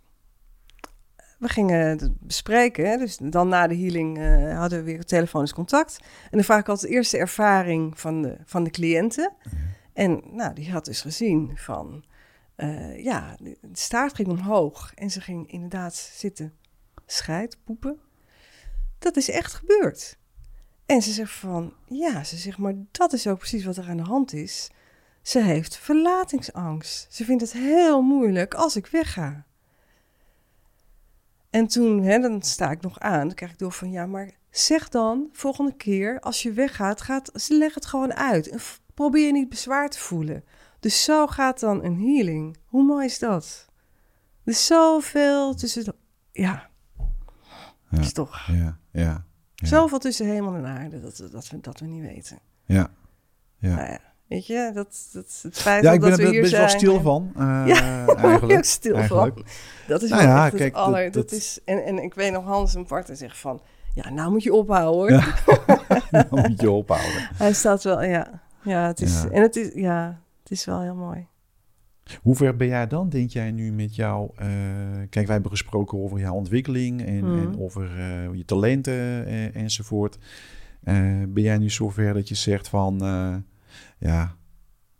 we gingen het bespreken. Dus dan na de healing eh, hadden we weer telefonisch contact. En dan vraag ik altijd de eerste ervaring van de, van de cliënten. En nou, die had dus gezien van, eh, ja, de staart ging omhoog. En ze ging inderdaad zitten scheid, poepen. Dat is echt gebeurd. En ze zegt van, ja, ze zegt, maar dat is ook precies wat er aan de hand is. Ze heeft verlatingsangst. Ze vindt het heel moeilijk als ik wegga. En toen, hè, dan sta ik nog aan, dan krijg ik door van, ja, maar zeg dan volgende keer als je weggaat, gaat, leg het gewoon uit. En probeer niet bezwaar te voelen. Dus zo gaat dan een healing. Hoe mooi is dat? Er is zoveel tussen, de- ja, Ja. is toch Ja, ja. Ja. zoveel tussen hemel en aarde dat, dat, we, dat we niet weten. Ja. Ja. Nou ja, weet je, dat, dat het feit Ja, dat ik ben we er hier best zijn. wel stil van. eh, Ja, daar word ik ook stil eigenlijk. van. Dat is Nou ja, het kijk, dat- aller... Dat, dat- is, en, en ik weet nog, Hans en Bart zegt van... Ja, nou moet je ophouden hoor. Ja. Dan moet je ophouden. Hij staat wel, ja. Ja, het is, Ja. en het is, ja, het is wel heel mooi. Hoe ver ben jij dan, denk jij nu met jouw... eh, kijk, wij hebben gesproken over jouw ontwikkeling en, en over eh, je talenten eh, enzovoort. Eh, ben jij nu zover dat je zegt van... ja,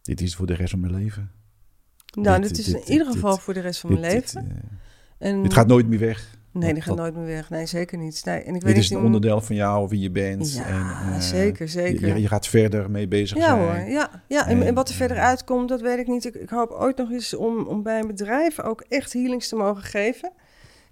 dit is voor de rest van mijn leven. Nou, Dit- dit, is in dit- ieder dit- geval voor de rest van mijn leven. Dit, eh, en, dit gaat nooit meer weg. nee, die gaat nooit meer weg. Nee, zeker niet. Nee, en ik weet Dit is een onderdeel van jou, wie je bent. Ja, en, eh, zeker, zeker. Je, je gaat verder mee bezig Ja zijn. hoor, ja. ja. En, En, en wat er verder uitkomt, dat weet ik niet. Ik, ik hoop ooit nog eens om, om bij een bedrijf ook echt healings te mogen geven.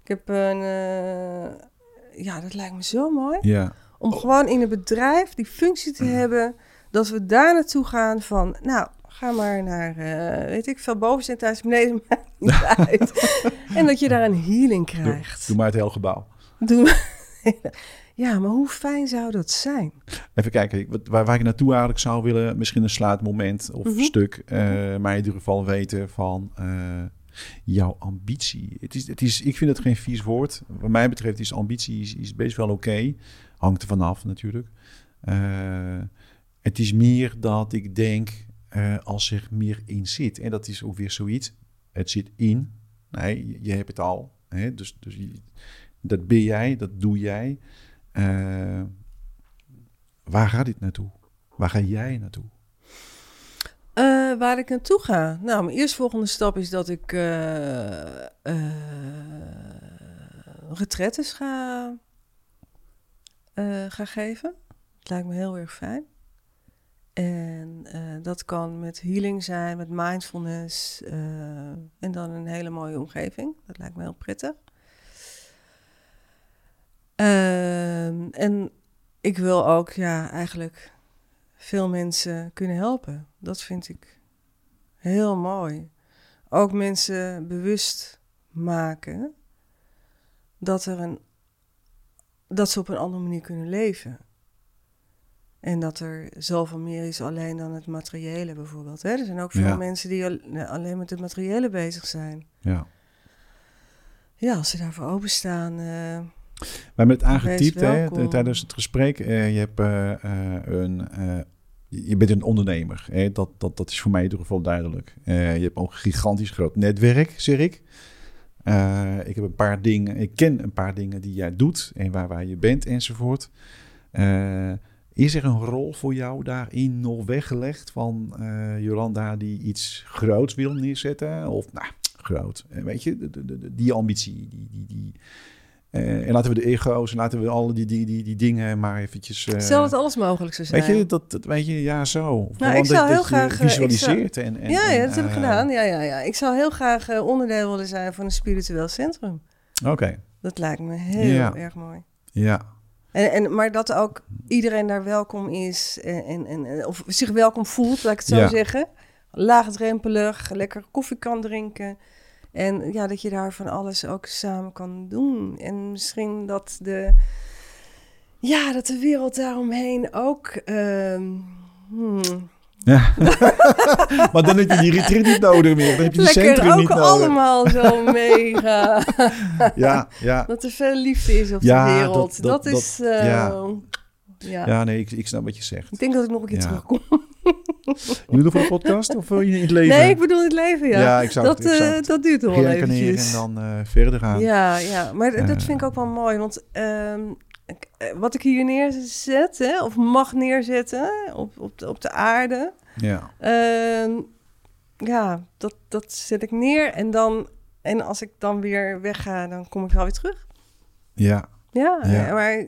Ik heb een... eh, ja, dat lijkt me zo mooi. Ja, Om gewoon in een bedrijf die functie te hebben... dat we daar naartoe gaan van... Nou, ga maar naar, eh, weet ik veel, boven thuis, beneden, maakt niet uit. en dat je daar een healing krijgt. doe maar het hele gebouw. Doe- ja, maar hoe fijn zou dat zijn? Even kijken, waar, waar ik naartoe eigenlijk zou willen, misschien een sluitmoment of Mhm. stuk, eh, maar in ieder geval weten van eh, jouw ambitie. Het is, het is, ik vind het geen vies woord. Wat mij betreft is ambitie is, is best wel oké. Hangt er vanaf natuurlijk. Het is meer dat ik denk, eh, als er meer in zit. En dat is ook weer zoiets. Het zit in. Nee, je- hebt het al. Hè? Dus, dus dat ben jij, dat doe jij. Eh, waar gaat dit naartoe? Waar ga jij naartoe? Eh, waar ik naartoe ga? Nou, mijn eerstvolgende stap is dat ik retretes ga, ga geven. Het lijkt me heel erg fijn. En eh, dat kan met healing zijn, met mindfulness eh, en dan een hele mooie omgeving. Dat lijkt me heel prettig. Ehm, en ik wil ook ja, eigenlijk veel mensen kunnen helpen. Dat vind ik heel mooi. Ook mensen bewust maken dat, er een, dat ze op een andere manier kunnen leven. En dat er zoveel meer is alleen dan het materiële bijvoorbeeld. Hè? Er zijn ook veel Ja. mensen die al- alleen met het materiële bezig zijn. Ja. Ja, als ze daarvoor openstaan. eh We hebben het aangetypt hè, tijdens het gesprek. Eh, je, hebt, eh, eh, een, je bent een ondernemer. Hè? Dat, dat, dat is voor mij in ieder geval duidelijk. Je hebt ook een gigantisch groot netwerk, zeg ik. Ik heb een paar dingen, ik ken een paar dingen die jij doet en waar, waar je bent enzovoort. Is er een rol voor jou daarin nog weggelegd van eh, Jolanda die iets groots wil neerzetten? Of nou, groot, eh, weet je, de, de, de- die ambitie, die, die, die, eh, en laten we de ego's en laten we alle die, die, die, die dingen maar eventjes... eh, Stel dat alles mogelijk zou zijn. Weet je, dat, dat weet je, ja, zo. Gewoon ik zou dat, heel dat graag, zou- visualiseert. en, en, ja, ja, en, dat heb ik gedaan. Ja, ja, ja. Ik zou heel graag onderdeel willen zijn van een spiritueel centrum. Oké, Dat lijkt me heel Ja. erg mooi. ja. En, en, maar dat ook iedereen daar welkom is en, en, en, of zich welkom voelt, laat ik het zo Ja. zeggen. Laagdrempelig, lekker koffie kan drinken. En ja, dat je daar van alles ook samen kan doen. En misschien dat de, ja, dat de wereld daaromheen ook... ehm, hmm, ja. maar dan heb je die retreat niet nodig meer. Dan heb je die lekker centrum ook niet nodig. allemaal zo mega. Ja, ja. dat er veel liefde is op Ja, de wereld. dat- Dat, dat- is... dat- eh, ja. ja. Ja, nee, ik, ik snap wat je zegt. Ik denk dat ik nog een keer Ja. terugkom. Je doet voor de podcast of wil je in het leven? Nee, ik bedoel het leven, ja. Ja, dat, ik zou eh, dat duurt wel eventjes. en dan eh, verder gaan. Ja, ja, maar dat Eh. vind ik ook wel mooi. Want ehm, eh, wat ik hier neerzet, hè, of mag neerzetten op, op, de, op de aarde... Ja. ehm, ja, dat, dat zet ik neer. En, dan, en als ik dan weer wegga, dan kom ik wel weer terug. ja. Ja, Ja. eh, maar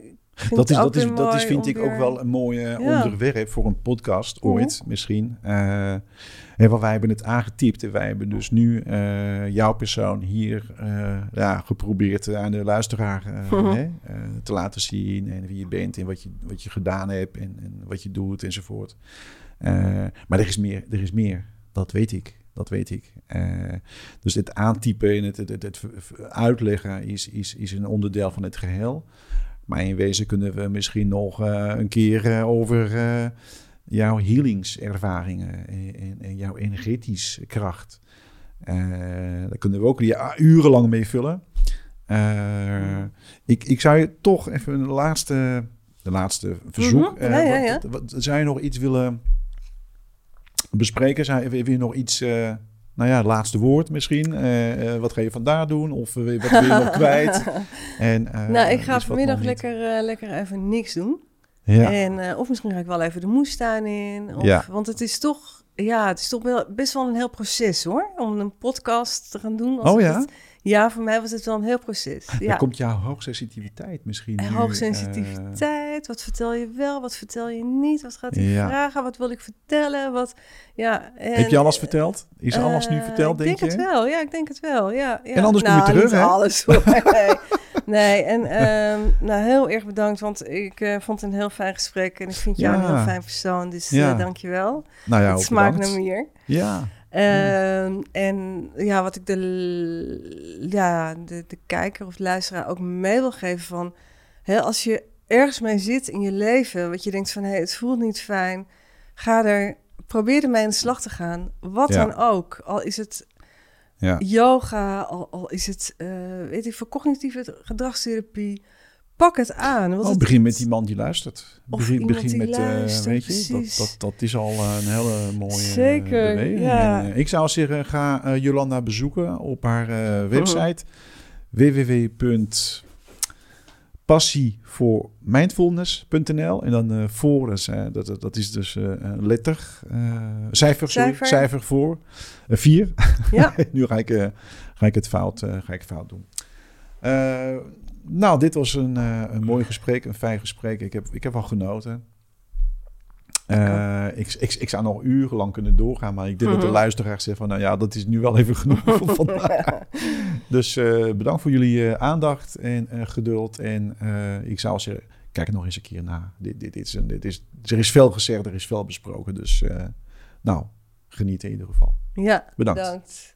Dat is, dat is, dat is vind ik ook wel een mooi Ja. onderwerp voor een podcast ooit misschien. Hè, want wij hebben het aangetypt en wij hebben dus nu eh, jouw persoon hier eh, ja, geprobeerd aan de luisteraar hè, te laten zien. En wie je bent en wat je, wat je gedaan hebt en, en wat je doet enzovoort. Maar er is meer, er is meer. Dat weet ik. Dat weet ik. Dus het aantypen en het, het, het, het uitleggen is, is, is een onderdeel van het geheel. Maar in wezen kunnen we misschien nog eh, een keer eh, over eh, jouw healingservaringen en, en, en jouw energetische kracht. Daar kunnen we ook urenlang mee vullen. Ik, ik zou je toch even een laatste, de laatste verzoek. Mhm. Ja, ja, ja. wat- wat- zou je nog iets willen bespreken? Zou je, wil je nog iets, nou ja, laatste woord misschien? Eh, eh, wat ga je vandaar doen? Of eh, wat wil je nog kwijt? En, nou, ik ga vanmiddag lekker, lekker even niks doen. Ja, En, of misschien ga ik wel even de moestuin in. Of, Ja. Want het is toch, ja, het is toch wel, best wel een heel proces hoor. Om een podcast te gaan doen. Als Oh ja? het- ja, voor mij was het wel een heel proces. Dan Ja. komt jouw hoogsensitiviteit misschien hoogsensitiviteit, wat vertel je wel, wat vertel je niet, wat gaat hij Ja. vragen, wat wil ik vertellen, wat, ja. En, eh, heb je alles verteld? Is alles nu eh, verteld, ik denk, denk je? het wel, ja, ik denk het wel, ja. ja. En anders kom je nou, terug, hè? alles, hoor. nee. en ehm, nou, heel erg bedankt, want ik eh, vond het een heel fijn gesprek en ik vind jou Ja. een heel fijn persoon, dus eh, dank je wel. Nou ja, het smaakt naar meer. Ja, Ehm, En ja, wat ik de, ja, de, de kijker of de luisteraar ook mee wil geven van... Hè, als je ergens mee zit in je leven, wat je denkt van... hé, het voelt niet fijn, ga er... Probeer ermee aan de slag te gaan, wat Ja. dan ook. Al is het ja. yoga, al, al is het, eh, weet ik veel, cognitieve gedragstherapie... pak het aan. Want Oh, het- begin met die man die luistert. Of Begin, begin die met, eh, luistert, weet je, dat, dat, dat is al eh, een hele mooie eh, Zeker, beweging. ja. En, ik zou zeggen, ga eh, Jolanda bezoeken op haar Mhm. eh, website www.passievoormindfulness.nl en dan eh voor, is, dat, dat- dat is dus eh, een letter, eh, cijfer, sorry, Cijfer. cijfer voor, vier. Ja. nu ga ik, ga ik het fout, eh, ga ik fout doen. Nou, dit was een, eh, een mooi gesprek, een fijn gesprek. Ik heb, ik heb wel genoten. Eh, ik, ik, ik zou nog urenlang kunnen doorgaan, maar ik denk dat de Mhm. luisteraar zegt van, nou ja, dat is nu wel even genoeg voor vandaag. Dus eh, bedankt voor jullie aandacht en geduld. En ik zou zeggen, kijk nog eens een keer na. Dit, dit, dit is een, dit is, er is veel gezegd, er is veel besproken. Dus nou, geniet in ieder geval. Ja, Bedankt. bedankt.